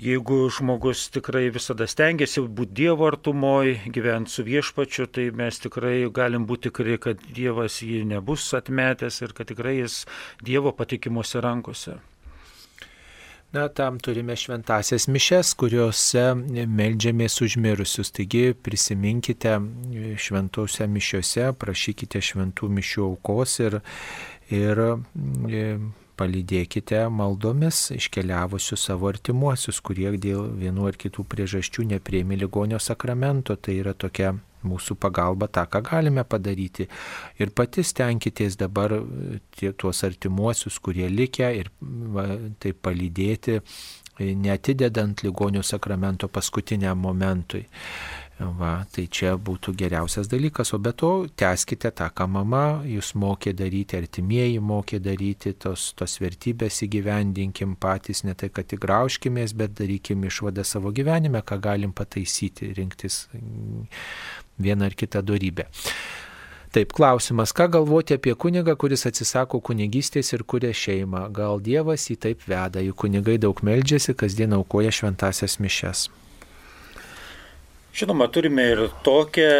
jeigu žmogus tikrai visada stengiasi būti Dievo artumoje, gyventi su viešpačiu, tai mes tikrai galim būti tikri, kad Dievas jį nebus atmetęs ir kad tikrai jis Dievo patikimuose rankose. Na, tam turime šventasias mišes, kuriuose melžiamės užmirusius. Taigi prisiminkite šventose mišiuose, prašykite šventų mišių aukos ir, ir e, palydėkite maldomis iškeliavusius savo artimuosius, kurie dėl vienu ar kitų priežasčių neprieimi ligonio sakramento. Tai yra tokia mūsų pagalba tą, ką galime padaryti. Ir patys tenkitės dabar tie, tuos artimuosius, kurie likę ir va, taip palydėti, netidedant ligonio sakramento paskutiniam momentui. Va, tai čia būtų geriausias dalykas, o be to tęskite tą, ką mama jūs mokė daryti, artimieji mokė daryti, tos, tos vertybės įgyvendinkim patys, ne tai, kad tik grauškimės, bet darykim išvadą savo gyvenime, ką galim pataisyti, rinktis vieną ar kitą darybę. Taip, klausimas, ką galvoti apie kunigą, kuris atsisako kunigystės ir kuria šeimą? Gal Dievas jį taip veda, juk kunigai daug meldžiasi, kasdien aukoja šventasias mišes. Žinoma, turime ir tokią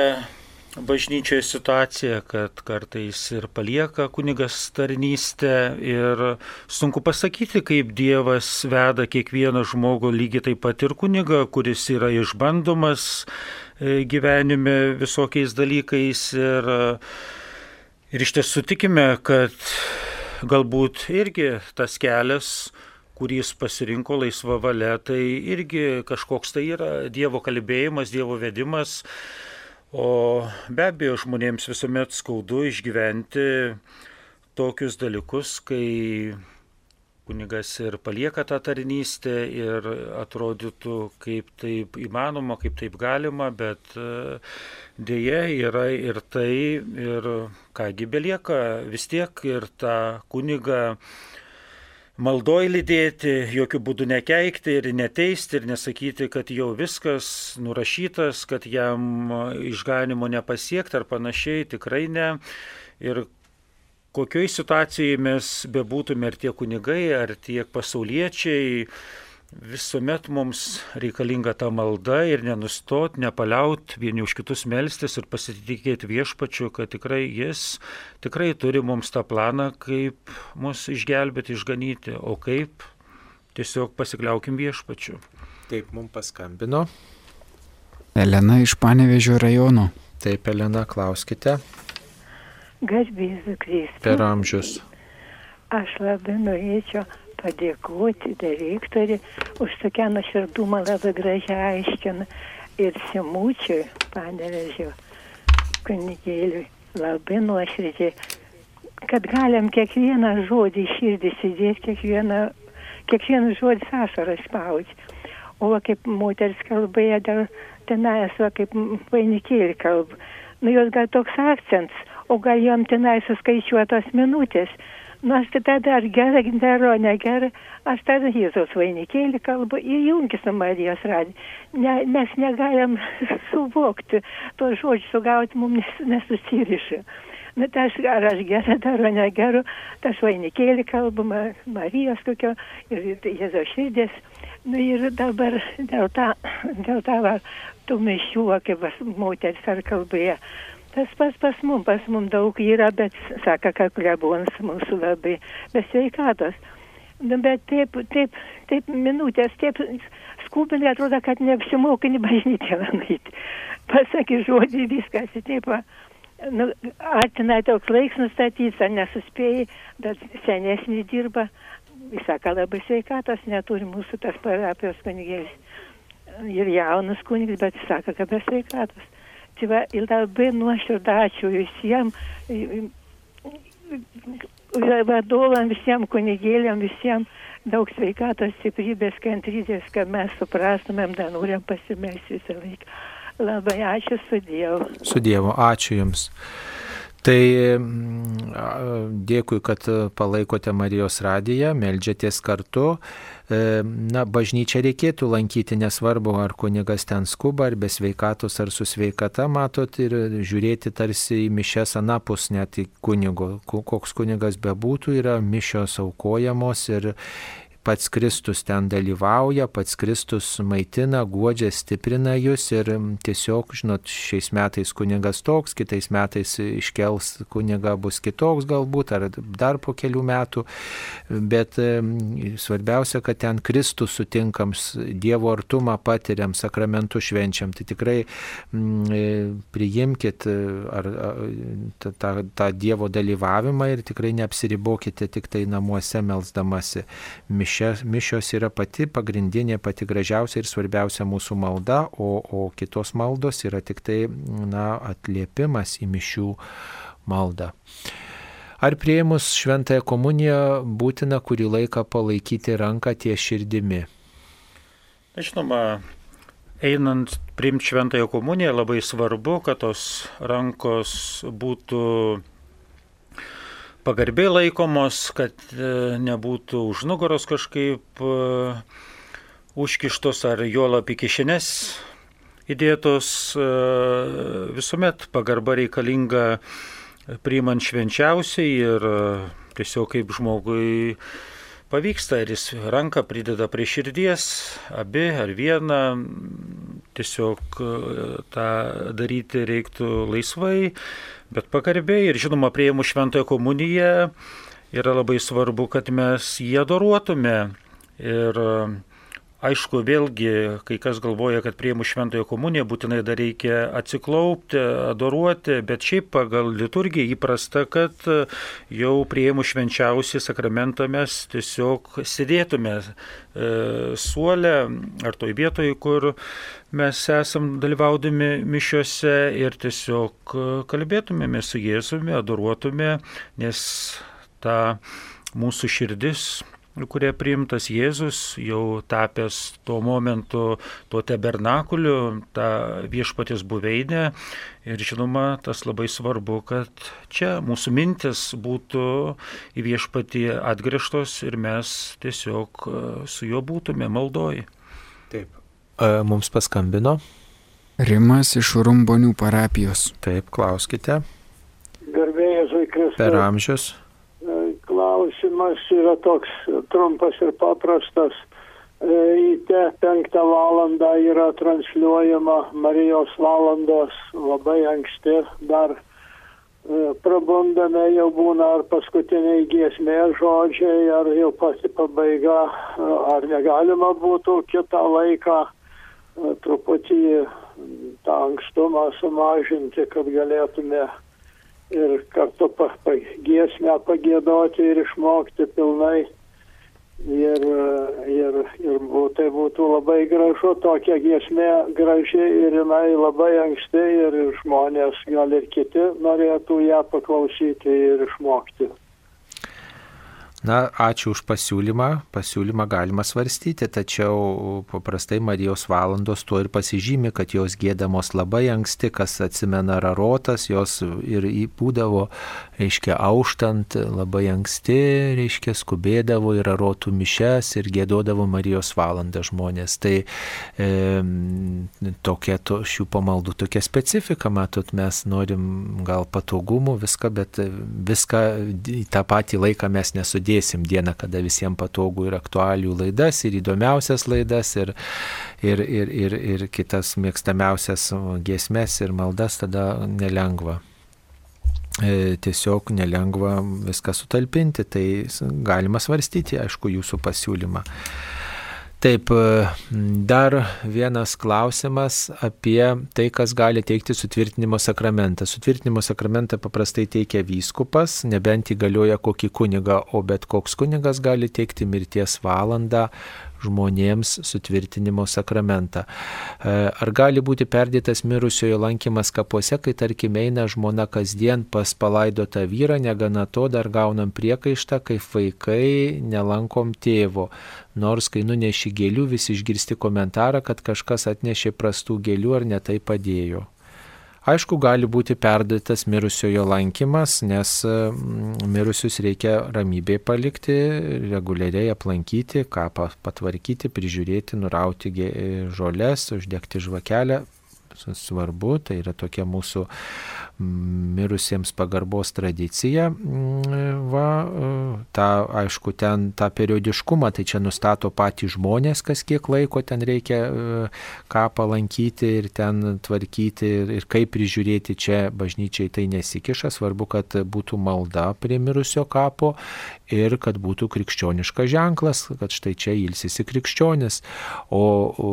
bažnyčioje situaciją, kad kartais ir palieka kunigas tarnystę ir sunku pasakyti, kaip Dievas veda kiekvieną žmogų, lygiai taip pat ir kunigą, kuris yra išbandomas E, gyvenime visokiais dalykais ir, ir iš tiesų tikime, kad galbūt irgi tas kelias, kurį jis pasirinko laisva valia, tai irgi kažkoks tai yra Dievo kalbėjimas, Dievo vedimas. O be abejo, žmonėms visuomet skaudu išgyventi tokius dalykus, kai kunigas ir palieka tą tarnystę ir atrodytų, kaip taip įmanoma, kaip taip galima, bet e, dėje yra ir tai, ir kągi belieka vis tiek ir tą kunigą maldoj lydėti, jokių būdų nekeikti ir neteisti ir nesakyti, kad jau viskas nurašytas, kad jam išganimo nepasiekti ar panašiai, tikrai ne. Ir kokioj situacijai mes bebūtume, ar tie kunigai, ar tiek pasauliečiai, visuomet mums reikalinga ta malda ir nenustot, nepaliaut vieni už kitus melstis ir pasitikėti viešpačiu, kad tikrai jis tikrai turi mums tą planą, kaip mus išgelbėti, išganyti, o kaip tiesiog pasikliaukim viešpačiu. Taip, mums paskambino. Elena iš Panevežio rajono. Taip, Elena, klauskite. Garbėsiu Kristų. Per amžius. Aš labai norėčiau padėkoti direktoriui už tokią nuoširdumą labai gražiai aiškina ir Simučiui, panevežiu, kunigėliui, labai nuoširdžiai, kad galim kiekvieną žodį širdį įsidėti, kiekvieną, kiekvieną žodį ašarą spaudži. O kaip moteris kalbėjo, dar tenai esu kaip vainikėlį kalb. nu jos gal toks akcents, o gal jom tenai suskaičiuotos minutės. Nu, aš tai tada ar gerai daro, negerai, aš tada Jėzaus vainikėlį kalbu, įjungi su Marijos radį. Ne, mes negalim suvokti, to žodžių sugauti mums nes, nesusiriša. Nu, tai aš, ar aš gerai daro, negeru, tas vainikėlį kalbu, Marijos kokio ir Jėzaus širdės. Nu ir dabar dėl tą, dėl tą, va, tų mišių, kaip moteris ar kalbėjo tas pats pas mum pas mum daug yra bet sako kad klebonas mūsų labai be sveikatos. Nu bet taip taip taip minutės taip skubinai atrodo kad neapsimoka į bažnyčią nueiti pasakė žodį viskas taip nu atina toks laiks nustatytas nesuspėjai bet senesni dirba. Sako labai sveikatos neturi mūsų tas parapijos kunigėlis. Ir jaunas kunigas bet sako kad be sveikatos tai va labai nuoširdų ačiū visiems vadovam, visiems kunigėliam, visiems daug sveikatos, stiprybės, kantrybės, kad mes suprastumėm, dar norim pasimelsti visą laiką. Labai ačiū su Dievu. Su Dievu, ačiū Jums. Tai dėkui, kad palaikote Marijos radiją, melžiatės kartu. E, na, bažnyčią reikėtų lankyti, nesvarbu, ar kunigas ten skuba, ar be sveikatos, ar su sveikata, matot, ir žiūrėti tarsi į mišes anapus net į kunigo. Koks kunigas bebūtų, yra mišios aukojamos ir, pats Kristus ten dalyvauja, pats Kristus maitina, guodžia, stiprina jūs ir tiesiog, žinot, šiais metais kunigas toks, kitais metais iškels kuniga bus kitoks galbūt, ar dar po kelių metų, bet svarbiausia, kad ten Kristus sutinkam, Dievo artumą patiriam, sakramentų švenčiam, tai tikrai m, priimkite ar, tą, tą, tą Dievo dalyvavimą ir tikrai neapsiribokite tik tai namuose melzdamasi mišę mišios, mišios yra pati pagrindinė, pati gražiausia ir svarbiausia mūsų malda, o, o kitos maldos yra tik tai na, atliepimas į mišių maldą. Ar prieimus šventąją komuniją būtina kurį laiką palaikyti ranką ties širdimi? Žinoma, einant priimti šventąją komuniją labai svarbu, kad tos rankos būtų pagarbiai laikomos, kad e, nebūtų už nugaros kažkaip e, užkištos ar juolap į kišenes įdėtos. E, visuomet pagarba reikalinga priimant švenčiausiai ir tiesiog kaip žmogui pavyksta, ar jis ranką prideda prie širdies, abi ar vieną, tiesiog tą daryti reiktų laisvai, bet pagarbiai ir žinoma prieimu šventoją komuniją yra labai svarbu, kad mes jį adoruotume. Ir aišku, vėlgi, kai kas galvoja, kad prieimu šventojo komuniją būtinai dar reikia atsiklaupti, adoruoti, bet šiaip pagal liturgiją įprasta, kad jau prieimu švenčiausią sakramentą mes tiesiog sėdėtume e, suolę ar toj vietoje, kur mes esam dalyvaudami mišiuose ir tiesiog e, kalbėtumėme su Jėzumi, adoruotume, nes ta mūsų širdis, kurie priimtas Jėzus, jau tapęs tuo momentu tuo tabernakuliu, tą viešpatės buveinę. Ir žinoma, tas labai svarbu, kad čia mūsų mintis būtų į viešpatį atgrįžtos ir mes tiesiog e, su juo būtume maldoji. Taip. Mums paskambino. Rimas iš Rumbonių parapijos. Taip, klauskite. Garbėjai Kristus. Per amžius. Klausimas yra toks trumpas ir paprastas. Ryte penktą valandą yra transliuojama Marijos valandos labai anksti dar prabundame jau būna ar paskutiniai giesmė žodžiai, ar jau pati pabaiga, ar negalima būtų kitą laiką truputį tą ankstumą sumažinti, kad galėtume ir kartu pa, pa, giesmę pagėdoti ir išmokti pilnai. Ir, ir, ir tai būtų labai gražu, tokia giesmė graži ir jinai labai anksti ir žmonės, gal ir kiti norėtų ją paklausyti ir išmokti. Na, ačiū už pasiūlymą. Pasiūlymą galima svarstyti, tačiau paprastai Marijos valandos tuo ir pasižymi, kad jos gėdamos labai anksti, kas atsimena rarotas, jos ir būdavo, reiškia, auštant labai anksti, reiškia, skubėdavo į rarotų mišes ir gėdodavo Marijos valandą žmonės. Tai e, tokia to, šių pamaldų tokia specifika, matot, mes norim gal patogumų, viską, bet viską į tą patį laiką mes nesudėtume sudėsim dieną, kada visiems patogu ir aktualių laidas, ir įdomiausias laidas, ir, ir, ir, ir, ir kitas mėgstamiausias giesmes ir maldas, tada nelengva e, tiesiog nelengva viską sutalpinti, tai galima svarstyti, aišku, jūsų pasiūlymą. Taip, e, dar vienas klausimas apie tai, kas gali teikti sutvirtinimo sakramentą. Sutvirtinimo sakramentą paprastai teikia vyskupas, nebent įgalioja kokį kunigą, o bet koks kunigas gali teikti mirties valandą žmonėms sutvirtinimo sakramentą. E, ar gali būti perdėtas mirusiojo lankymas kapuose, kai tarkim eina žmona kasdien pas palaidotą vyrą, negana to dar gaunam priekaištą, kaip vaikai nelankom tėvo. Nors kai nuneši gėlių, vis išgirsti komentarą, kad kažkas atnešė prastų gėlių ar netai padėjo. Aišku, gali būti perdatas mirusiojo lankymas, nes mm, mirusius reikia ramybėje palikti, reguliariai aplankyti, kapą patvarkyti, prižiūrėti, nurauti žolės, uždegti žvakelę. Svarbu, tai yra tokia mūsų mirusiems pagarbos tradicija. Mm, va, ta, aišku, ten tą periodiškumą, tai čia nustato patys žmonės, kas kiek laiko ten reikia e, ką palankyti ir ten tvarkyti ir, kaip prižiūrėti čia bažnyčiai tai nesikiša. Svarbu, kad būtų malda prie mirusio kapo ir kad būtų krikščioniškas ženklas, kad štai čia ilsisi krikščionis. O, o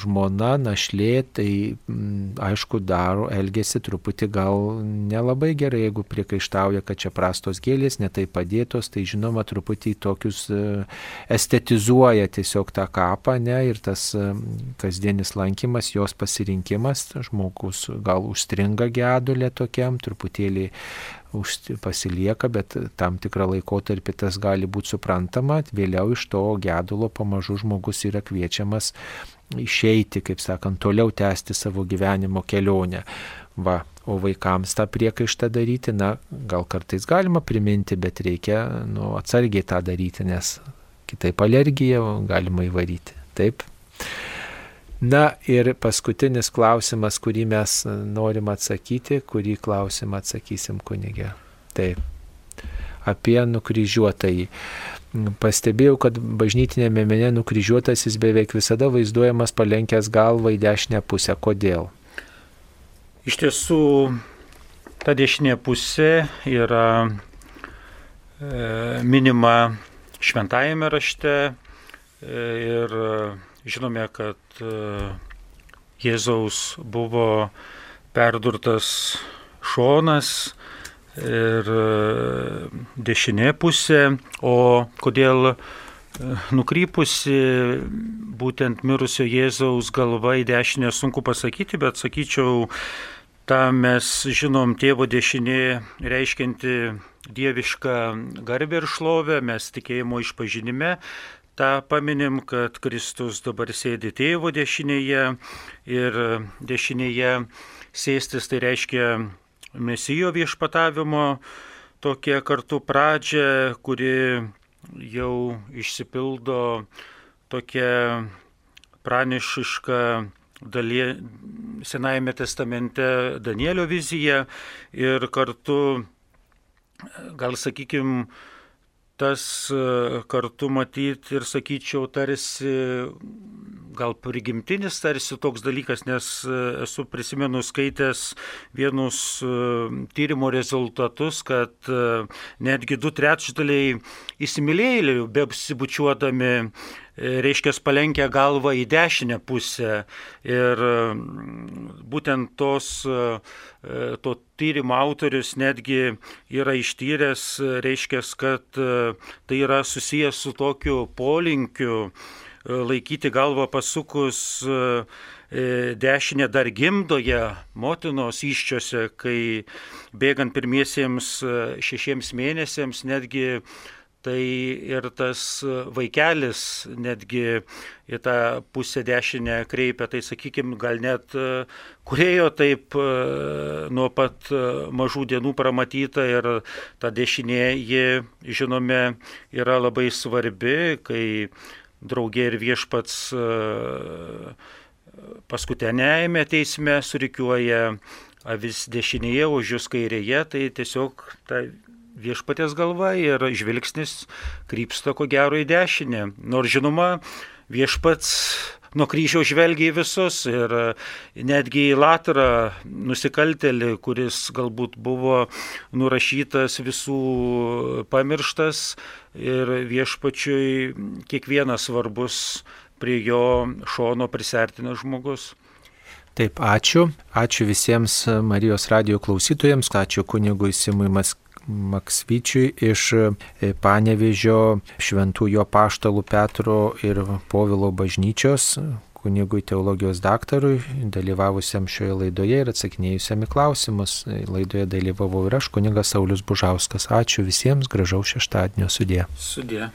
žmona, našlė, tai m, aišku, daro, elgesi truputį gal nelabai gerai, jeigu priekaištauja, kad čia prastos gėlės, netai padėtos, tai žinoma, truputį tokius e, estetizuoja tiesiog tą kapą, ne, ir tas e, kasdienis lankymas, jos pasirinkimas, žmogus gal užstringa gedulė tokiam, truputėlį pasilieka, bet tam tikrą laikotarpį tas gali būti suprantama, vėliau iš to gedulo pamažu žmogus yra kviečiamas išeiti, kaip sakant, toliau tęsti savo gyvenimo kelionę. Va, o vaikams tą priekaištą daryti, na, gal kartais galima priminti, bet reikia nu, atsargiai tą daryti, nes kitaip alergiją galima įvaryti. Taip. Na ir paskutinis klausimas, kurį mes norim atsakyti, kurį klausimą atsakysim kunigė. Taip. Apie nukryžiuotąjį. Pastebėjau, kad bažnytinėme mene nukryžiuotasis beveik visada vaizduojamas palenkęs galvą į dešinę pusę. Kodėl? Iš tiesų, ta dešinė pusė yra e, minima šventajame rašte e, ir Žinome, kad e, Jėzaus buvo perdurtas šonas ir e, dešinė pusė, o kodėl e, nukrypusi būtent mirusio Jėzaus galva į dešinę sunku pasakyti, bet sakyčiau, tą mes žinom tėvo dešinė reiškinti dievišką garbę ir šlovę, mes tikėjimo išpažinime tą paminim, kad Kristus dabar sėdi tėvo dešinėje ir dešinėje sėstis tai reiškia mesijo viešpatavimo tokia kartu pradžia, kuri jau išsipildo tokia pranišiška daly, Senajame testamente Danielio vizija ir kartu, gal sakykime, tas e, kartu matyti ir sakyčiau tarsi gal prigimtinis tarsi toks dalykas, nes e, esu prisimenu skaitęs vienus e, tyrimo rezultatus, kad netgi du trečdaliai įsimylėjėlių, bepsibučiuodami reiškia palenkę galvą į dešinę pusę. Ir būtent tos, e, to tyrimo autorius netgi yra ištyręs, reiškia, kad e, tai yra susijęs su tokiu polinkiu e, laikyti galvą pasukus dešinė dar gimdoje motinos iščiose, kai bėgant pirmiesiems šešiems mėnesiams netgi tai ir tas vaikelis netgi į tą pusę dešinę kreipia, tai sakykime, gal net kurėjo taip nuo pat mažų dienų pramatyta ir ta dešinė, ji, žinome, yra labai svarbi, kai draugė ir viešpats paskutinėjame teisme surikiuoja avis dešinėje, už jūs kairėje, tai tiesiog ta viešpatės galva ir žvilgsnis krypsta ko gero į dešinę. Nors žinoma, viešpats nuo kryžiaus žvelgia į visus ir netgi į Latrą nusikaltelį, kuris galbūt buvo nurašytas visų pamirštas ir viešpačiui kiekvienas svarbus prie jo šono prisertinas žmogus. Taip, ačiū. Ačiū visiems Marijos radio klausytojams, ačiū kunigui Simui Maksvyčiui iš Panevežio Šventųjų paštalų Petro ir Povilo bažnyčios, kunigui teologijos daktarui, dalyvavusiam šioje laidoje ir atsakinėjusiam į klausimus. Laidoje dalyvavau ir aš, kunigas Saulis Bužauskas. Ačiū visiems, gražaus šeštadienio sudė. Sudė.